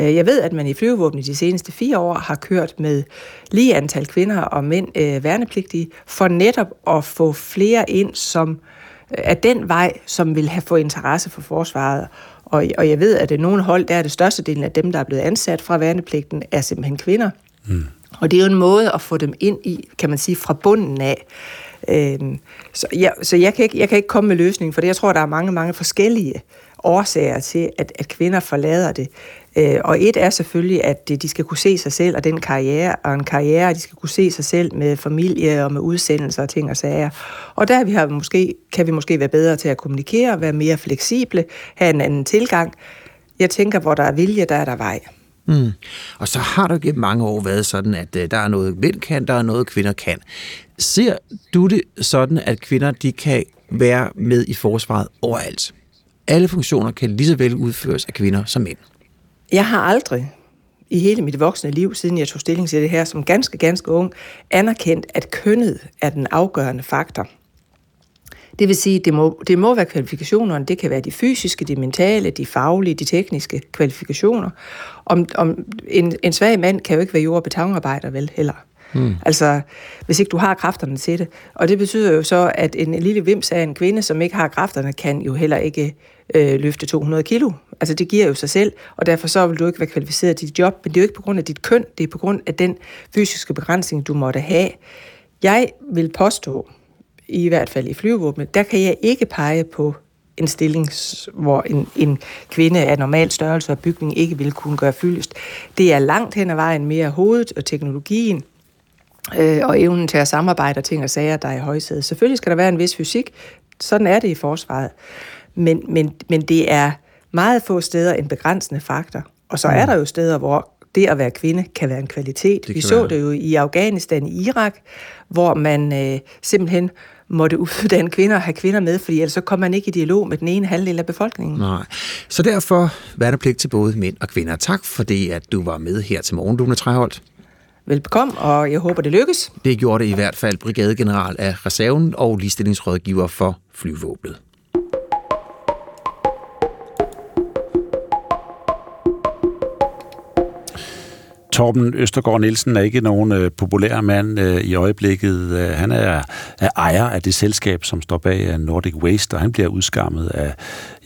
Øh, jeg ved, at man i flyvevåbnet de seneste fire år har kørt med lige antal kvinder og mænd øh, værnepligtige, for netop at få flere ind, som øh, er den vej, som vil have få interesse for forsvaret. Og, og jeg ved, at det nogle hold, der er det største delen af dem, der er blevet ansat fra værnepligten, er simpelthen kvinder. Mm. Og det er jo en måde at få dem ind i, kan man sige, fra bunden af. Øhm, så jeg, så jeg, kan ikke, jeg kan ikke komme med løsningen, for det, jeg tror, der er mange, mange forskellige årsager til, at, at kvinder forlader det. Øh, og et er selvfølgelig, at de skal kunne se sig selv og den karriere, og en karriere, de skal kunne se sig selv med familie og med udsendelser og ting og sager. Og der vi har måske, kan vi måske være bedre til at kommunikere, være mere fleksible, have en anden tilgang. Jeg tænker, hvor der er vilje, der er der vej. Mm. Og så har det gennem mange år været sådan, at øh, der er noget mænd kan, der er noget kvinder kan. Ser du det sådan, at kvinder de kan være med i forsvaret overalt? Alle funktioner kan lige så vel udføres af kvinder som mænd. Jeg har aldrig i hele mit voksne liv, siden jeg tog stilling til det her som ganske, ganske ung, anerkendt, at kønnet er den afgørende faktor. Det vil sige, det må, det må være kvalifikationerne. Det kan være de fysiske, de mentale, de faglige, de tekniske kvalifikationer. Om, om en, en svag mand kan jo ikke være jord- og betonarbejder, vel, heller. Mm. Altså, hvis ikke du har kræfterne til det. Og det betyder jo så, at en, lille vims af en kvinde, som ikke har kræfterne, kan jo heller ikke øh, løfte 200 kilo. Altså, det giver jo sig selv, og derfor så vil du ikke være kvalificeret til dit job. Men det er jo ikke på grund af dit køn, det er på grund af den fysiske begrænsning, du måtte have. Jeg vil påstå, i hvert fald i flyvevåbnet, der kan jeg ikke pege på en stilling, hvor en, en kvinde af normal størrelse og bygning ikke vil kunne gøre fyldest. Det er langt hen ad vejen mere hovedet og teknologien, øh, og evnen til at samarbejde og ting og sager, der er i højsædet. Selvfølgelig skal der være en vis fysik. Sådan er det i forsvaret. Men, men, men det er meget få steder en begrænsende faktor. Og så er mm. der jo steder, hvor det at være kvinde kan være en kvalitet. Vi så være. det jo i Afghanistan, i Irak, hvor man øh, simpelthen måtte uddanne kvinder og have kvinder med, fordi ellers så kom man ikke i dialog med den ene halvdel af befolkningen. Nej. Så derfor værnepligt til både mænd og kvinder. Tak for det, at du var med her til morgen, Lune Træholdt. Velbekomme, og jeg håber, det lykkes. Det gjorde det i hvert fald brigadegeneral af reserven og ligestillingsrådgiver for flyvåbnet. Torben Østergaard Nielsen er ikke nogen øh, populær mand øh, i øjeblikket. Øh, han er, er ejer af det selskab, som står bag øh, Nordic Waste, og han bliver udskammet af,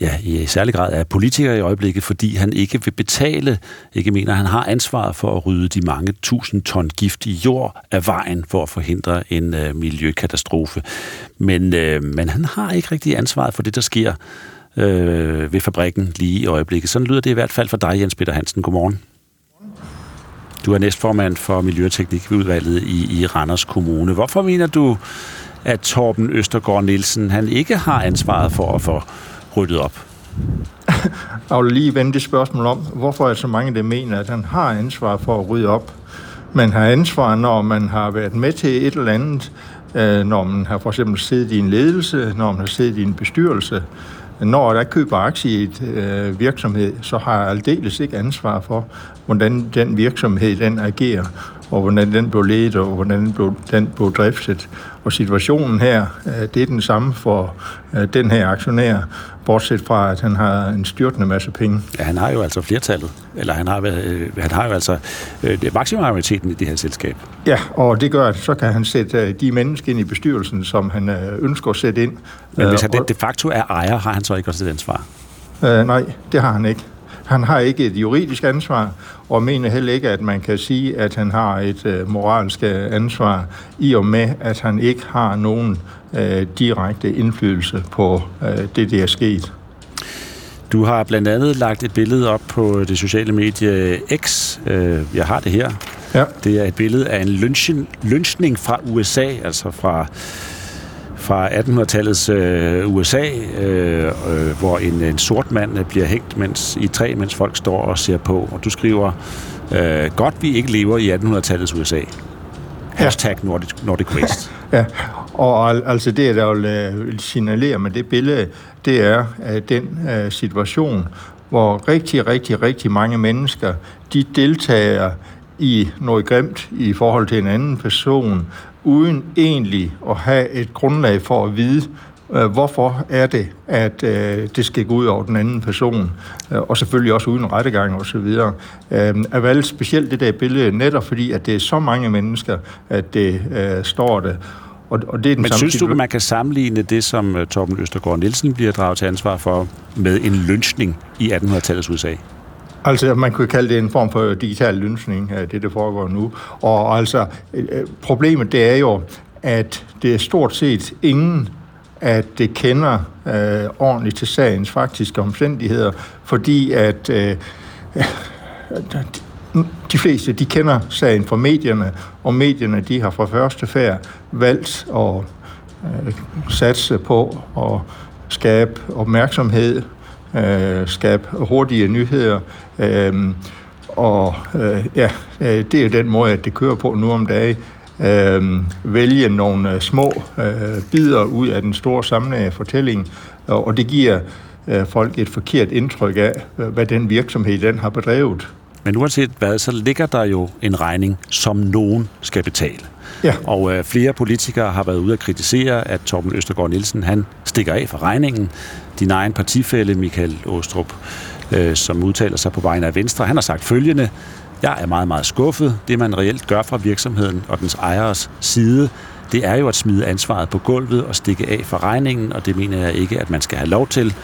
ja, i særlig grad af politikere i øjeblikket, fordi han ikke vil betale, ikke mener, han har ansvaret for at rydde de mange tusind ton giftig jord af vejen for at forhindre en øh, miljøkatastrofe. Men, øh, men han har ikke rigtig ansvaret for det, der sker øh, ved fabrikken lige i øjeblikket. Sådan lyder det i hvert fald for dig, Jens Peter Hansen. Godmorgen. Du er næstformand for Miljøteknikudvalget i, i Randers Kommune. Hvorfor mener du, at Torben Østergaard Nielsen han ikke har ansvaret for at få ryddet op? Jeg vil lige vende det spørgsmål om, hvorfor er så mange, der mener, at han har ansvar for at rydde op. Man har ansvar, når man har været med til et eller andet, øh, når man har for eksempel siddet i en ledelse, når man har siddet i en bestyrelse, når der køber aktie i et øh, virksomhed, så har jeg aldeles ikke ansvar for, hvordan den virksomhed den agerer, og hvordan den blev ledet, og hvordan den blev, den blev driftet. Og situationen her, øh, det er den samme for øh, den her aktionær, bortset fra, at han har en styrtende masse penge. Ja, han har jo altså flertallet, eller han har, øh, han har jo altså øh, maksimariteten i det her selskab. Ja, og det gør, at så kan han sætte øh, de mennesker ind i bestyrelsen, som han øh, ønsker at sætte ind. Men hvis han øh, de facto er ejer, har han så ikke også et ansvar? Øh, nej, det har han ikke. Han har ikke et juridisk ansvar, og mener heller ikke, at man kan sige, at han har et øh, moralsk ansvar, i og med, at han ikke har nogen øh, direkte indflydelse på øh, det, der er sket. Du har blandt andet lagt et billede op på det sociale medie X. Øh, jeg har det her. Ja. Det er et billede af en lynchning fra USA, altså fra fra 1800-tallets øh, USA, øh, øh, hvor en, en sort mand øh, bliver hængt mens, i træ, mens folk står og ser på. Og du skriver, øh, godt vi ikke lever i 1800-tallets USA. Hashtag Nordic, Nordic Waste. ja, og altså det, der vil signalere med det billede, det er at den uh, situation, hvor rigtig, rigtig, rigtig mange mennesker, de deltager i noget grimt i forhold til en anden person, uden egentlig at have et grundlag for at vide, øh, hvorfor er det, at øh, det skal gå ud over den anden person, øh, og selvfølgelig også uden rettegang og så videre. er valgt specielt det der billede, netop fordi, at det er så mange mennesker, at det står det. Og, og det er den Men samme synes du, at man kan sammenligne det, som øh, Torben Østergaard Nielsen bliver draget til ansvar for, med en lynchning i 1800-tallets USA? Altså, man kunne kalde det en form for digital lønsning, det, der foregår nu. Og altså, øh, problemet det er jo, at det er stort set ingen, at det kender øh, ordentligt til sagens faktiske omstændigheder, fordi at øh, de fleste, de kender sagen fra medierne, og medierne, de har fra første færd valgt at øh, satse på at skabe opmærksomhed, øh, skabe hurtige nyheder, øh, og øh, ja, øh, det er den måde, at det kører på nu om dagen. Øh, vælge nogle øh, små øh, bidder ud af den store samlede fortælling, og, og det giver øh, folk et forkert indtryk af, hvad den virksomhed den har bedrevet. Men uanset hvad, så ligger der jo en regning, som nogen skal betale. Ja. Og øh, flere politikere har været ude at kritisere, at Torben Østergaard Nielsen han stikker af for regningen. Din egen partifælle, Michael Åstrup, øh, som udtaler sig på vegne af Venstre, han har sagt følgende. Jeg er meget, meget skuffet. Det, man reelt gør fra virksomheden og dens ejers side, det er jo at smide ansvaret på gulvet og stikke af for regningen, og det mener jeg ikke, at man skal have lov til.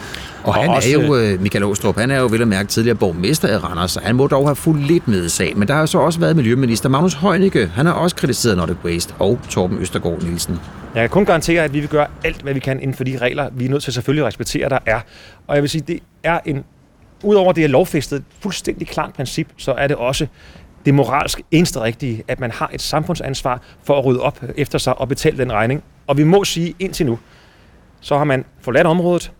Og han også, er jo, øh, Michael Åstrup, han er jo vel at mærke tidligere borgmester i Randers, så han må dog have fuldt lidt med i sagen. Men der har jo så også været miljøminister Magnus Heunicke. Han har også kritiseret Nordic Waste og Torben Østergaard Nielsen. Jeg kan kun garantere, at vi vil gøre alt, hvad vi kan inden for de regler, vi er nødt til selvfølgelig at respektere, der er. Og jeg vil sige, det er en... Udover det er lovfæstet fuldstændig klart princip, så er det også det moralsk eneste rigtige, at man har et samfundsansvar for at rydde op efter sig og betale den regning. Og vi må sige indtil nu, så har man forladt området,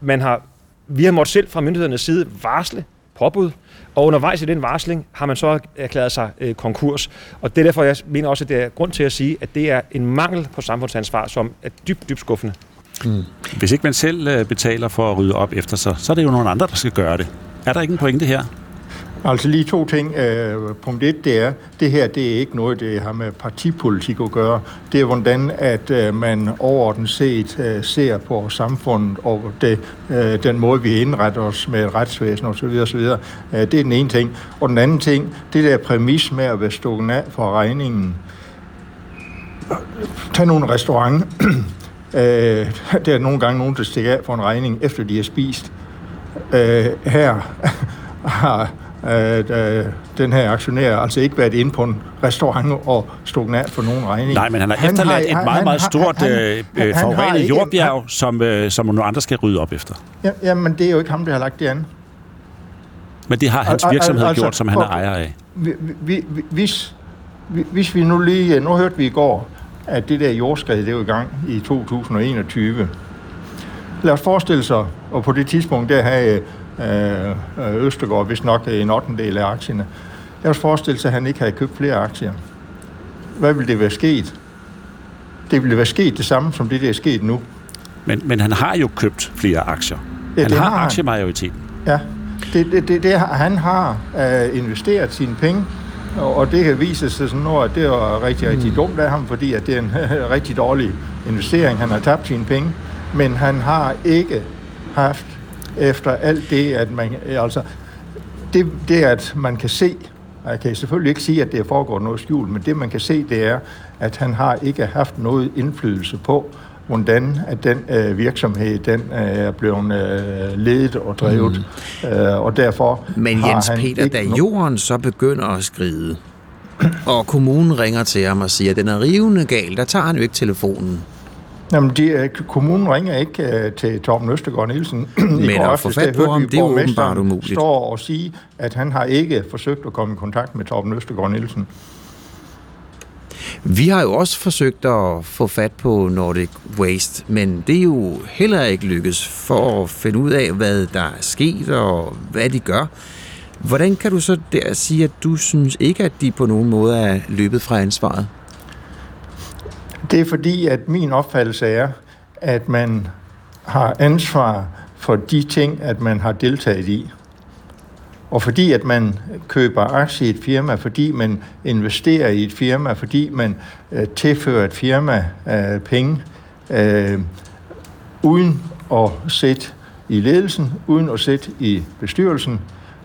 man har, vi har måttet selv fra myndighedernes side varsle påbud, og undervejs i den varsling har man så erklæret sig øh, konkurs. Og det er derfor, jeg mener også, at det er grund til at sige, at det er en mangel på samfundsansvar, som er dybt, dybt skuffende. Mm. Hvis ikke man selv øh, betaler for at rydde op efter sig, så er det jo nogle andre, der skal gøre det. Er der ikke en pointe her? Altså lige to ting. Uh, punkt et, det er, det her det er ikke noget, det har med partipolitik at gøre. Det er, hvordan at uh, man overordnet set uh, ser på samfundet og det, uh, den måde, vi indretter os med retsvæsen osv. osv. Uh, det er den ene ting. Og den anden ting, det der præmis med at være stukket af for regningen. Tag nogle restaurant. uh, der er nogle gange nogen, der stikker af for en regning, efter de har spist. Uh, her har øh, den her aktionær altså ikke været inde på en restaurant og stukket af for nogen regning. Nej, men han har han efterladt har, et meget, han, meget stort han, øh, forurenet jordbjerg, han, som, øh, som nogle andre skal rydde op efter. Ja, jamen, det er jo ikke ham, der har lagt det an. Men det har hans virksomhed altså, gjort, som han er ejer af. Vi, vi, hvis, hvis vi nu lige... Nu hørte vi i går, at det der jordskred, det er i gang i 2021. Lad os forestille sig, og på det tidspunkt, der havde Østergaard, hvis nok en 8. del af aktierne. Lad os forestille sig, at han ikke havde købt flere aktier. Hvad ville det være sket? Det ville være sket det samme, som det der er sket nu. Men, men han har jo købt flere aktier. Ja, han har, har aktiemajoriteten. Ja, det, det, det, det, han har uh, investeret sine penge, og, det kan vise sig sådan noget, at det var rigtig, rigtig dumt af ham, fordi at det er en rigtig dårlig investering. Han har tabt sine penge, men han har ikke haft efter alt det, at man, altså, det, det at man kan se, og jeg kan selvfølgelig ikke sige, at det foregår noget skjult, men det man kan se, det er, at han har ikke haft noget indflydelse på, hvordan at den øh, virksomhed den øh, er blevet øh, ledet og drevet, mm. øh, og derfor Men har Jens han Peter, ikke da jorden så begynder at skride, og kommunen ringer til ham og siger, at den er rivende gal, der tager han jo ikke telefonen. Jamen, de, kommunen ringer ikke uh, til Torben Østergaard Nielsen. Men at få fat på ham, det er jo åbenbart umuligt. står og sige, at han har ikke forsøgt at komme i kontakt med Torben Østergaard Nielsen. Vi har jo også forsøgt at få fat på Nordic Waste, men det er jo heller ikke lykkes for at finde ud af, hvad der er sket og hvad de gør. Hvordan kan du så der sige, at du synes ikke, at de på nogen måde er løbet fra ansvaret? Det er fordi, at min opfattelse er, at man har ansvar for de ting, at man har deltaget i. Og fordi at man køber aktier i et firma, fordi man investerer i et firma, fordi man øh, tilfører et firma øh, penge, øh, uden at sætte i ledelsen, uden at sætte i bestyrelsen,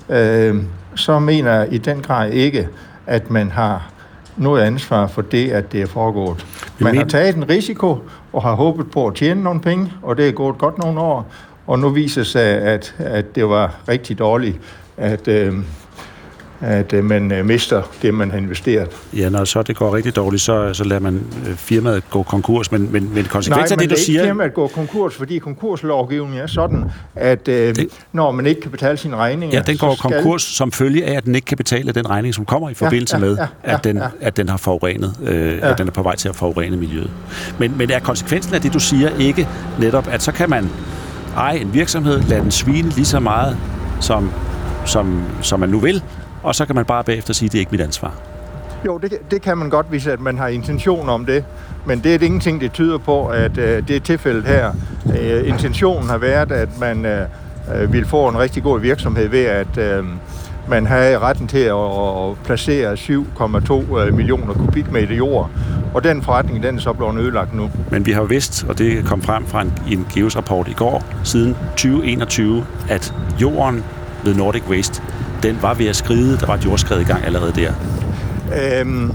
øh, så mener jeg i den grad ikke, at man har noget ansvar for det, at det er foregået. Man har taget en risiko og har håbet på at tjene nogle penge, og det er gået godt nogle år. Og nu viser sig, at, at det var rigtig dårligt, at, øh, at øh, man øh, mister det, man har investeret. Ja, når så det går rigtig dårligt, så, så lader man øh, firmaet gå konkurs, men, men, men konsekvensen Nej, af det, du det er siger... ikke firmaet går konkurs, fordi konkurslovgivningen er sådan, at øh, når man ikke kan betale sine regninger... Ja, den går skal- konkurs som følge af, at den ikke kan betale den regning, som kommer i forbindelse ja, med, ja, ja, at, den, ja. at den har forurenet, øh, Ja. at den er på vej til at forurene miljøet. Men, men er konsekvensen af det, du siger, ikke netop, at så kan man eje en virksomhed, lade den svine lige så meget, som, som, som man nu vil, og så kan man bare bagefter sige, at det er ikke mit ansvar. Jo, det, det kan man godt, hvis at man har intention om det. Men det er det ingenting, det tyder på, at øh, det er tilfældet her. Øh, intentionen har været, at man øh, øh, ville få en rigtig god virksomhed ved, at øh, man havde retten til at, at placere 7,2 øh, millioner kubikmeter jord. Og den forretning, den er så blevet ødelagt nu. Men vi har vidst, og det kom frem fra en, en GEOS-rapport i går, siden 2021, at jorden ved Nordic Waste, den var ved at skride. Der var et jordskred i gang allerede der. Øhm,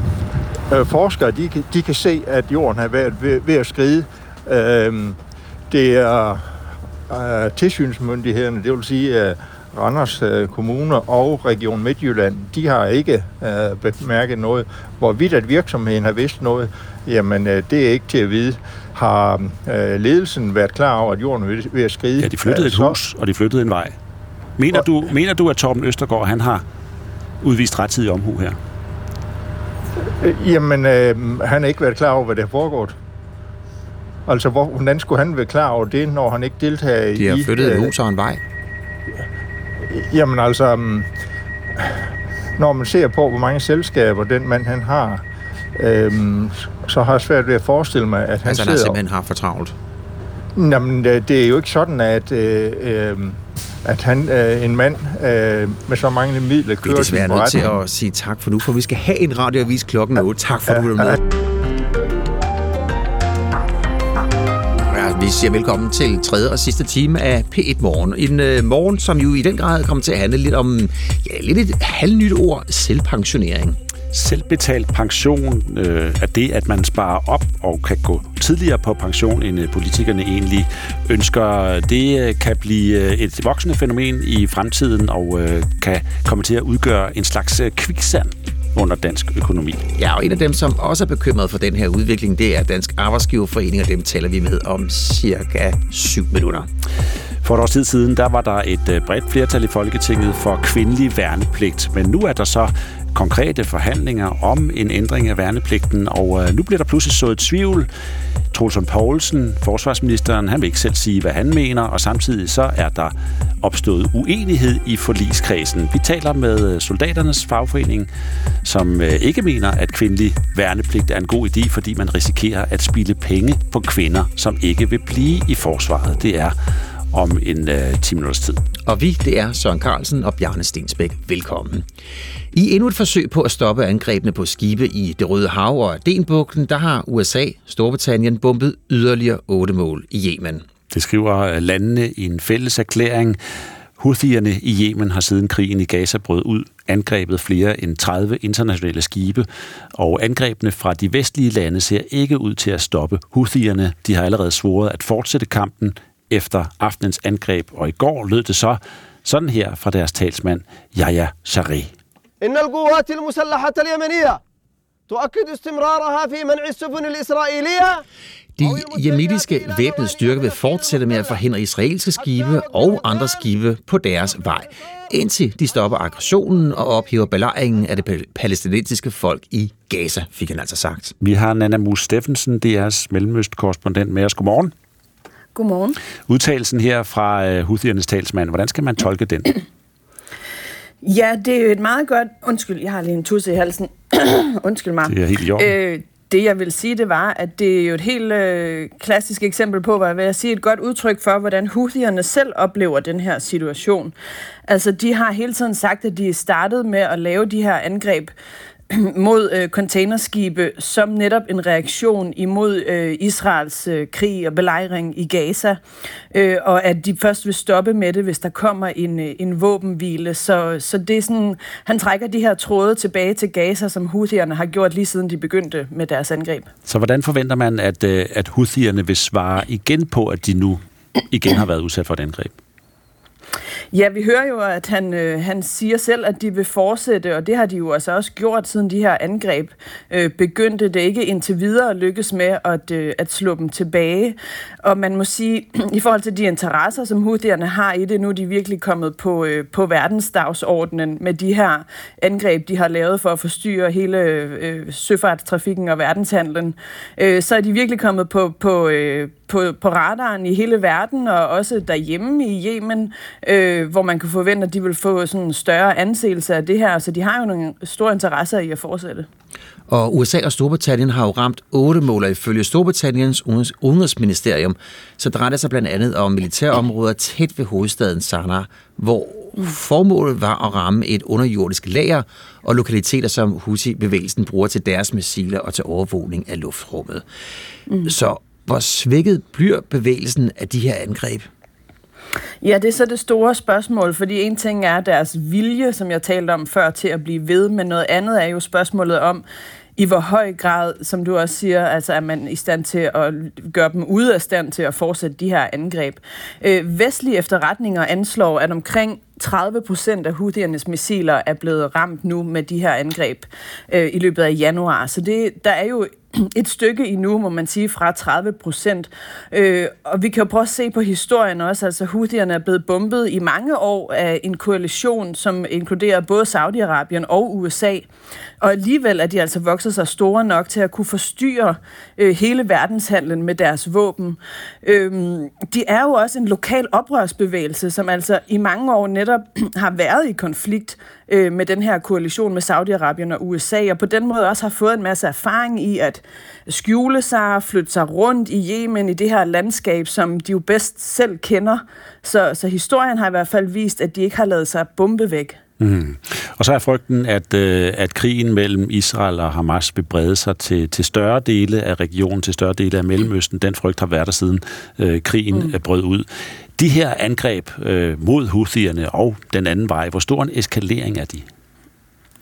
øh, forskere, de, kan- de kan se, at jorden har været ved, ved at skride. Øhm, det er øh, tilsynsmyndighederne, det vil sige øh, Randers øh, Kommune og Region Midtjylland, de har ikke øh, bemærket noget. Hvorvidt at virksomheden har vidst noget, jamen øh, det er ikke til at vide. Har øh, ledelsen været klar over, at jorden er ved, ved at skride? Ja, de flyttede et Så- hus, og de flyttede en vej. Mener du, mener du at Torben Østergaard, han har udvist rettidig omhu her? Øh, Jamen, øh, han har ikke været klar over, hvad der er foregået. Altså, hvor, hvordan skulle han være klar over det, når han ikke deltager i... De har flyttet et øh, hus og en vej. Jamen altså, um, når man ser på, hvor mange selskaber den mand han har, øhm, så har jeg svært ved at forestille mig, at han Altså, han har sidder... simpelthen haft for travlt. Jamen, det det er jo ikke sådan, at, øh, øh, at han, øh, en mand øh, med så mange midler Vi er kører desværre nødt til at sige tak for nu, for vi skal have en radioavis klokken 8. Tak for, at du med. Ja, vi siger velkommen til tredje og sidste time af P1 Morgen. En øh, morgen, som jo i den grad kommer til at handle lidt om ja, lidt et halvnyt ord, selvpensionering. Selvbetalt pension øh, er det, at man sparer op og kan gå tidligere på pension, end øh, politikerne egentlig ønsker. Det øh, kan blive øh, et voksende fænomen i fremtiden og øh, kan komme til at udgøre en slags kviksand under dansk økonomi. Ja, og en af dem, som også er bekymret for den her udvikling, det er Dansk Arbejdsgiverforening, og dem taler vi med om cirka 7 minutter. For et års tid siden, der var der et bredt flertal i Folketinget for kvindelig værnepligt, men nu er der så konkrete forhandlinger om en ændring af værnepligten, og øh, nu bliver der pludselig sået tvivl. Trulsund Poulsen, forsvarsministeren, han vil ikke selv sige, hvad han mener, og samtidig så er der opstået uenighed i forligskredsen. Vi taler med øh, soldaternes fagforening, som øh, ikke mener, at kvindelig værnepligt er en god idé, fordi man risikerer at spille penge på kvinder, som ikke vil blive i forsvaret. Det er om en øh, 10 minutters tid. Og vi, det er Søren Carlsen og Bjarne Stensbæk. Velkommen. I endnu et forsøg på at stoppe angrebene på skibe i det Røde Hav og Adenbugten, der har USA, Storbritannien, bombet yderligere otte mål i Yemen. Det skriver øh, landene i en fælles erklæring. Houthierne i Yemen har siden krigen i Gaza brød ud angrebet flere end 30 internationale skibe, og angrebene fra de vestlige lande ser ikke ud til at stoppe Houthierne. De har allerede svoret at fortsætte kampen efter aftenens angreb, og i går lød det så sådan her fra deres talsmand, Yahya Shari. إن القوات المسلحة اليمنية تؤكد استمرارها في منع السفن الإسرائيلية De jemenitiske væbnede styrker vil fortsætte med at forhindre israelske skibe og andre skibe på deres vej, indtil de stopper aggressionen og ophæver belejringen af det palæstinensiske folk i Gaza, fik han altså sagt. Vi har Nana Mus Steffensen, DR's mellemøstkorrespondent med os. Godmorgen. Godmorgen. Udtalelsen her fra øh, Houthiernes talsmand, hvordan skal man tolke den? Ja, det er jo et meget godt... Undskyld, jeg har lige en tusse i halsen. Undskyld mig. Det er helt i orden. Øh, det jeg vil sige, det var, at det er jo et helt øh, klassisk eksempel på, hvad jeg vil sige, et godt udtryk for, hvordan Houthierne selv oplever den her situation. Altså, de har hele tiden sagt, at de er startet med at lave de her angreb mod øh, containerskibe som netop en reaktion imod øh, Israels øh, krig og belejring i Gaza, øh, og at de først vil stoppe med det, hvis der kommer en, øh, en våbenhvile. Så, så det er sådan, han trækker de her tråde tilbage til Gaza, som Houthierne har gjort lige siden de begyndte med deres angreb. Så hvordan forventer man, at, øh, at Houthierne vil svare igen på, at de nu igen har været udsat for et angreb? Ja, vi hører jo, at han, øh, han siger selv, at de vil fortsætte, og det har de jo altså også gjort, siden de her angreb øh, begyndte. Det ikke indtil videre lykkes med at, øh, at slå dem tilbage. Og man må sige, i forhold til de interesser, som huderne har i det, nu er de virkelig kommet på, øh, på verdensdagsordenen med de her angreb, de har lavet for at forstyrre hele øh, søfartstrafikken og verdenshandlen. Øh, så er de virkelig kommet på, på, øh, på, på radaren i hele verden, og også derhjemme i Yemen, øh, hvor man kan forvente, at de vil få sådan en større anseelse af det her. Så de har jo nogle store interesser i at fortsætte. Og USA og Storbritannien har jo ramt otte måler ifølge Storbritanniens udenrigsministerium. Så drejer det sig blandt andet om militærområder tæt ved hovedstaden Sanaa, hvor formålet var at ramme et underjordisk lager og lokaliteter, som Houthi-bevægelsen bruger til deres missiler og til overvågning af luftrummet. Mm. Så hvor svækket bliver bevægelsen af de her angreb? Ja, det er så det store spørgsmål, fordi en ting er deres vilje, som jeg talte om før, til at blive ved, men noget andet er jo spørgsmålet om, i hvor høj grad, som du også siger, altså er man i stand til at gøre dem ude af stand til at fortsætte de her angreb. Øh, vestlige efterretninger anslår, at omkring 30 procent af Houthiernes missiler er blevet ramt nu med de her angreb øh, i løbet af januar. Så det, der er jo et stykke endnu, må man sige, fra 30 procent. Øh, og vi kan jo prøve at se på historien også. Altså, Houthierne er blevet bombet i mange år af en koalition, som inkluderer både Saudi-Arabien og USA. Og alligevel er de altså vokset sig store nok til at kunne forstyrre øh, hele verdenshandlen med deres våben. Øh, de er jo også en lokal oprørsbevægelse, som altså i mange år netop har været i konflikt øh, med den her koalition med Saudi-Arabien og USA, og på den måde også har fået en masse erfaring i at skjule sig, flytte sig rundt i Yemen, i det her landskab, som de jo bedst selv kender. Så, så historien har i hvert fald vist, at de ikke har lavet sig bombe væk. Mm. Og så er frygten, at, øh, at krigen mellem Israel og Hamas vil brede sig til, til større dele af regionen, til større dele af Mellemøsten. Den frygt har været der siden øh, krigen mm. brød ud. De her angreb øh, mod Houthierne og den anden vej, hvor stor en eskalering er de?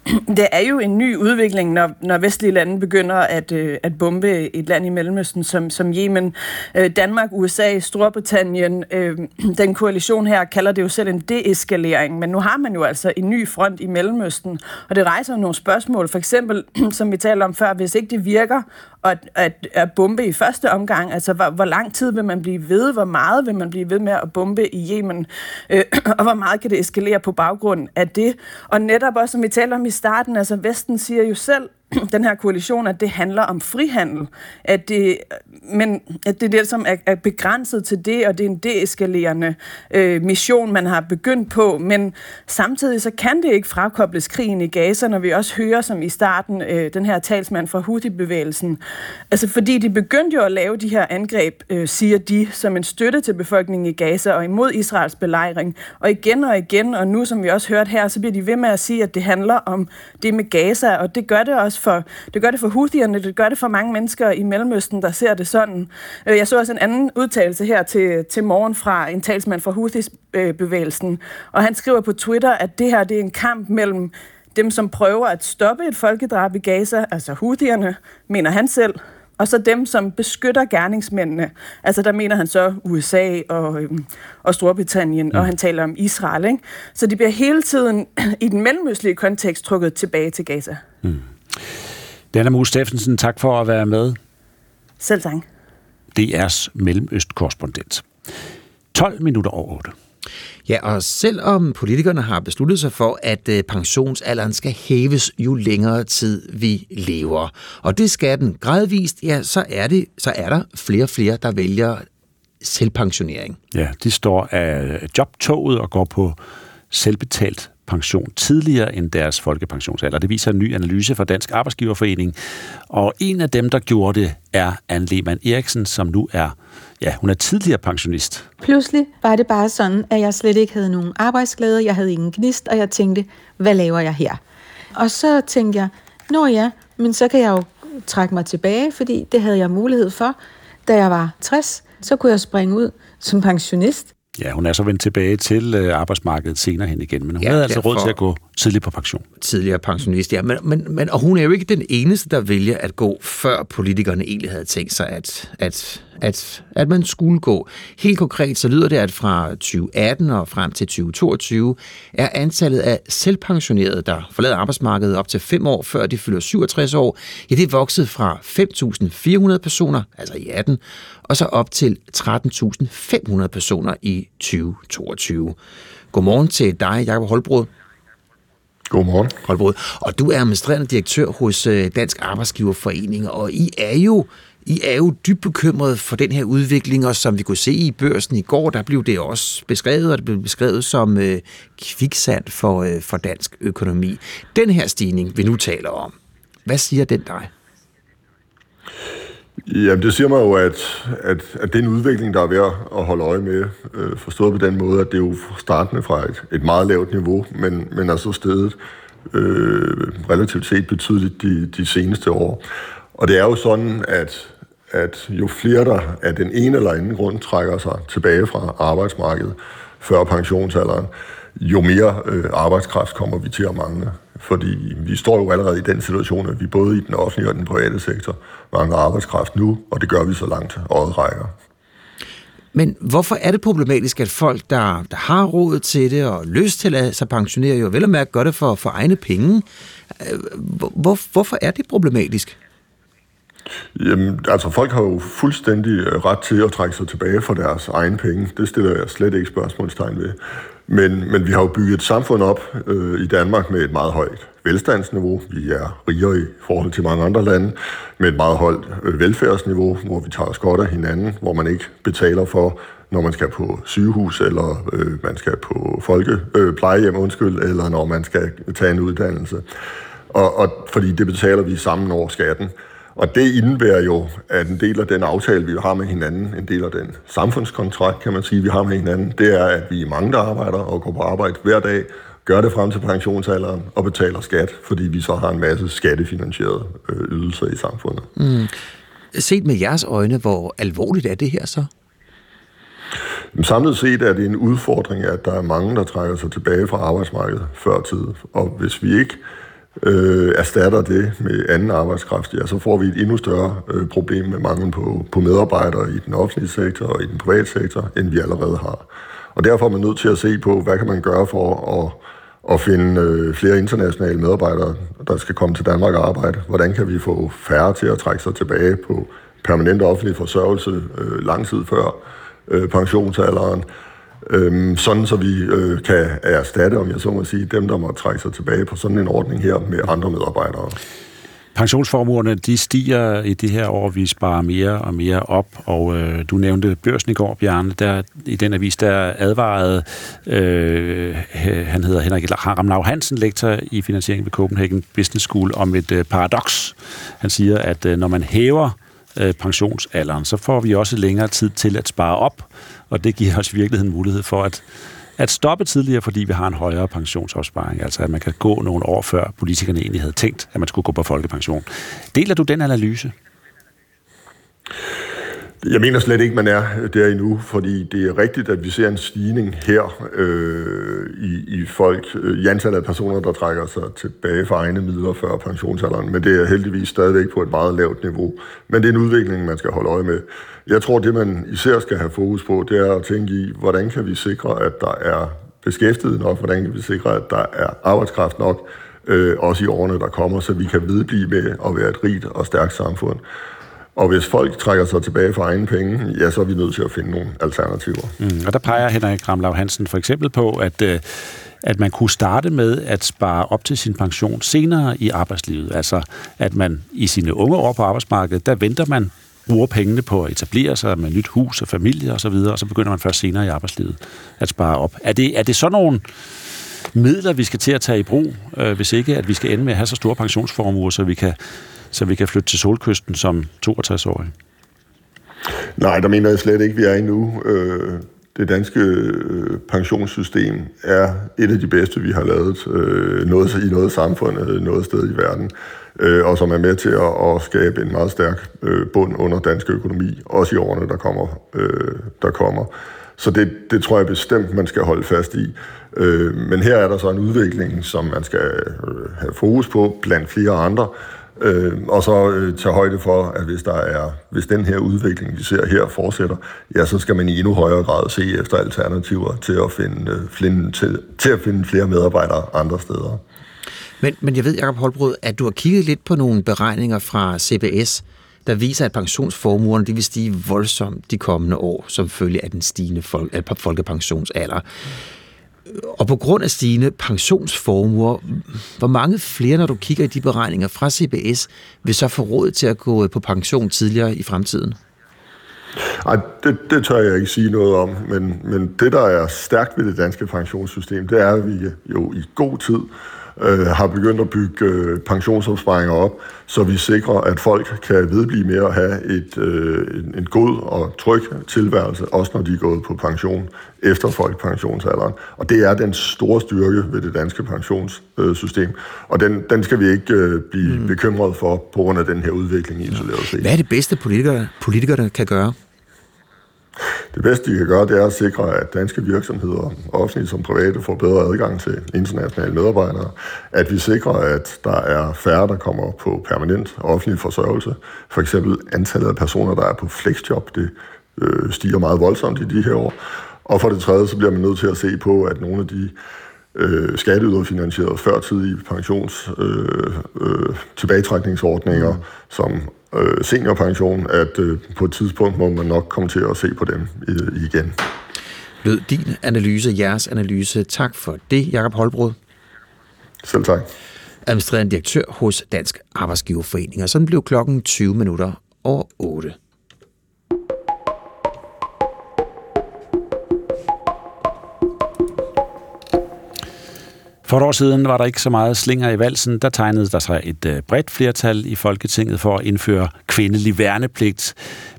Det er jo en ny udvikling, når, når vestlige lande begynder at, øh, at bombe et land i Mellemøsten som, som Yemen. Øh, Danmark, USA, Storbritannien, øh, den koalition her kalder det jo selv en deeskalering, men nu har man jo altså en ny front i Mellemøsten, og det rejser nogle spørgsmål, for eksempel, som vi talte om før, hvis ikke det virker at, at, at bombe i første omgang, altså hvor, hvor lang tid vil man blive ved, hvor meget vil man blive ved med at bombe i Yemen, øh, og hvor meget kan det eskalere på baggrund af det, og netop også, som vi talte om i starten, altså Vesten siger jo selv, den her koalition, at det handler om frihandel, at det, men at det er det, som er, er begrænset til det, og det er en deeskalerende øh, mission, man har begyndt på, men samtidig så kan det ikke frakobles krigen i Gaza, når vi også hører, som i starten, øh, den her talsmand fra Houthi-bevægelsen, altså fordi de begyndte jo at lave de her angreb, øh, siger de, som en støtte til befolkningen i Gaza og imod Israels belejring, og igen og igen, og nu som vi også hørte her, så bliver de ved med at sige, at det handler om det med Gaza, og det gør det også også for, det gør det for Houthierne, det gør det for mange mennesker i Mellemøsten, der ser det sådan. Øh, jeg så også en anden udtalelse her til, til morgen fra en talsmand fra Houthis-bevægelsen, og han skriver på Twitter, at det her det er en kamp mellem dem, som prøver at stoppe et folkedrab i Gaza, altså Houthierne, mener han selv, og så dem, som beskytter gerningsmændene. Altså der mener han så USA og, øhm, og Storbritannien, mm. og han taler om Israel. Ikke? Så de bliver hele tiden i den mellemøstlige kontekst trukket tilbage til Gaza. Mm. Dana Mus Steffensen, tak for at være med. Selv tak. DR's Mellemøst-korrespondent. 12 minutter over 8. Ja, og selvom politikerne har besluttet sig for, at øh, pensionsalderen skal hæves jo længere tid vi lever, og det skal den gradvist, ja, så er, det, så er der flere og flere, der vælger selvpensionering. Ja, de står af jobtoget og går på selvbetalt pension tidligere end deres folkepensionsalder. Det viser en ny analyse fra Dansk Arbejdsgiverforening. Og en af dem, der gjorde det, er Anne Lehmann Eriksen, som nu er, ja, hun er tidligere pensionist. Pludselig var det bare sådan, at jeg slet ikke havde nogen arbejdsglæde, jeg havde ingen gnist, og jeg tænkte, hvad laver jeg her? Og så tænkte jeg, Nå ja, men så kan jeg jo trække mig tilbage, fordi det havde jeg mulighed for. Da jeg var 60, så kunne jeg springe ud som pensionist. Ja, hun er så vendt tilbage til øh, arbejdsmarkedet senere hen igen, men hun ja, havde altså råd til at gå tidligt på pension. tidligere pensionist, ja. Men, men, men, og hun er jo ikke den eneste, der vælger at gå, før politikerne egentlig havde tænkt sig, at, at, at, at man skulle gå. Helt konkret så lyder det, at fra 2018 og frem til 2022 er antallet af selvpensionerede, der forlader arbejdsmarkedet op til 5 år, før de fylder 67 år, ja, det er vokset fra 5.400 personer, altså i 18, og så op til 13.500 personer i 2022. Godmorgen til dig, Jacob Holbrod. Godmorgen. Holbrod. Og du er administrerende direktør hos øh, Dansk Arbejdsgiverforening, og I er jo i er jo dybt bekymret for den her udvikling, og som vi kunne se i børsen i går, der blev det også beskrevet, og det blev beskrevet som øh, kviksand for, øh, for dansk økonomi. Den her stigning, vi nu taler om, hvad siger den dig? Jamen, det siger mig jo, at, at, at det er en udvikling, der er ved at holde øje med. Øh, forstået på den måde, at det er jo startende fra et, et meget lavt niveau, men, men er så stedet øh, relativt set betydeligt de, de seneste år. Og det er jo sådan, at, at jo flere der af den ene eller anden grund trækker sig tilbage fra arbejdsmarkedet før pensionsalderen, jo mere øh, arbejdskraft kommer vi til at mangle. Fordi vi står jo allerede i den situation, at vi både i den offentlige og den private sektor mangler arbejdskraft nu, og det gør vi så langt øjet rækker. Men hvorfor er det problematisk, at folk, der, der har råd til det og lyst til at sig pensionere, jo vel og mærke gør det for, for egne penge? Øh, hvor, hvorfor er det problematisk? Jamen, altså folk har jo fuldstændig øh, ret til at trække sig tilbage for deres egen penge. Det stiller jeg slet ikke spørgsmålstegn ved. Men, men vi har jo bygget et samfund op øh, i Danmark med et meget højt velstandsniveau. Vi er rigere i forhold til mange andre lande, med et meget højt øh, velfærdsniveau, hvor vi tager os godt af hinanden, hvor man ikke betaler for, når man skal på sygehus, eller øh, man skal på folke, øh, plejehjem, undskyld, eller når man skal tage en uddannelse. Og, og fordi det betaler vi sammen over skatten. Og det indebærer jo, at en del af den aftale, vi har med hinanden, en del af den samfundskontrakt, kan man sige, vi har med hinanden, det er, at vi er mange, der arbejder og går på arbejde hver dag, gør det frem til pensionsalderen og betaler skat, fordi vi så har en masse skattefinansierede øh, ydelser i samfundet. Mm. Set med jeres øjne, hvor alvorligt er det her så? Samlet set er det en udfordring, at der er mange, der trækker sig tilbage fra arbejdsmarkedet før tid. Og hvis vi ikke øh, Øh, erstatter det med anden arbejdskraft, ja, så får vi et endnu større øh, problem med mangel på, på medarbejdere i den offentlige sektor og i den private sektor, end vi allerede har. Og derfor er man nødt til at se på, hvad kan man gøre for at, at finde øh, flere internationale medarbejdere, der skal komme til Danmark og arbejde. Hvordan kan vi få færre til at trække sig tilbage på permanent offentlig forsørgelse øh, lang tid før øh, pensionsalderen, Øhm, sådan så vi øh, kan erstatte, om jeg så må sige, dem, der må trække sig tilbage på sådan en ordning her med andre medarbejdere. Pensionsformuerne de stiger i det her år, vi sparer mere og mere op, og øh, du nævnte børsen i går, Bjarne, der i den avis, der advarede, øh, han hedder Henrik Ramlau Hansen, lektor i finansiering ved Copenhagen Business School, om et øh, paradoks. Han siger, at øh, når man hæver øh, pensionsalderen, så får vi også længere tid til at spare op, og det giver os i virkeligheden mulighed for at at stoppe tidligere, fordi vi har en højere pensionsopsparing. Altså at man kan gå nogle år før politikerne egentlig havde tænkt, at man skulle gå på folkepension. Deler du den analyse? Jeg mener slet ikke, man er der endnu, fordi det er rigtigt, at vi ser en stigning her øh, i, i folk, øh, i antallet af personer, der trækker sig tilbage fra egne midler før pensionsalderen, men det er heldigvis stadigvæk på et meget lavt niveau. Men det er en udvikling, man skal holde øje med. Jeg tror, det man især skal have fokus på, det er at tænke i, hvordan kan vi sikre, at der er beskæftiget nok, hvordan kan vi sikre, at der er arbejdskraft nok, øh, også i årene, der kommer, så vi kan vedblive med at være et rigt og stærkt samfund. Og hvis folk trækker sig tilbage fra egen penge, ja, så er vi nødt til at finde nogle alternativer. Mm, og der peger Henrik Ramlav Hansen for eksempel på, at, øh, at man kunne starte med at spare op til sin pension senere i arbejdslivet. Altså, at man i sine unge år på arbejdsmarkedet, der venter man bruger pengene på at etablere sig med nyt hus og familie osv., og, så videre, og så begynder man først senere i arbejdslivet at spare op. Er det, er det sådan nogle midler, vi skal til at tage i brug, øh, hvis ikke at vi skal ende med at have så store pensionsformuer, så vi kan, så vi kan flytte til solkysten som 62-årige? Nej, der mener jeg slet ikke, vi er endnu. Øh, det danske øh, pensionssystem er et af de bedste, vi har lavet øh, noget, i noget samfund, noget sted i verden. og som er med til at, skabe en meget stærk bund under dansk økonomi, også i årene, der kommer. Der kommer. Så det, det tror jeg bestemt, man skal holde fast i. Men her er der så en udvikling, som man skal have fokus på blandt flere andre, øh, Øh, og så øh, tage højde for, at hvis, der er, hvis den her udvikling, vi ser her, fortsætter, ja, så skal man i endnu højere grad se efter alternativer til at finde, øh, finde, til, til at finde flere medarbejdere andre steder. Men, men jeg ved, Jacob Holbrød, at du har kigget lidt på nogle beregninger fra CBS, der viser, at pensionsformuerne de vil stige voldsomt de kommende år, som følge af den stigende folk, folkepensionsalder. Og på grund af stigende pensionsformuer, hvor mange flere, når du kigger i de beregninger fra CBS, vil så få råd til at gå på pension tidligere i fremtiden? Ej, det, det tør jeg ikke sige noget om, men, men det, der er stærkt ved det danske pensionssystem, det er, at vi jo i god tid øh, har begyndt at bygge øh, pensionsopsparinger op, så vi sikrer, at folk kan vedblive med at have et, øh, en, en god og tryg tilværelse, også når de er gået på pension efter folkepensionsalderen. Og det er den store styrke ved det danske pensionssystem, og den, den skal vi ikke øh, blive mm. bekymret for på grund af den her udvikling isoleret set. Hvad er det bedste, politikere, politikerne kan gøre? Det bedste, de kan gøre, det er at sikre, at danske virksomheder, offentlige som private, får bedre adgang til internationale medarbejdere. At vi sikrer, at der er færre, der kommer på permanent offentlig forsørgelse. For eksempel antallet af personer, der er på flexjob, det øh, stiger meget voldsomt i de her år. Og for det tredje, så bliver man nødt til at se på, at nogle af de øh, skatteyderfinansierede førtidige pensions øh, øh, tilbagetrækningsordninger, som øh, seniorpension, at øh, på et tidspunkt må man nok komme til at se på dem øh, igen. Lød din analyse, jeres analyse. Tak for det, Jakob Holbrud. Selv tak. Administrerende direktør hos Dansk Arbejdsgiverforening. Og sådan blev klokken 20 minutter over 8. For et år siden var der ikke så meget slinger i valsen. Der tegnede der sig et øh, bredt flertal i Folketinget for at indføre kvindelig værnepligt.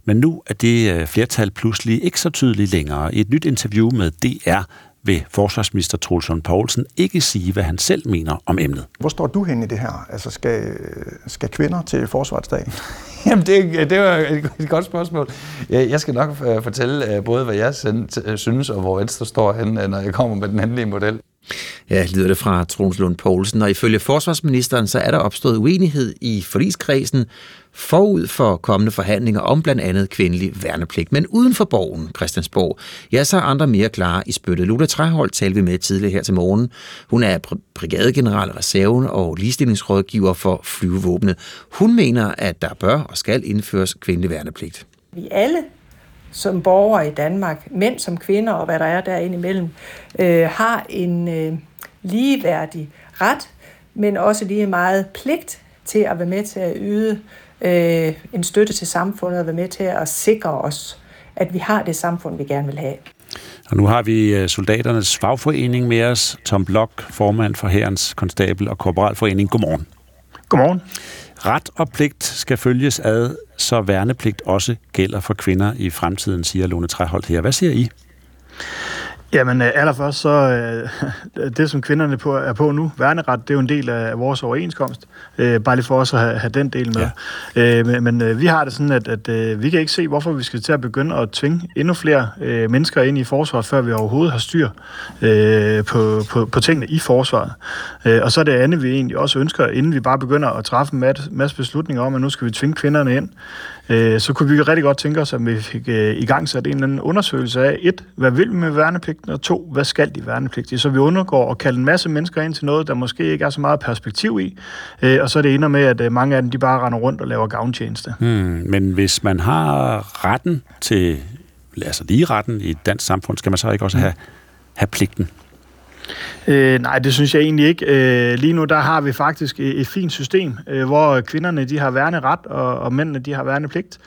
Men nu er det øh, flertal pludselig ikke så tydeligt længere. I et nyt interview med DR vil forsvarsminister Troels Lund Poulsen ikke sige, hvad han selv mener om emnet. Hvor står du hen i det her? Altså, skal, skal kvinder til forsvarsdagen? Jamen, det, det var et godt spørgsmål. Jeg skal nok øh, fortælle både, hvad jeg synes, og hvor Venstre står hen, når jeg kommer med den endelige model. Ja, lyder det fra Troels Lund Poulsen. Og ifølge forsvarsministeren, så er der opstået uenighed i forligskredsen forud for kommende forhandlinger om blandt andet kvindelig værnepligt. Men uden for borgen, Christiansborg, ja, så er andre mere klare i spyttet. Lula Træhold talte vi med tidligere her til morgen. Hun er brigadegeneral reserven og ligestillingsrådgiver for flyvevåbnet. Hun mener, at der bør og skal indføres kvindelig værnepligt. Vi alle som borgere i Danmark, mænd som kvinder og hvad der er derinde imellem, øh, har en øh, ligeværdig ret, men også lige meget pligt til at være med til at yde øh, en støtte til samfundet og være med til at sikre os, at vi har det samfund, vi gerne vil have. Og nu har vi øh, soldaternes fagforening med os, Tom Blok, formand for Herrens Konstabel og Korporalforening. Godmorgen. Godmorgen. Ret og pligt skal følges ad, så værnepligt også gælder for kvinder i fremtiden, siger Lone Træholdt her. Hvad siger I? Jamen øh, allerførst så, øh, det som kvinderne på, er på nu, værneret, det er jo en del af vores overenskomst. Øh, bare lige for os at have, have den del med. Ja. men men vi har det sådan, at, at vi kan ikke se, hvorfor vi skal til at begynde at tvinge endnu flere mennesker ind i forsvaret, før vi overhovedet har styr på, på, på tingene i forsvaret. og så er det andet, vi egentlig også ønsker, inden vi bare begynder at træffe en masse beslutninger om, at nu skal vi tvinge kvinderne ind, øh, så kunne vi rigtig godt tænke os, at vi fik øh, i gang sat en eller anden undersøgelse af, et, hvad vil vi med værnepligten, og to, hvad skal de værnepligtige? Så vi undergår at kalde en masse mennesker ind til noget, der måske ikke er så meget perspektiv i, øh, og så er det ender med, at øh, mange af dem, de bare render rundt og laver gavntjeneste. Hmm, men hvis man har retten til, altså lige retten i et dansk samfund, skal man så ikke også have, have pligten? Øh, nej, det synes jeg egentlig ikke. Øh, lige nu der har vi faktisk et, et fint system, øh, hvor kvinderne de har værne ret, og, og mændene de har værne pligt.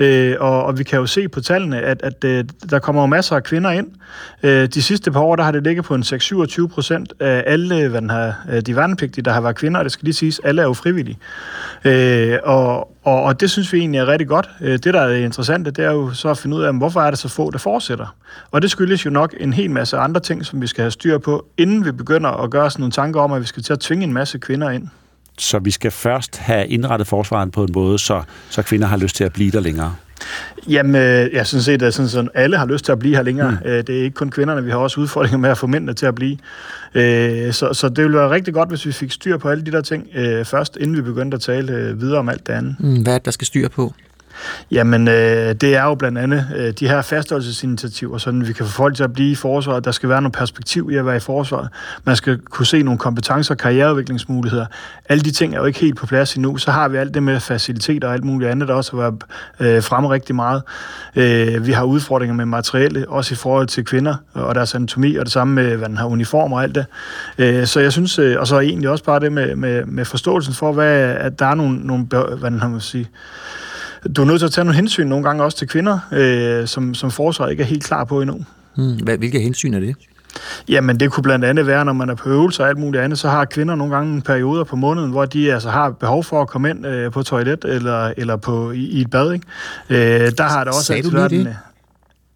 Øh, og, og vi kan jo se på tallene, at, at øh, der kommer jo masser af kvinder ind. Øh, de sidste par år, der har det ligget på en 6-27 procent af alle hvad den har, øh, de værnepligtige, der har været kvinder, og det skal lige siges, alle er jo frivillige. Øh, og, og, og det synes vi egentlig er rigtig godt. Øh, det, der er interessant, det er jo så at finde ud af, hvorfor er det så få, der fortsætter. Og det skyldes jo nok en hel masse andre ting, som vi skal have styr på, inden vi begynder at gøre sådan nogle tanker om, at vi skal til at tvinge en masse kvinder ind. så vi skal først have indrettet forsvaret på en måde, så, så kvinder har lyst til at blive der længere. Jamen, øh, jeg synes set, at sådan, sådan, alle har lyst til at blive her længere. Mm. Øh, det er ikke kun kvinderne, vi har også udfordringer med at få mændene til at blive. Øh, så, så det ville være rigtig godt, hvis vi fik styr på alle de der ting øh, først, inden vi begyndte at tale øh, videre om alt det andet. Mm, hvad er det, der skal styr på? Jamen, øh, det er jo blandt andet øh, de her fastholdelsesinitiativer, sådan vi kan få folk til at blive i forsvaret. Der skal være noget perspektiv i at være i forsvaret. Man skal kunne se nogle kompetencer og karriereudviklingsmuligheder. Alle de ting er jo ikke helt på plads endnu. Så har vi alt det med faciliteter og alt muligt andet, der også har været øh, fremme rigtig meget. Øh, vi har udfordringer med materielle, også i forhold til kvinder og deres anatomi, og det samme med, hvad den har uniform og alt det. Øh, så jeg synes, øh, og så egentlig også bare det med, med, med forståelsen for, hvad, at der er nogle, nogle hvad den har man sige, du er nødt til at tage nogle hensyn nogle gange også til kvinder, øh, som, som forsvaret ikke er helt klar på endnu. Hmm. Hvad, hvilke hensyn er det? Jamen, det kunne blandt andet være, når man er på øvelse og alt muligt andet, så har kvinder nogle gange perioder på måneden, hvor de altså har behov for at komme ind øh, på toilet eller, eller på, i, i et bad. Ikke? Øh, der har det også Sagde du lige det?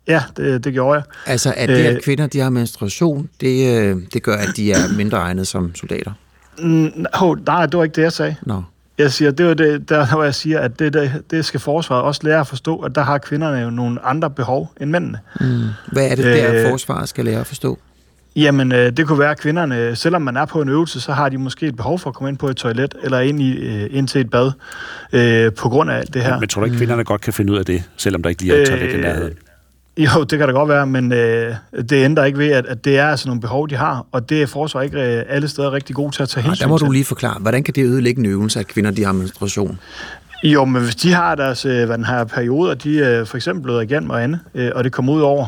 Ja, det, det gjorde jeg. Altså, at det, at kvinder de har menstruation, det, øh, det gør, at de er mindre egnet som soldater? Mm, oh, nej, det var ikke det, jeg sagde. Nå. Jeg siger, det var det, der, hvor jeg siger, at det, det, det skal forsvaret også lære at forstå, at der har kvinderne jo nogle andre behov end mændene. Mm. Hvad er det, der øh, forsvaret skal lære at forstå? Jamen, øh, det kunne være, at kvinderne, selvom man er på en øvelse, så har de måske et behov for at komme ind på et toilet, eller ind, i, øh, ind til et bad, øh, på grund af alt det her. Men, men tror du ikke, kvinderne godt kan finde ud af det, selvom der ikke lige er et toilet i nærheden? Jo, det kan da godt være, men øh, det ændrer ikke ved, at, at det er altså nogle behov, de har, og det er forsvar ikke øh, alle steder rigtig gode til at tage hensyn til. Der må til. du lige forklare, hvordan kan det ødelægge en øvelse, at kvinder de har menstruation? Jo, men hvis de har deres øh, hvad den her perioder, de er for eksempel bløder igen og andet, øh, og det kommer ud over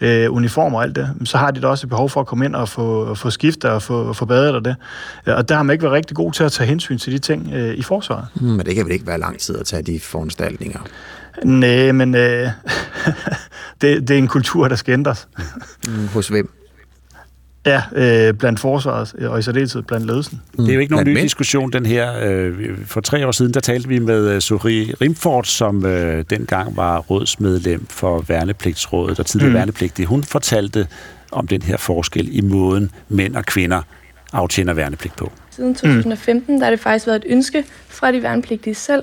øh, uniformer og alt det, så har de da også et behov for at komme ind og få, få skifter og få, få badet og det. Og der har man ikke været rigtig god til at tage hensyn til de ting øh, i forsvaret. Mm, men det kan vel ikke være lang tid at tage de foranstaltninger? Nej, men øh, det, det er en kultur, der skal ændres. Mm, hos hvem? Ja, øh, blandt forsvaret, og i særdeleshed blandt ledelsen. Det er jo ikke nogen ny diskussion, den her. Øh, For tre år siden, der talte vi med øh, Sofie Rimfort, som øh, dengang var rådsmedlem for Værnepligtsrådet og tidligere mm. værnepligtig. Hun fortalte om den her forskel i måden mænd og kvinder aftjener værnepligt på. Siden 2015 der har det faktisk været et ønske fra de værnepligtige selv,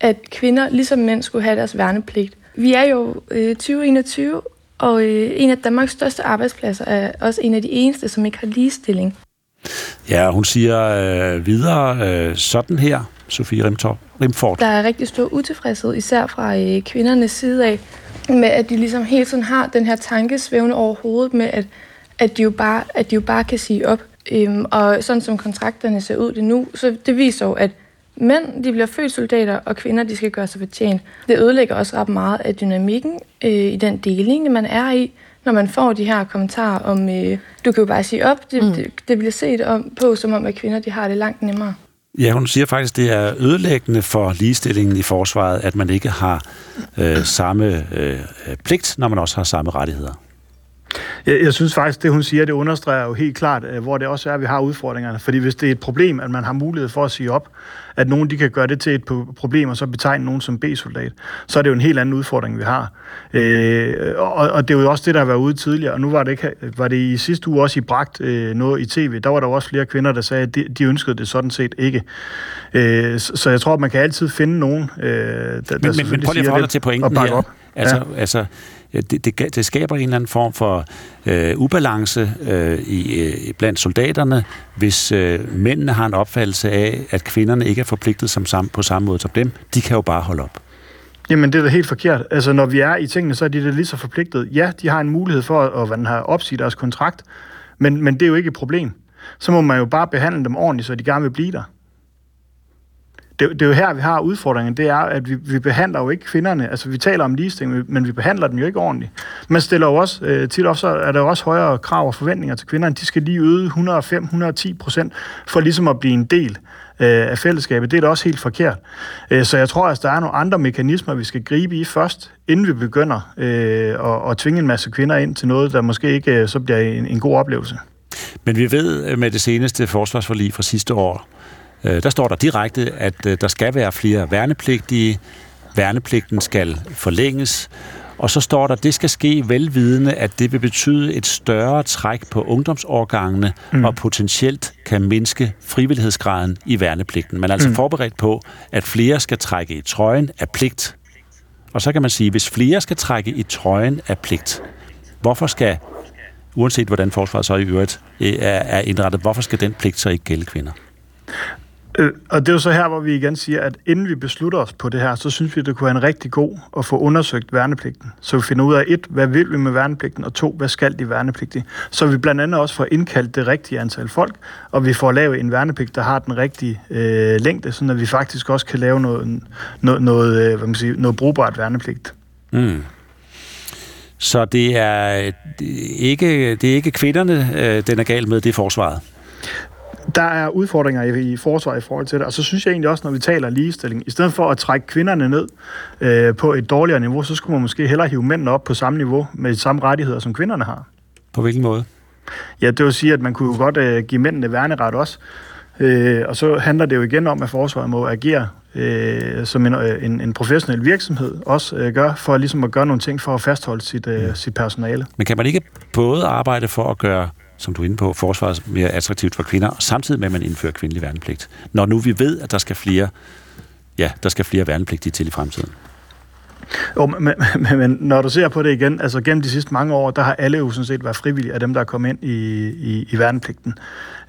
at kvinder ligesom mænd skulle have deres værnepligt. Vi er jo øh, 2021, og øh, en af Danmarks største arbejdspladser er også en af de eneste, som ikke har ligestilling. Ja, hun siger øh, videre øh, sådan her, Sofie Rimtorp, Rimfort. Der er rigtig stor utilfredshed, især fra øh, kvindernes side af, med at de ligesom hele tiden har den her tanke svævende over hovedet med, at, at, de, jo bare, at de jo bare kan sige op. Øhm, og sådan som kontrakterne ser ud det nu, så det viser jo, at mænd de bliver født soldater, og kvinder de skal gøre sig fortjent. Det ødelægger også ret meget af dynamikken øh, i den deling, man er i, når man får de her kommentarer om, øh, du kan jo bare sige op, det, mm. det, det bliver set om, på, som om at kvinder de har det langt nemmere. Ja, hun siger faktisk, det er ødelæggende for ligestillingen i forsvaret, at man ikke har øh, samme øh, pligt, når man også har samme rettigheder. Jeg, jeg synes faktisk, det hun siger, det understreger jo helt klart, øh, hvor det også er, at vi har udfordringerne. Fordi hvis det er et problem, at man har mulighed for at sige op, at nogen de kan gøre det til et problem, og så betegne nogen som B-soldat, så er det jo en helt anden udfordring, vi har. Øh, og, og det er jo også det, der har været ude tidligere, og nu var det, ikke, var det i sidste uge også i bragt øh, noget i tv, der var der også flere kvinder, der sagde, at de, de ønskede det sådan set ikke. Øh, så, så jeg tror, at man kan altid finde nogen, øh, der, men, der men, men prøv lige at forholde dig til pointen her. Op. Altså, ja. altså det, det, det skaber en eller anden form for øh, ubalance øh, i, øh, blandt soldaterne, hvis øh, mændene har en opfattelse af, at kvinderne ikke er forpligtet som sam, på samme måde som dem. De kan jo bare holde op. Jamen, det er da helt forkert. Altså, når vi er i tingene, så er de da lige så forpligtet. Ja, de har en mulighed for at, at, at have opsige deres kontrakt, men, men det er jo ikke et problem. Så må man jo bare behandle dem ordentligt, så de gerne vil blive der det, det er jo her, vi har udfordringen, det er, at vi, vi behandler jo ikke kvinderne, altså vi taler om ligestilling, men vi behandler dem jo ikke ordentligt. Man stiller jo også, øh, tit også er der jo også højere krav og forventninger til kvinderne, de skal lige øde 105-110 procent for ligesom at blive en del øh, af fællesskabet. Det er da også helt forkert. Øh, så jeg tror, at der er nogle andre mekanismer, vi skal gribe i først, inden vi begynder øh, at, at tvinge en masse kvinder ind til noget, der måske ikke øh, så bliver en, en god oplevelse. Men vi ved øh, med det seneste forsvarsforlig fra sidste år, Øh, der står der direkte, at øh, der skal være flere værnepligtige. Værnepligten skal forlænges, Og så står der, at det skal ske velvidende, at det vil betyde et større træk på ungdomsårgangene mm. og potentielt kan mindske frivillighedsgraden i værnepligten. Man er altså mm. forberedt på, at flere skal trække i trøjen af pligt. Og så kan man sige, hvis flere skal trække i trøjen af pligt, hvorfor skal, uanset hvordan forsvaret så i øvrigt øh, er indrettet, hvorfor skal den pligt så ikke gælde kvinder? Øh, og det er jo så her, hvor vi igen siger, at inden vi beslutter os på det her, så synes vi, det kunne være en rigtig god at få undersøgt værnepligten. Så vi finder ud af, et, hvad vil vi med værnepligten, og to, hvad skal de værnepligtige? Så vi blandt andet også får indkaldt det rigtige antal folk, og vi får lavet en værnepligt, der har den rigtige øh, længde, så vi faktisk også kan lave noget, noget, noget, hvad man siger, noget brugbart værnepligt. Mm. Så det er, ikke, det er ikke kvinderne, øh, den er gal med, det er forsvaret? Der er udfordringer i, i forsvaret i forhold til det, og så synes jeg egentlig også, når vi taler ligestilling, i stedet for at trække kvinderne ned øh, på et dårligere niveau, så skulle man måske hellere hive mændene op på samme niveau, med de samme rettigheder, som kvinderne har. På hvilken måde? Ja, det vil sige, at man kunne jo godt øh, give mændene værneret også, øh, og så handler det jo igen om, at forsvaret må agere øh, som en, øh, en, en professionel virksomhed også øh, gør, for ligesom at gøre nogle ting for at fastholde sit, øh, sit personale. Men kan man ikke både arbejde for at gøre som du er inde på, forsvaret mere attraktivt for kvinder, samtidig med, at man indfører kvindelig værnepligt. Når nu vi ved, at der skal flere, ja, der skal flere værnepligtige til i fremtiden. Jo, men, men, men når du ser på det igen, altså gennem de sidste mange år, der har alle jo sådan set været frivillige af dem, der er kommet ind i, i, i værnepligten.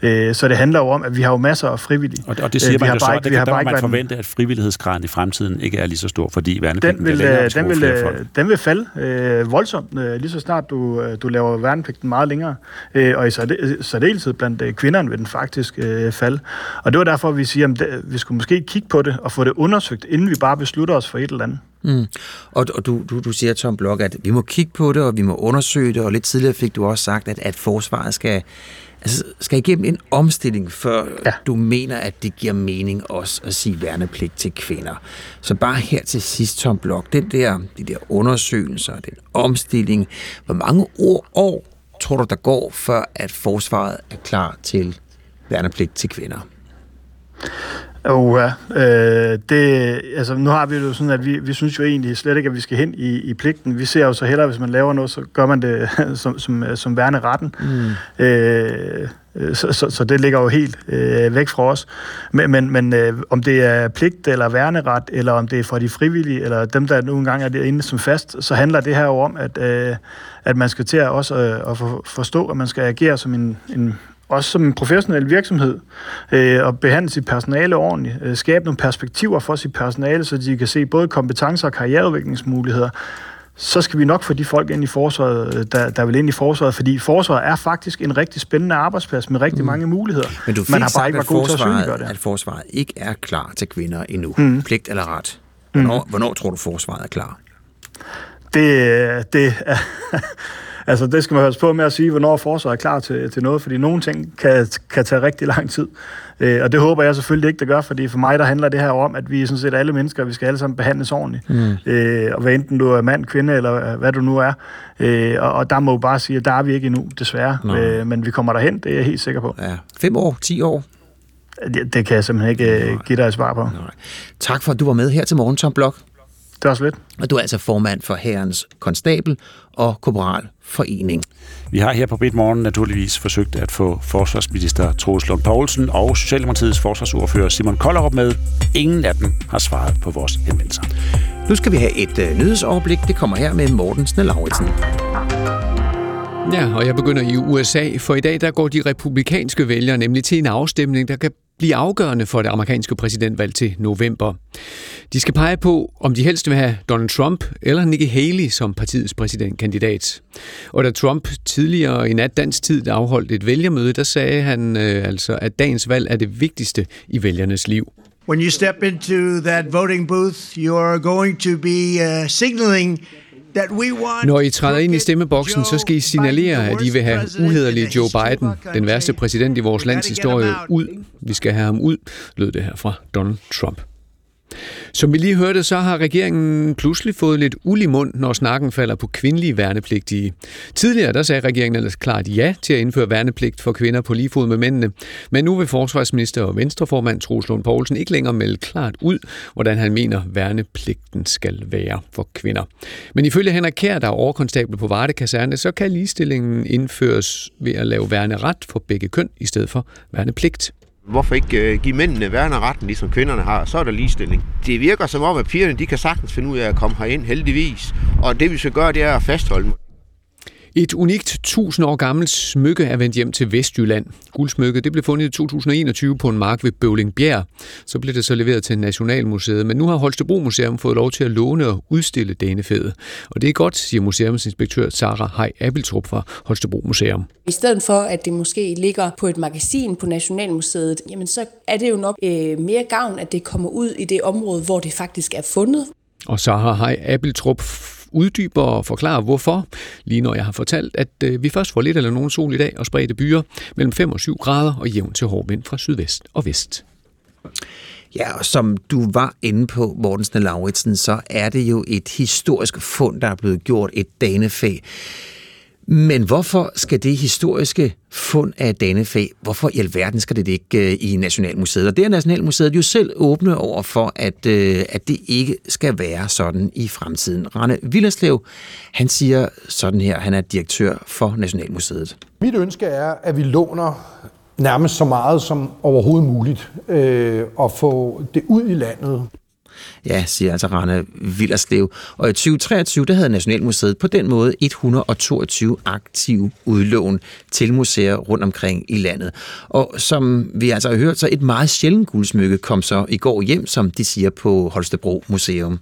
Øh, så det handler jo om, at vi har jo masser af frivillige. Og, og det siger øh, man jo så, at det, der må man forvente, at frivillighedsgraden i fremtiden ikke er lige så stor, fordi værnepligten den vil, længere, den vil, øh, den vil falde øh, voldsomt, øh, lige så snart du, øh, du laver værnepligten meget længere. Øh, og i særdeleshed blandt øh, kvinderne vil den faktisk øh, falde. Og det var derfor, vi siger, at vi skulle måske kigge på det og få det undersøgt, inden vi bare beslutter os for et eller andet. Mm. Og, og du, du, du siger, Tom Blok, at vi må kigge på det, og vi må undersøge det, og lidt tidligere fik du også sagt, at, at forsvaret skal altså, skal igennem en omstilling, før ja. du mener, at det giver mening også at sige værnepligt til kvinder. Så bare her til sidst, Tom Blok, den der, de der undersøgelser, den omstilling, hvor mange år, år tror du, der går, før at forsvaret er klar til værnepligt til kvinder? Ja. øh, det, altså, nu har vi det jo sådan, at vi, vi synes jo egentlig slet ikke, at vi skal hen i, i pligten. Vi ser jo så hellere, hvis man laver noget, så gør man det som, som, som værende retten. Mm. Øh, så, så, så det ligger jo helt øh, væk fra os. Men, men, men øh, om det er pligt eller værneret, eller om det er for de frivillige, eller dem, der nu engang er inde som fast, så handler det her jo om, at, øh, at man skal til at også øh, at for, forstå, at man skal agere som en, en også som en professionel virksomhed, øh, og behandle sit personale ordentligt, øh, skabe nogle perspektiver for sit personale, så de kan se både kompetencer og karriereudviklingsmuligheder, så skal vi nok få de folk ind i forsvaret, øh, der, der vil ind i forsvaret, fordi forsvaret er faktisk en rigtig spændende arbejdsplads med rigtig mm. mange muligheder. Men du fik Man har bare ikke været god til at det. at forsvaret ikke er klar til kvinder endnu. Mm. Pligt eller ret. Hvornår, mm. hvornår tror du, forsvaret er klar? Det, det er... Altså, det skal man passe på med at sige, hvornår forsvaret er klar til, til noget, fordi nogle ting kan, kan tage rigtig lang tid. Øh, og det håber jeg selvfølgelig ikke, det gør, fordi for mig, der handler det her om, at vi er sådan set alle mennesker, vi skal alle sammen behandles ordentligt. Mm. Øh, og hvad enten du er mand, kvinde, eller hvad du nu er. Øh, og, og der må jo bare sige, at der er vi ikke endnu, desværre. Øh, men vi kommer derhen, det er jeg helt sikker på. Ja. Fem år, ti år? Det, det kan jeg simpelthen ikke øh, Nej. give dig et svar på. Nej. Tak for, at du var med her til morgen, Tom Blok. Det var så lidt. Og du er altså formand for Herrens Konstabel og Korporalforening. Vi har her på Bit Morgen naturligvis forsøgt at få forsvarsminister Troels Lund Poulsen og Socialdemokratiets forsvarsordfører Simon Kollerup med. Ingen af dem har svaret på vores henvendelser. Nu skal vi have et uh, nyhedsoverblik. Det kommer her med Morten Snellauritsen. Ja, og jeg begynder i USA, for i dag der går de republikanske vælgere nemlig til en afstemning, der kan blive afgørende for det amerikanske præsidentvalg til november. De skal pege på, om de helst vil have Donald Trump eller Nikki Haley som partiets præsidentkandidat. Og da Trump tidligere i nat dansk tid afholdt et vælgermøde, der sagde han øh, altså, at dagens valg er det vigtigste i vælgernes liv. When you step into that voting booth, you are going to be uh, signaling når I træder ind i stemmeboksen, så skal I signalere, at I vil have uhederlig Joe Biden, den værste præsident i vores lands historie, ud. Vi skal have ham ud, lød det her fra Donald Trump. Som vi lige hørte, så har regeringen pludselig fået lidt uld i mund, når snakken falder på kvindelige værnepligtige. Tidligere der sagde regeringen ellers klart ja til at indføre værnepligt for kvinder på lige fod med mændene, men nu vil forsvarsminister og venstreformand Troels Lund Poulsen ikke længere melde klart ud, hvordan han mener værnepligten skal være for kvinder. Men ifølge Henrik Kær, der er overkonstabel på Varde Kaserne, så kan ligestillingen indføres ved at lave værneret for begge køn i stedet for værnepligt. Hvorfor ikke øh, give mændene værneretten, ligesom kvinderne har? Så er der ligestilling. Det virker som om, at pigerne de kan sagtens finde ud af at komme herind, heldigvis. Og det vi skal gøre, det er at fastholde dem. Et unikt 1000 år gammelt smykke er vendt hjem til Vestjylland. Guldsmykket det blev fundet i 2021 på en mark ved Bøvlingbjerg. Så blev det så leveret til Nationalmuseet, men nu har Holstebro Museum fået lov til at låne og udstille danefædet. Og det er godt, siger museumsinspektør Sara Hej Abeltrup fra Holstebro Museum. I stedet for, at det måske ligger på et magasin på Nationalmuseet, jamen så er det jo nok øh, mere gavn, at det kommer ud i det område, hvor det faktisk er fundet. Og Sara Hej Abeltrup uddyber og forklarer hvorfor, lige når jeg har fortalt, at øh, vi først får lidt eller nogen sol i dag og spredte byer mellem 5 og 7 grader og jævn til hård vind fra sydvest og vest. Ja, og som du var inde på, Mortensen Lauritsen, så er det jo et historisk fund, der er blevet gjort, et danefag. Men hvorfor skal det historiske fund af Danefag, hvorfor i alverden skal det ikke øh, i Nationalmuseet? Og det er Nationalmuseet jo selv åbne over for, at, øh, at det ikke skal være sådan i fremtiden. Rane Villerslev, han siger sådan her, han er direktør for Nationalmuseet. Mit ønske er, at vi låner nærmest så meget som overhovedet muligt, øh, og få det ud i landet. Ja, siger altså Rane Villerslev. Og i 2023, der havde Nationalmuseet på den måde 122 aktive udlån til museer rundt omkring i landet. Og som vi altså har hørt, så et meget sjældent guldsmykke kom så i går hjem, som de siger på Holstebro Museum.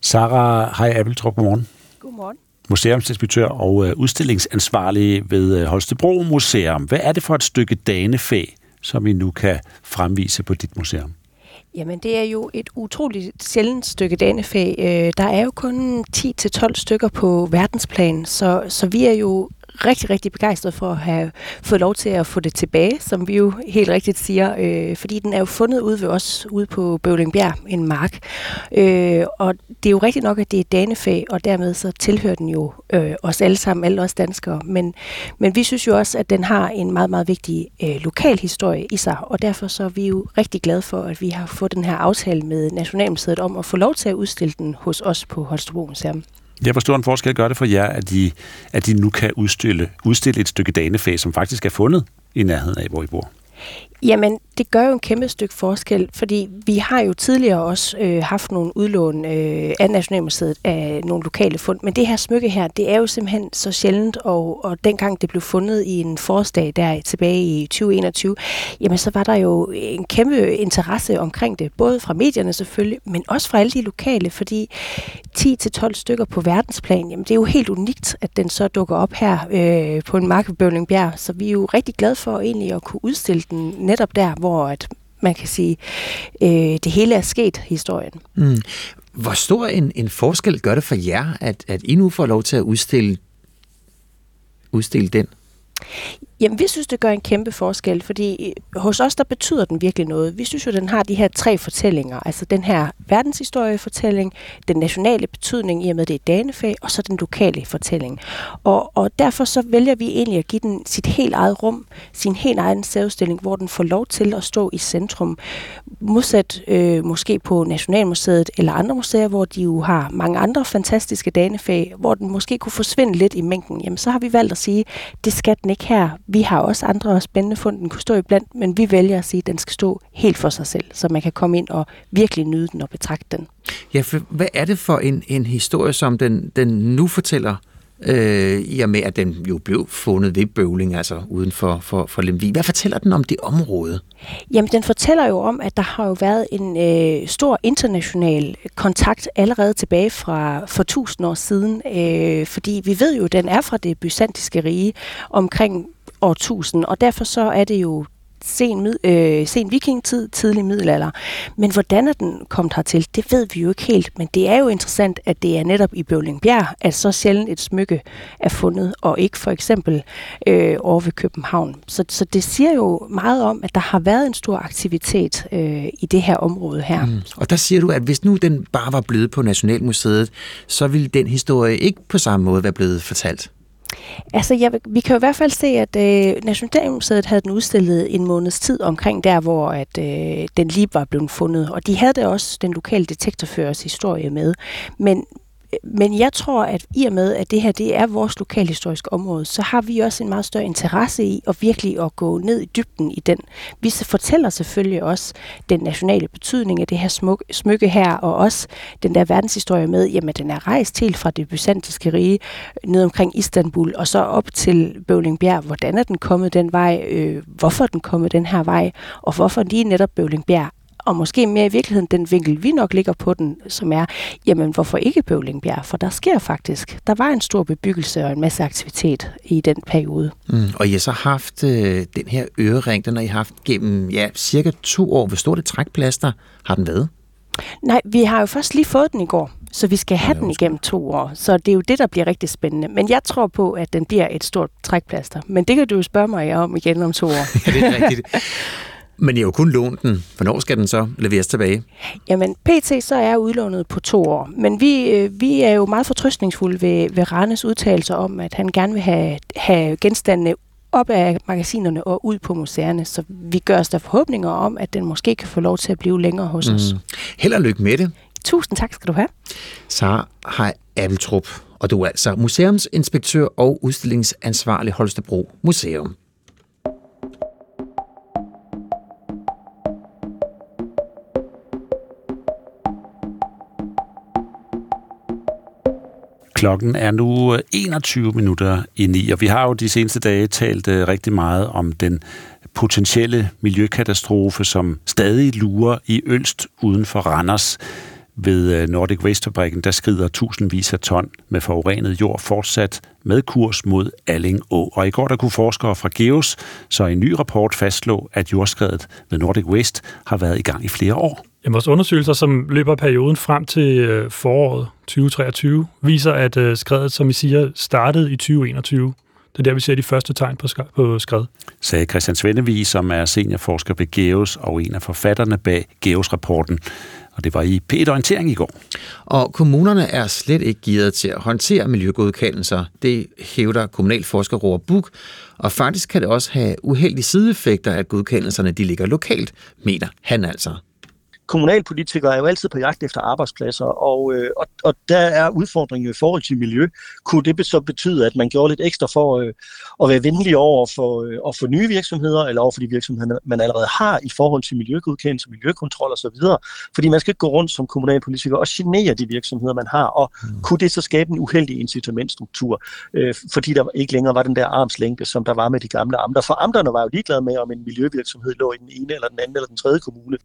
Sara, hej Appeltrup, godmorgen. Godmorgen. Museumsinspektør og udstillingsansvarlig ved Holstebro Museum. Hvad er det for et stykke danefag, som I nu kan fremvise på dit museum? Jamen, det er jo et utroligt sjældent stykke danefag. Øh, der er jo kun 10-12 stykker på verdensplan, så, så vi er jo rigtig, rigtig begejstret for at have fået lov til at få det tilbage, som vi jo helt rigtigt siger, øh, fordi den er jo fundet ude ved os, ude på Bøvlingbjerg, en mark. Øh, og det er jo rigtigt nok, at det er danefag, og dermed så tilhører den jo øh, os alle sammen, alle os danskere. Men, men vi synes jo også, at den har en meget, meget vigtig øh, lokal historie i sig, og derfor så er vi jo rigtig glade for, at vi har fået den her aftale med Nationalmuseet om at få lov til at udstille den hos os på Holstebro Museum. Jeg forstår en forskel gør det for jer, at de, at de nu kan udstille, udstille et stykke danefag, som faktisk er fundet i nærheden af, hvor I bor? Jamen, det gør jo en kæmpe stykke forskel, fordi vi har jo tidligere også øh, haft nogle udlån øh, af Nationalmuseet af nogle lokale fund, men det her smykke her, det er jo simpelthen så sjældent, og, og dengang det blev fundet i en forårsdag der tilbage i 2021, jamen så var der jo en kæmpe interesse omkring det, både fra medierne selvfølgelig, men også fra alle de lokale, fordi 10-12 stykker på verdensplan, jamen det er jo helt unikt, at den så dukker op her øh, på en mark i Bøvlingbjerg, så vi er jo rigtig glade for egentlig at kunne udstille den netop der, hvor at man kan sige, øh, det hele er sket, historien. Mm. Hvor stor en, en forskel gør det for jer, at, at I nu får lov til at udstille, udstille den? Jamen, vi synes, det gør en kæmpe forskel, fordi øh, hos os, der betyder den virkelig noget. Vi synes jo, den har de her tre fortællinger. Altså den her verdenshistoriefortælling, den nationale betydning i og med det er danefag, og så den lokale fortælling. Og, og derfor så vælger vi egentlig at give den sit helt eget rum, sin helt egen særudstilling, hvor den får lov til at stå i centrum. Modsat øh, måske på Nationalmuseet eller andre museer, hvor de jo har mange andre fantastiske danefag, hvor den måske kunne forsvinde lidt i mængden. Jamen, så har vi valgt at sige, det skal den ikke her vi har også andre spændende fund, den kunne stå i blandt, men vi vælger at sige, at den skal stå helt for sig selv, så man kan komme ind og virkelig nyde den og betragte den. Ja, for hvad er det for en, en historie, som den, den nu fortæller, øh, i og med at den jo blev fundet ved Bøvling, altså uden for, for, for Lemvig. Hvad fortæller den om det område? Jamen, den fortæller jo om, at der har jo været en øh, stor international kontakt allerede tilbage fra for tusind år siden, øh, fordi vi ved jo, at den er fra det byzantiske rige omkring årtusind, og derfor så er det jo sen, øh, sen vikingtid, tidlig middelalder. Men hvordan er den kommet hertil, det ved vi jo ikke helt. Men det er jo interessant, at det er netop i Bøvlingbjerg, at så sjældent et smykke er fundet, og ikke for eksempel øh, over ved København. Så, så det siger jo meget om, at der har været en stor aktivitet øh, i det her område her. Mm. Og der siger du, at hvis nu den bare var blevet på Nationalmuseet, så ville den historie ikke på samme måde være blevet fortalt. Altså, jeg, vi kan jo i hvert fald se, at øh, Nationalmuseet havde den udstillet en måneds tid omkring der, hvor at, øh, den lige var blevet fundet. Og de havde det også den lokale detektorførers historie med. Men men jeg tror, at i og med, at det her det er vores lokalhistoriske område, så har vi også en meget større interesse i at virkelig at gå ned i dybden i den. Vi fortæller selvfølgelig også den nationale betydning af det her smuk, smykke her, og også den der verdenshistorie med, jamen den er rejst helt fra det byzantinske rige øh, ned omkring Istanbul, og så op til Bøvlingbjerg. Hvordan er den kommet den vej? Øh, hvorfor er den kommet den her vej? Og hvorfor lige netop Bøvlingbjerg og måske mere i virkeligheden den vinkel, vi nok ligger på den, som er, jamen hvorfor ikke Bøvlingbjerg? For der sker faktisk, der var en stor bebyggelse og en masse aktivitet i den periode. Mm. Og I har så haft øh, den her ørering, den har I haft gennem ja, cirka to år. Hvor stort et trækplaster har den været? Nej, vi har jo først lige fået den i går, så vi skal have ja, den igennem to år. Så det er jo det, der bliver rigtig spændende. Men jeg tror på, at den bliver et stort trækplaster. Men det kan du jo spørge mig om igen om to år. ja, det er rigtigt. Men I har jo kun lånt den. Hvornår skal den så leveres tilbage? Jamen, pt. så er udlånet på to år. Men vi, øh, vi er jo meget fortrystningsfulde ved, ved Rannes udtalelser om, at han gerne vil have, have genstandene op af magasinerne og ud på museerne. Så vi gør os der forhåbninger om, at den måske kan få lov til at blive længere hos mm. os. Held og lykke med det. Tusind tak skal du have. Så har Abeltrup, og du er altså museumsinspektør og udstillingsansvarlig Holstebro Museum. Klokken er nu øh, 21 minutter i ni, og vi har jo de seneste dage talt øh, rigtig meget om den potentielle miljøkatastrofe, som stadig lurer i Ølst uden for Randers. Ved øh, Nordic Waste-fabrikken, der skrider tusindvis af ton med forurenet jord fortsat med kurs mod Alling Å. Og i går der kunne forskere fra Geos så en ny rapport fastslå, at jordskredet ved Nordic Waste har været i gang i flere år. Ja, vores undersøgelser, som løber perioden frem til øh, foråret 2023, viser, at øh, skredet, som I siger, startede i 2021. Det er der, vi ser de første tegn på, på skred. Sagde Christian Svendevig, som er seniorforsker ved Geos og en af forfatterne bag Geos-rapporten. Og det var i p orientering i går. Og kommunerne er slet ikke givet til at håndtere miljøgodkendelser. Det hævder kommunalforsker Roar Buk. Og faktisk kan det også have uheldige sideeffekter, at godkendelserne de ligger lokalt, mener han altså kommunalpolitikere er jo altid på jagt efter arbejdspladser, og, øh, og, og der er udfordringen i forhold til miljø. Kunne det så betyde, at man gjorde lidt ekstra for øh, at være venlig over for, øh, og for nye virksomheder, eller over for de virksomheder, man allerede har i forhold til miljøgodkendelse, miljøkontrol osv.? Fordi man skal ikke gå rundt som kommunalpolitiker og genere de virksomheder, man har, og mm. kunne det så skabe en uheldig incitamentstruktur, øh, fordi der ikke længere var den der armslængde, som der var med de gamle amter. For amterne var jo ligeglade med, om en miljøvirksomhed lå i den ene eller den anden eller den tredje kommune.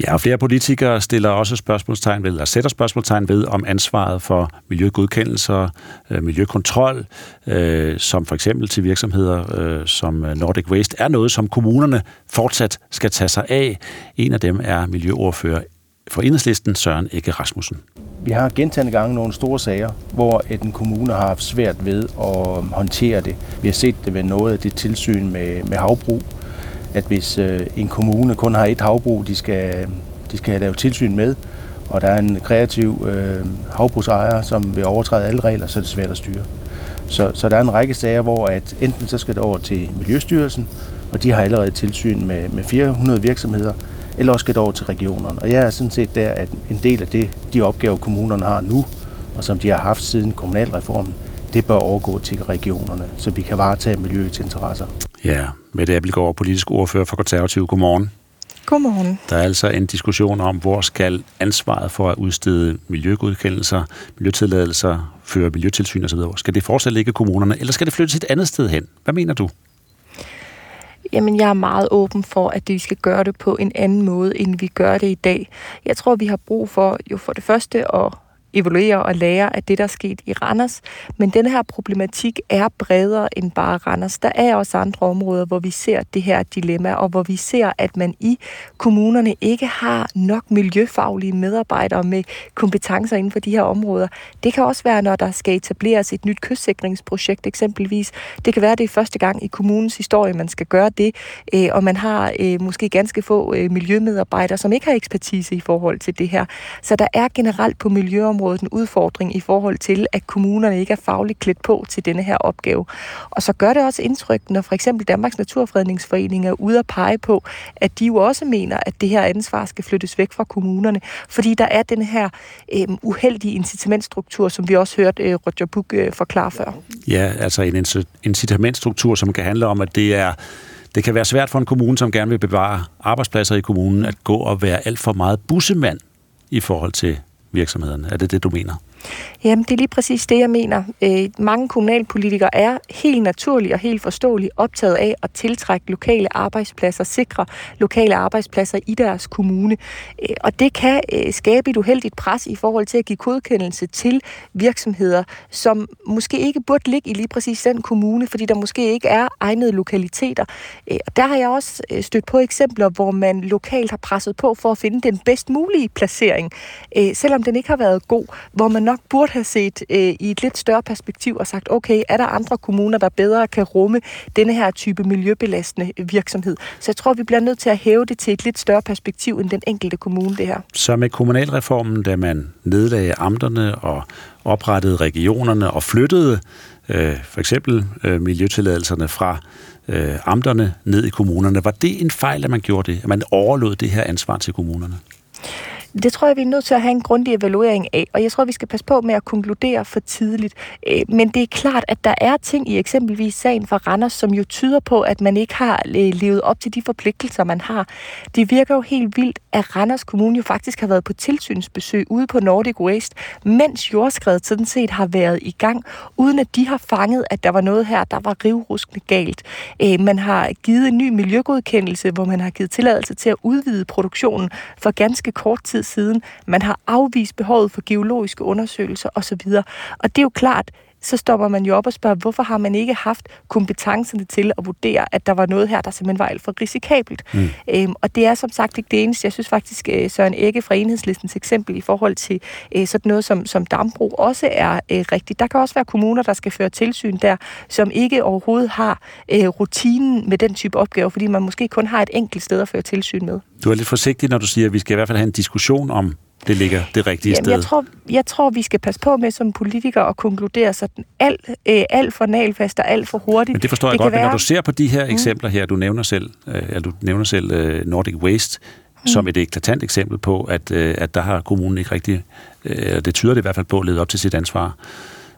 Ja, og flere politikere stiller også spørgsmålstegn ved, eller sætter spørgsmålstegn ved, om ansvaret for miljøgodkendelser, øh, miljøkontrol, øh, som for eksempel til virksomheder øh, som Nordic Waste, er noget, som kommunerne fortsat skal tage sig af. En af dem er miljøordfører for enhedslisten Søren Ikke Rasmussen. Vi har gentagende gange nogle store sager, hvor en kommune har haft svært ved at håndtere det. Vi har set det ved noget af det tilsyn med, med havbrug, at hvis øh, en kommune kun har et havbrug, de skal, de skal lave tilsyn med, og der er en kreativ øh, havbrugsejer, som vil overtræde alle regler, så er det svært at styre. Så, så der er en række sager, hvor at enten så skal det over til Miljøstyrelsen, og de har allerede tilsyn med, med 400 virksomheder, eller også skal det over til regionerne. Og jeg er sådan set der, at en del af det, de opgaver, kommunerne har nu, og som de har haft siden kommunalreformen, det bør overgå til regionerne, så vi kan varetage miljøets interesser. Ja, Mette Abelgaard, politisk ordfører for Konservativ. Godmorgen. Godmorgen. Der er altså en diskussion om, hvor skal ansvaret for at udstede miljøgodkendelser, miljøtilladelser, føre miljøtilsyn osv., skal det fortsat ligge kommunerne, eller skal det flyttes et andet sted hen? Hvad mener du? Jamen, jeg er meget åben for, at vi skal gøre det på en anden måde, end vi gør det i dag. Jeg tror, vi har brug for jo for det første at evaluere og lære af det, der er sket i Randers. Men den her problematik er bredere end bare Randers. Der er også andre områder, hvor vi ser det her dilemma, og hvor vi ser, at man i kommunerne ikke har nok miljøfaglige medarbejdere med kompetencer inden for de her områder. Det kan også være, når der skal etableres et nyt kystsikringsprojekt eksempelvis. Det kan være, at det er første gang i kommunens historie, man skal gøre det, øh, og man har øh, måske ganske få øh, miljømedarbejdere, som ikke har ekspertise i forhold til det her. Så der er generelt på miljøområdet en udfordring i forhold til, at kommunerne ikke er fagligt klædt på til denne her opgave. Og så gør det også indtryk, når for eksempel Danmarks Naturfredningsforening er ude at pege på, at de jo også mener, at det her ansvar skal flyttes væk fra kommunerne, fordi der er den her øh, uheldige incitamentstruktur, som vi også hørte øh, Roger Buch øh, forklare før. Ja, altså en incitamentstruktur, som kan handle om, at det er det kan være svært for en kommune, som gerne vil bevare arbejdspladser i kommunen, at gå og være alt for meget bussemand i forhold til virksomhederne. Er det det, du mener? Jamen, det er lige præcis det, jeg mener. Øh, mange kommunalpolitikere er helt naturligt og helt forståeligt optaget af at tiltrække lokale arbejdspladser, sikre lokale arbejdspladser i deres kommune. Øh, og det kan øh, skabe et uheldigt pres i forhold til at give godkendelse til virksomheder, som måske ikke burde ligge i lige præcis den kommune, fordi der måske ikke er egnede lokaliteter. Øh, og der har jeg også øh, stødt på eksempler, hvor man lokalt har presset på for at finde den bedst mulige placering, øh, selvom den ikke har været god, hvor man nok burde have set øh, i et lidt større perspektiv og sagt, okay, er der andre kommuner, der bedre kan rumme denne her type miljøbelastende virksomhed? Så jeg tror, vi bliver nødt til at hæve det til et lidt større perspektiv end den enkelte kommune, det her. Så med kommunalreformen, da man nedlagde amterne og oprettede regionerne og flyttede øh, for eksempel øh, miljøtilladelserne fra øh, amterne ned i kommunerne, var det en fejl, at man gjorde det? At man overlod det her ansvar til kommunerne? Det tror jeg, vi er nødt til at have en grundig evaluering af, og jeg tror, vi skal passe på med at konkludere for tidligt. Øh, men det er klart, at der er ting i eksempelvis sagen fra Randers, som jo tyder på, at man ikke har øh, levet op til de forpligtelser, man har. Det virker jo helt vildt, at Randers Kommune jo faktisk har været på tilsynsbesøg ude på Nordic Waste, mens jordskredet sådan set har været i gang, uden at de har fanget, at der var noget her, der var rivruskende galt. Øh, man har givet en ny miljøgodkendelse, hvor man har givet tilladelse til at udvide produktionen for ganske kort tid tid siden. Man har afvist behovet for geologiske undersøgelser osv. Og det er jo klart, så stopper man jo op og spørger, hvorfor har man ikke haft kompetencerne til at vurdere, at der var noget her, der simpelthen var alt for risikabelt. Mm. Øhm, og det er som sagt ikke det eneste. Jeg synes faktisk, øh, Søren Ægge fra Enhedslistens eksempel i forhold til øh, sådan noget som, som dambrug også er øh, rigtigt. Der kan også være kommuner, der skal føre tilsyn der, som ikke overhovedet har øh, rutinen med den type opgaver, fordi man måske kun har et enkelt sted at føre tilsyn med. Du er lidt forsigtig, når du siger, at vi skal i hvert fald have en diskussion om det ligger det rigtige Jamen, sted? Jeg tror, jeg tror, vi skal passe på med som politikere at konkludere sådan alt, øh, alt for nalfast og alt for hurtigt. Men det forstår jeg det godt, være... men når du ser på de her mm. eksempler her, du nævner selv, øh, du nævner selv øh, Nordic Waste, mm. som et eklatant eksempel på, at, øh, at der har kommunen ikke rigtig, øh, det tyder det i hvert fald på, at lede op til sit ansvar.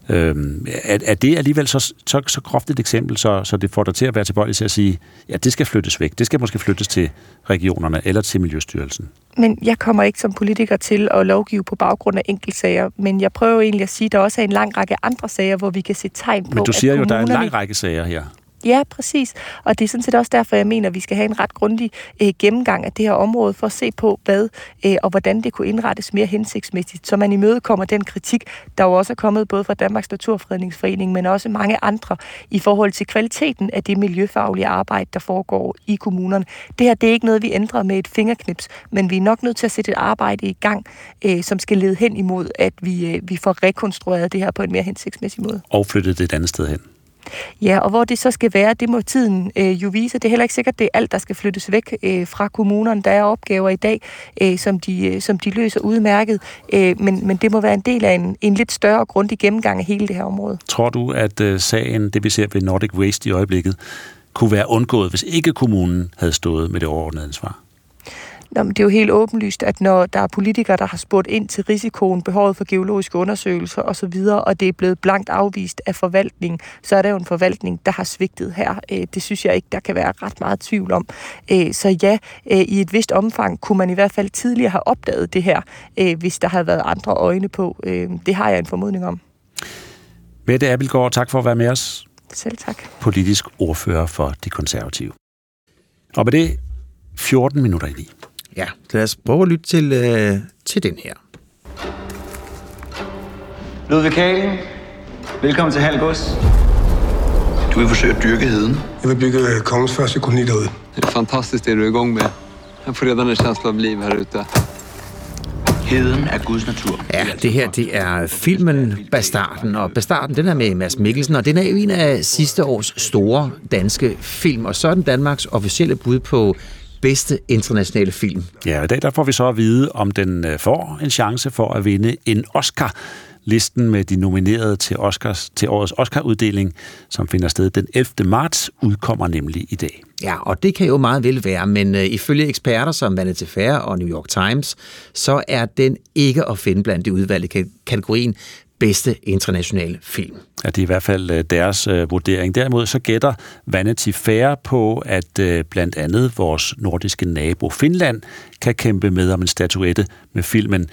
Øhm, er, er det alligevel så, så, så groft et eksempel, så, så det får dig til at være tilbøjelig til at sige, ja, det skal flyttes væk. Det skal måske flyttes til regionerne eller til Miljøstyrelsen. Men jeg kommer ikke som politiker til at lovgive på baggrund af enkeltsager, men jeg prøver egentlig at sige, at der også er en lang række andre sager, hvor vi kan se tegn på, Men du siger at jo, at der er en lang række sager her. Ja, præcis. Og det er sådan set også derfor, jeg mener, at vi skal have en ret grundig øh, gennemgang af det her område, for at se på, hvad øh, og hvordan det kunne indrettes mere hensigtsmæssigt, så man imødekommer den kritik, der jo også er kommet både fra Danmarks Naturfredningsforening, men også mange andre i forhold til kvaliteten af det miljøfaglige arbejde, der foregår i kommunerne. Det her det er ikke noget, vi ændrer med et fingerknips, men vi er nok nødt til at sætte et arbejde i gang, øh, som skal lede hen imod, at vi, øh, vi får rekonstrueret det her på en mere hensigtsmæssig måde. Og flyttet det et andet sted hen. Ja, og hvor det så skal være, det må tiden øh, jo vise. Det er heller ikke sikkert, det er alt, der skal flyttes væk øh, fra kommunerne. Der er opgaver i dag, øh, som, de, øh, som de løser udmærket, øh, men, men det må være en del af en, en lidt større og grundig gennemgang af hele det her område. Tror du, at øh, sagen, det vi ser ved Nordic Waste i øjeblikket, kunne være undgået, hvis ikke kommunen havde stået med det overordnede ansvar? Nå, men det er jo helt åbenlyst, at når der er politikere, der har spurgt ind til risikoen, behovet for geologiske undersøgelser osv., og det er blevet blankt afvist af forvaltningen, så er der jo en forvaltning, der har svigtet her. Øh, Det synes jeg ikke, der kan være ret meget tvivl om. Øh, Så ja, øh, i et vist omfang kunne man i hvert fald tidligere have opdaget det her, hvis der havde været andre øjne på. Det har jeg en formodning om. Mette Abelgaard, tak for at være med os. Selv tak. Politisk ordfører for De Konservative. Og med det 14 minutter i. Ja, lad os prøve at lytte til, øh, til den her. Ludvig Kalen, velkommen til Halgås. Du vil forsøge at dyrke heden. Jeg vil bygge kongens første koloni derude. Det er fantastisk, det du er i gang med. Jeg får redan en känsla av liv her ute. Heden er Guds natur. Ja, det her det er filmen Bastarden, og Bastarden den er med Mads Mikkelsen, og den er jo en af sidste års store danske film, og så er den Danmarks officielle bud på bedste internationale film. Ja, i dag der får vi så at vide, om den øh, får en chance for at vinde en Oscar. Listen med de nominerede til, Oscars, til årets Oscar-uddeling, som finder sted den 11. marts, udkommer nemlig i dag. Ja, og det kan jo meget vel være, men uh, ifølge eksperter som Vanity Fair og New York Times, så er den ikke at finde blandt de udvalgte kategorien bedste internationale film. Ja, det er i hvert fald uh, deres uh, vurdering. Derimod så gætter Vanity Fair på, at uh, blandt andet vores nordiske nabo Finland kan kæmpe med om en statuette med filmen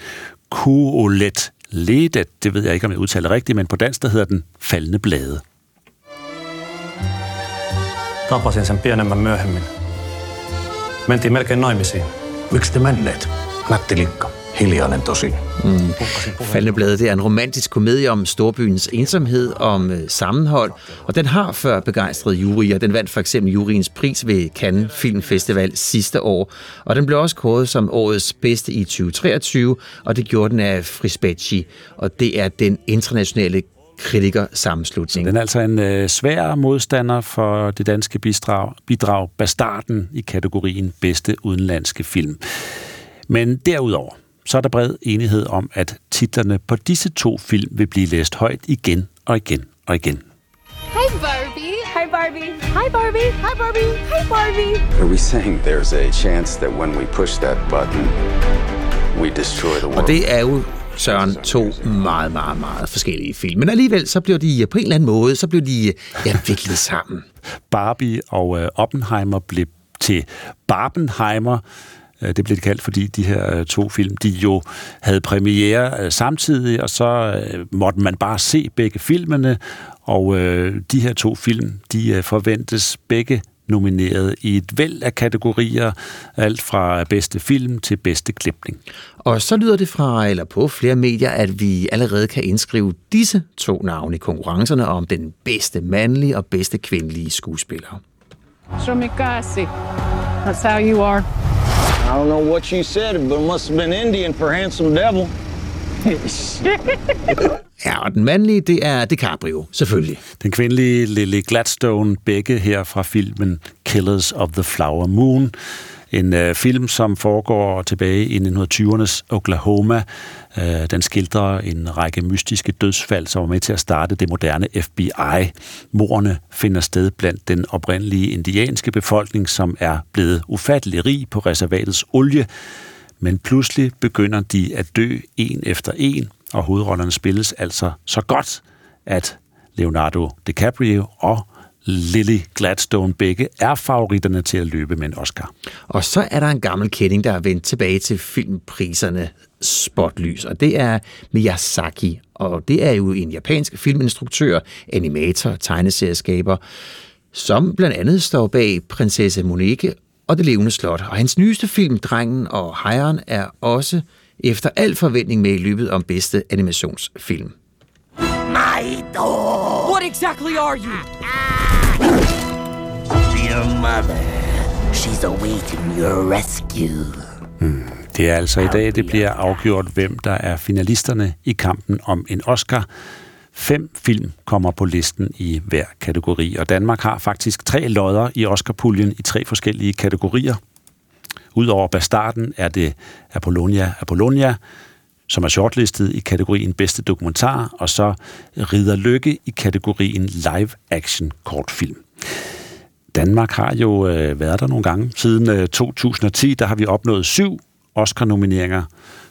Kuolet Ledet, det ved jeg ikke, om jeg udtaler rigtigt, men på dansk der hedder den Faldende Blade. Tapasin sen pienemmän myöhemmin. Mentiin melkein naimisiin. Miksi te menneet? Nätti Linkka. Hiljainen tosin. Mm. Faldende Blade, det er en romantisk komedie om storbyens ensomhed, om øh, sammenhold, og den har før begejstret juryer. Den vandt for eksempel juryens pris ved Cannes Filmfestival sidste år, og den blev også kåret som årets bedste i 2023, og det gjorde den af Frisbecci, og det er den internationale kritikersammenslutning. Den er altså en øh, svær modstander for det danske bidrag, bidrag Bastarden i kategorien bedste udenlandske film. Men derudover, så er der bred enighed om, at titlerne på disse to film vil blive læst højt igen og igen og igen. Hi Barbie. Hi Barbie. Hi Barbie. Hi Barbie. Hi Barbie. Are we saying there's a chance that when we push that button, we destroy the world? Og det er jo Søren to meget, meget, meget forskellige film. Men alligevel, så bliver de på en eller anden måde, så bliver de ja, viklet sammen. Barbie og øh, Oppenheimer blev til Barbenheimer, det blev det kaldt, fordi de her to film, de jo havde premiere samtidig, og så måtte man bare se begge filmene, og de her to film, de forventes begge nomineret i et væld af kategorier, alt fra bedste film til bedste klipning. Og så lyder det fra, eller på flere medier, at vi allerede kan indskrive disse to navne i konkurrencerne om den bedste mandlige og bedste kvindelige skuespiller. Shomikasi. That's how you are. I don't know what she said, but it must have been Indian for handsome devil. ja, og den mandlige, det er DiCaprio, selvfølgelig. Den kvindelige Lily Gladstone, begge her fra filmen Killers of the Flower Moon. En øh, film, som foregår tilbage i 1920'ernes Oklahoma. Øh, den skildrer en række mystiske dødsfald, som var med til at starte det moderne FBI. Morerne finder sted blandt den oprindelige indianske befolkning, som er blevet ufattelig rig på reservatets olie. Men pludselig begynder de at dø en efter en, og hovedrollerne spilles altså så godt, at Leonardo DiCaprio og Lily Gladstone begge er favoritterne til at løbe med en Oscar. Og så er der en gammel kending, der er vendt tilbage til filmpriserne spotlys, og det er Miyazaki. Og det er jo en japansk filminstruktør, animator, tegneserieskaber, som blandt andet står bag Prinsesse Monique og Det levende slot. Og hans nyeste film, Drengen og Hejren, er også efter al forventning med i løbet om bedste animationsfilm. Naito! What exactly are you? Your mother. She's awaiting your rescue. Hmm. Det er altså i dag, det bliver afgjort, hvem der er finalisterne i kampen om en Oscar. Fem film kommer på listen i hver kategori, og Danmark har faktisk tre lodder i Oscarpuljen i tre forskellige kategorier. Udover Bastarden er det Apollonia Apollonia, som er shortlistet i kategorien bedste dokumentar, og så Rider Lykke i kategorien live action kortfilm. Danmark har jo øh, været der nogle gange. Siden øh, 2010, der har vi opnået syv Oscar-nomineringer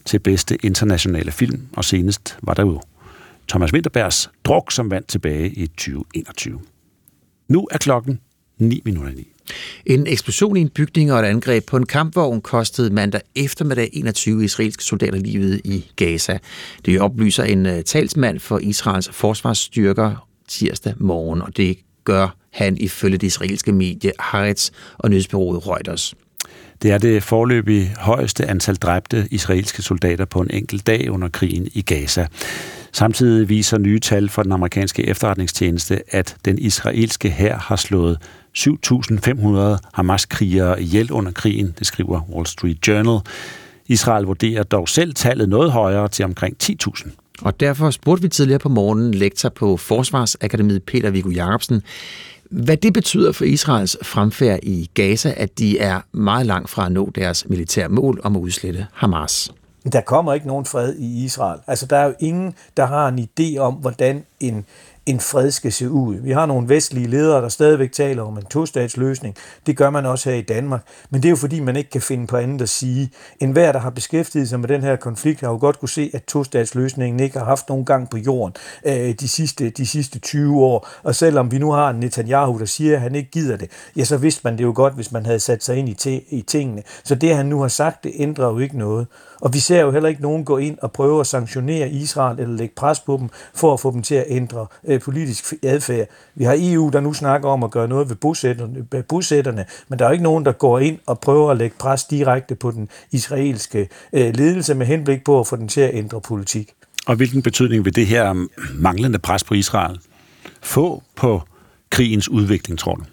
til bedste internationale film, og senest var der jo Thomas Winterbergs Druk, som vandt tilbage i 2021. Nu er klokken 9 minutter 9. En eksplosion i en bygning og et angreb på en kampvogn kostede mandag eftermiddag 21 israelske soldater livet i Gaza. Det oplyser en øh, talsmand for Israels forsvarsstyrker tirsdag morgen, og det gør han ifølge det israelske medie Haaretz og nyhedsbyrået Reuters. Det er det forløbig højeste antal dræbte israelske soldater på en enkelt dag under krigen i Gaza. Samtidig viser nye tal fra den amerikanske efterretningstjeneste, at den israelske hær har slået 7.500 Hamas-krigere ihjel under krigen, det skriver Wall Street Journal. Israel vurderer dog selv tallet noget højere til omkring 10.000. Og derfor spurgte vi tidligere på morgenen lektor på Forsvarsakademiet Peter Viggo Jacobsen, hvad det betyder for Israels fremfærd i Gaza, at de er meget langt fra at nå deres militære mål om at udslette Hamas. Der kommer ikke nogen fred i Israel. Altså, der er jo ingen, der har en idé om, hvordan en en fred skal se ud. Vi har nogle vestlige ledere, der stadigvæk taler om en to-statsløsning. Det gør man også her i Danmark. Men det er jo fordi, man ikke kan finde på andet at sige. En hver, der har beskæftiget sig med den her konflikt, har jo godt kunne se, at to-statsløsningen ikke har haft nogen gang på jorden øh, de, sidste, de sidste 20 år. Og selvom vi nu har en Netanyahu, der siger, at han ikke gider det, ja, så vidste man det jo godt, hvis man havde sat sig ind i, te, i tingene. Så det, han nu har sagt, det ændrer jo ikke noget. Og vi ser jo heller ikke nogen gå ind og prøve at sanktionere Israel eller lægge pres på dem for at få dem til at ændre øh, politisk adfærd. Vi har EU, der nu snakker om at gøre noget ved bosætterne, øh, bosætterne, men der er ikke nogen, der går ind og prøver at lægge pres direkte på den israelske øh, ledelse med henblik på at få den til at ændre politik. Og hvilken betydning vil det her manglende pres på Israel få på krigens udvikling, tror du?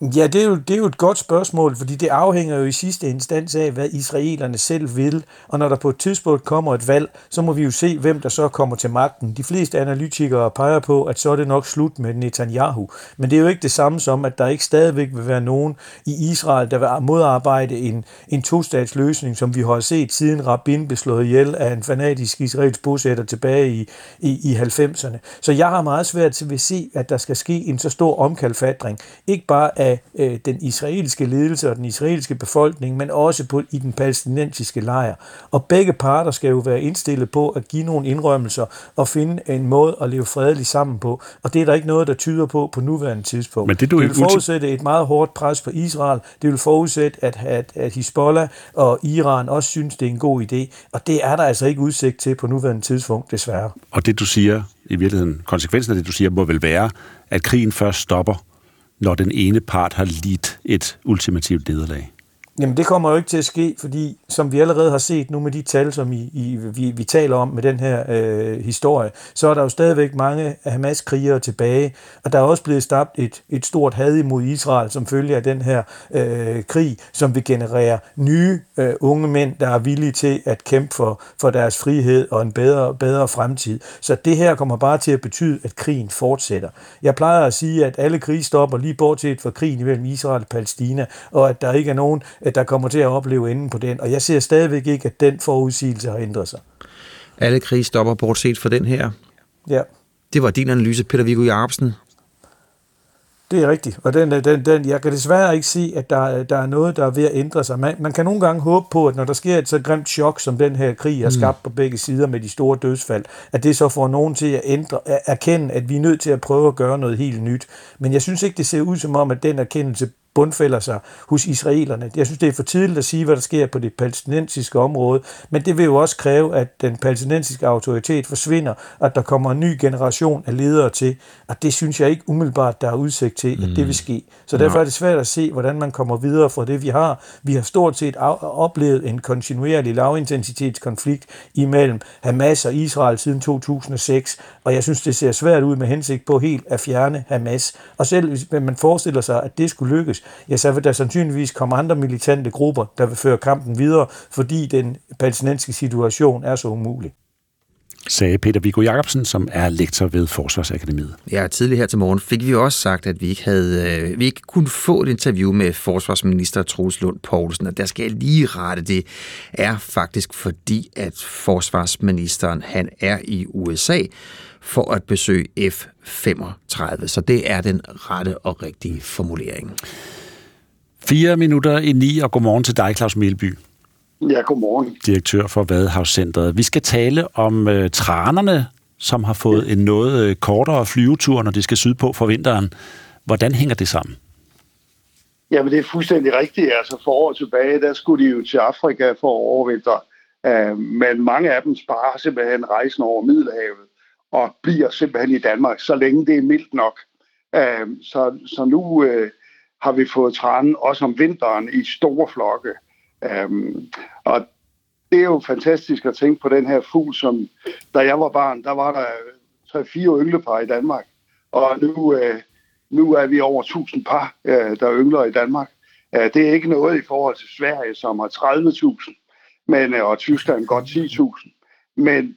Ja, det er, jo, det er jo et godt spørgsmål, fordi det afhænger jo i sidste instans af, hvad israelerne selv vil. Og når der på et tidspunkt kommer et valg, så må vi jo se, hvem der så kommer til magten. De fleste analytikere peger på, at så er det nok slut med Netanyahu. Men det er jo ikke det samme som, at der ikke stadigvæk vil være nogen i Israel, der vil modarbejde en, en to-statsløsning, som vi har set siden Rabin blev slået ihjel af en fanatisk israelsk bosætter tilbage i, i, i 90'erne. Så jeg har meget svært til at se, at der skal ske en så stor omkalfatring. Ikke bare af øh, den israelske ledelse og den israelske befolkning, men også på, i den palæstinensiske lejr. Og begge parter skal jo være indstillet på at give nogle indrømmelser og finde en måde at leve fredeligt sammen på. Og det er der ikke noget, der tyder på på nuværende tidspunkt. Men det, du det vil forudsætte et meget hårdt pres på Israel. Det vil forudsætte, at, at, at Hezbollah og Iran også synes, det er en god idé. Og det er der altså ikke udsigt til på nuværende tidspunkt, desværre. Og det du siger, i virkeligheden, konsekvensen af det du siger, må vel være, at krigen først stopper, når den ene part har lidt et ultimativt nederlag? Jamen det kommer jo ikke til at ske, fordi som vi allerede har set nu med de tal, som I, I, vi, vi taler om med den her øh, historie, så er der jo stadigvæk mange Hamas-krigere tilbage, og der er også blevet stabt et, et stort had imod Israel som følge af den her øh, krig, som vil generere nye øh, unge mænd, der er villige til at kæmpe for, for deres frihed og en bedre, bedre fremtid. Så det her kommer bare til at betyde, at krigen fortsætter. Jeg plejer at sige, at alle krige stopper lige bortset fra krigen mellem Israel og Palæstina, og at der ikke er nogen der kommer til at opleve enden på den. Og jeg ser stadigvæk ikke, at den forudsigelse har ændret sig. Alle krige stopper bortset fra den her. Ja. Det var din analyse, Peter Viggo Jacobsen. Det er rigtigt, og den, den, den, jeg kan desværre ikke se, at der, der er noget, der er ved at ændre sig. Man, man kan nogle gange håbe på, at når der sker et så grimt chok, som den her krig har mm. skabt på begge sider med de store dødsfald, at det så får nogen til at ændre, at erkende, at vi er nødt til at prøve at gøre noget helt nyt. Men jeg synes ikke, det ser ud som om, at den erkendelse bundfælder sig hos israelerne. Jeg synes, det er for tidligt at sige, hvad der sker på det palæstinensiske område, men det vil jo også kræve, at den palæstinensiske autoritet forsvinder, at der kommer en ny generation af ledere til, og det synes jeg ikke umiddelbart, der er udsigt til, at det vil ske. Så derfor er det svært at se, hvordan man kommer videre fra det, vi har. Vi har stort set oplevet en kontinuerlig lavintensitetskonflikt imellem Hamas og Israel siden 2006, og jeg synes, det ser svært ud med hensigt på helt at fjerne Hamas. Og selv hvis man forestiller sig, at det skulle lykkes, ja, så vil der sandsynligvis komme andre militante grupper, der vil føre kampen videre, fordi den palæstinensiske situation er så umulig sagde Peter Viggo Jacobsen, som er lektor ved Forsvarsakademiet. Ja, tidligere her til morgen fik vi også sagt, at vi ikke, havde, øh, vi ikke kunne få et interview med forsvarsminister Troels Lund Poulsen, og der skal jeg lige rette det, er faktisk fordi, at forsvarsministeren han er i USA for at besøge F-35. Så det er den rette og rigtige formulering. Fire minutter i ni, og godmorgen til dig, Claus Melby. Ja, godmorgen. Direktør for Vadehavscentret. Vi skal tale om øh, tranerne, som har fået en noget øh, kortere flyvetur, når de skal sydpå for vinteren. Hvordan hænger det sammen? Jamen, det er fuldstændig rigtigt. Altså, for år tilbage, der skulle de jo til Afrika for at overvintre. Uh, men mange af dem sparer simpelthen rejsen over Middelhavet og bliver simpelthen i Danmark, så længe det er mildt nok. Uh, så, så nu øh, har vi fået tranen også om vinteren i store flokke. Um, og det er jo fantastisk at tænke på den her fugl, som da jeg var barn, der var der tre-fire ynglepar i Danmark. Og nu, øh, nu er vi over 1000 par, øh, der yngler i Danmark. Øh, det er ikke noget i forhold til Sverige, som har 30.000, men, øh, og Tyskland godt 10.000. Men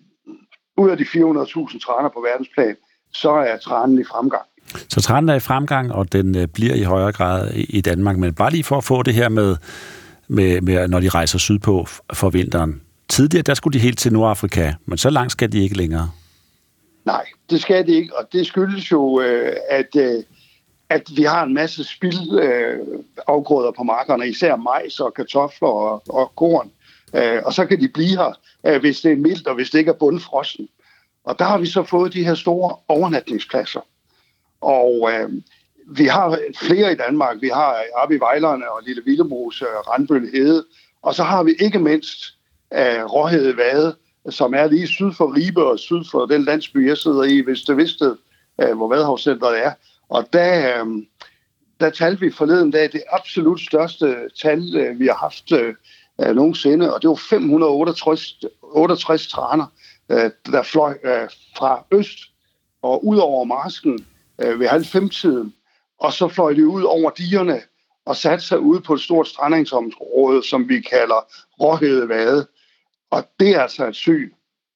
ud af de 400.000 træner på verdensplan, så er trænen i fremgang. Så trænen er i fremgang, og den øh, bliver i højere grad i Danmark. Men bare lige for at få det her med, med, med når de rejser sydpå for vinteren. Tidligere, der skulle de helt til Nordafrika, men så langt skal de ikke længere. Nej, det skal de ikke, og det skyldes jo, øh, at, øh, at vi har en masse spild afgrøder på markerne, især majs og kartofler og, og korn. Og så kan de blive her, Øh, hvis det er mildt og hvis det ikke er bundfrossen. Og der har vi så fået de her store overnatningspladser. Og øh, vi har flere i Danmark. Vi har øh, oppe i Vejlerne og Lille Villemose og øh, Randbøl Hede. Og så har vi ikke mindst øh, Råhede Vade, som er lige syd for Ribe og syd for den landsby, jeg sidder i, hvis det vidste, øh, hvor Vadehavscenteret er. Og der, øh, der talte vi forleden dag det absolut største tal, øh, vi har haft øh, nogensinde, og det var 568 68 træner, øh, der fløj øh, fra øst og ud over marsken øh, ved halv femtiden, og så fløj de ud over dierne og satte sig ude på et stort strandingsområde, som vi kalder Råhede Vade. Og det er altså et syn.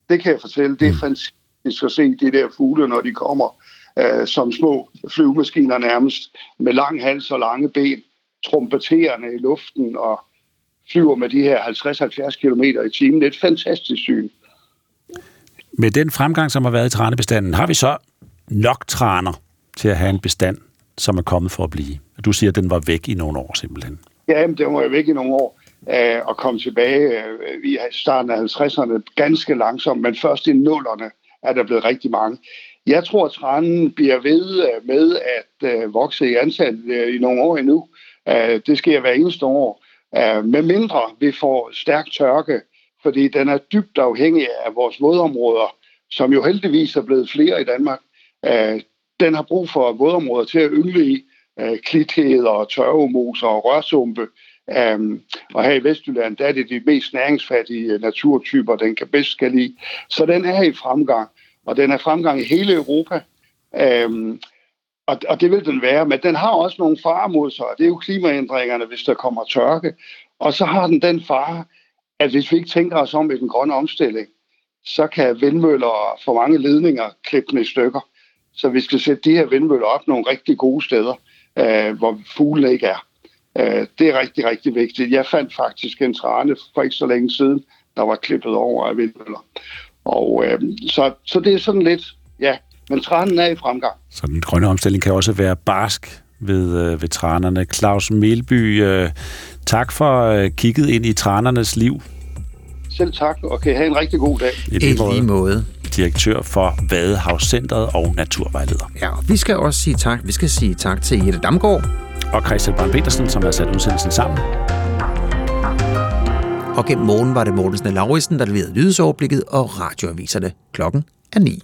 Det kan jeg fortælle. Det er mm. fantastisk at se de der fugle, når de kommer øh, som små flyvemaskiner nærmest, med lang hals og lange ben, trompeterende i luften og flyver med de her 50-70 km i timen. Det er et fantastisk syn. Med den fremgang, som har været i trænebestanden, har vi så nok træner til at have en bestand, som er kommet for at blive? Du siger, at den var væk i nogle år simpelthen. Ja, jamen, den var væk i nogle år øh, og kom tilbage øh, i starten af 50'erne ganske langsomt, men først i nullerne er der blevet rigtig mange. Jeg tror, at trænen bliver ved øh, med at øh, vokse i antal øh, i nogle år endnu. Øh, det sker hver eneste år. Øh, med mindre vi får stærk tørke, fordi den er dybt afhængig af vores vådområder, som jo heldigvis er blevet flere i Danmark. Øh, den har brug for vådområder til at yngle i, øh, klitheder, tørvemoser og rørsumpe. Um, og her i Vestjylland, der er det de mest næringsfattige øh, naturtyper, den kan bedst skal lide. Så den er i fremgang, og den er fremgang i hele Europa. Um, og, og det vil den være, men den har også nogle farer mod sig, det er jo klimaændringerne, hvis der kommer tørke. Og så har den den fare, at hvis vi ikke tænker os om i den grønne omstilling, så kan vindmøller for mange ledninger klippe i stykker. Så vi skal sætte de her vindmøller op nogle rigtig gode steder, øh, hvor fuglene ikke er. Øh, det er rigtig, rigtig vigtigt. Jeg fandt faktisk en trane for ikke så længe siden, der var klippet over af vindmøller. Og øh, så, så det er sådan lidt, ja, men tranen er i fremgang. Så den grønne omstilling kan også være barsk ved, øh, ved tranerne. Claus Melby, øh, tak for øh, kigget ind i tranernes liv. Selv tak, og kan have en rigtig god dag. I lige måde. måde direktør for Vadehavscentret og naturvejleder. Ja, og vi skal også sige tak. Vi skal sige tak til Jette Damgaard. Og Christian Brand Petersen, som har sat udsendelsen sammen. Og gennem morgen var det Mortensen og Lauritsen, der leverede lydesoverblikket og radioaviserne. Klokken er 9.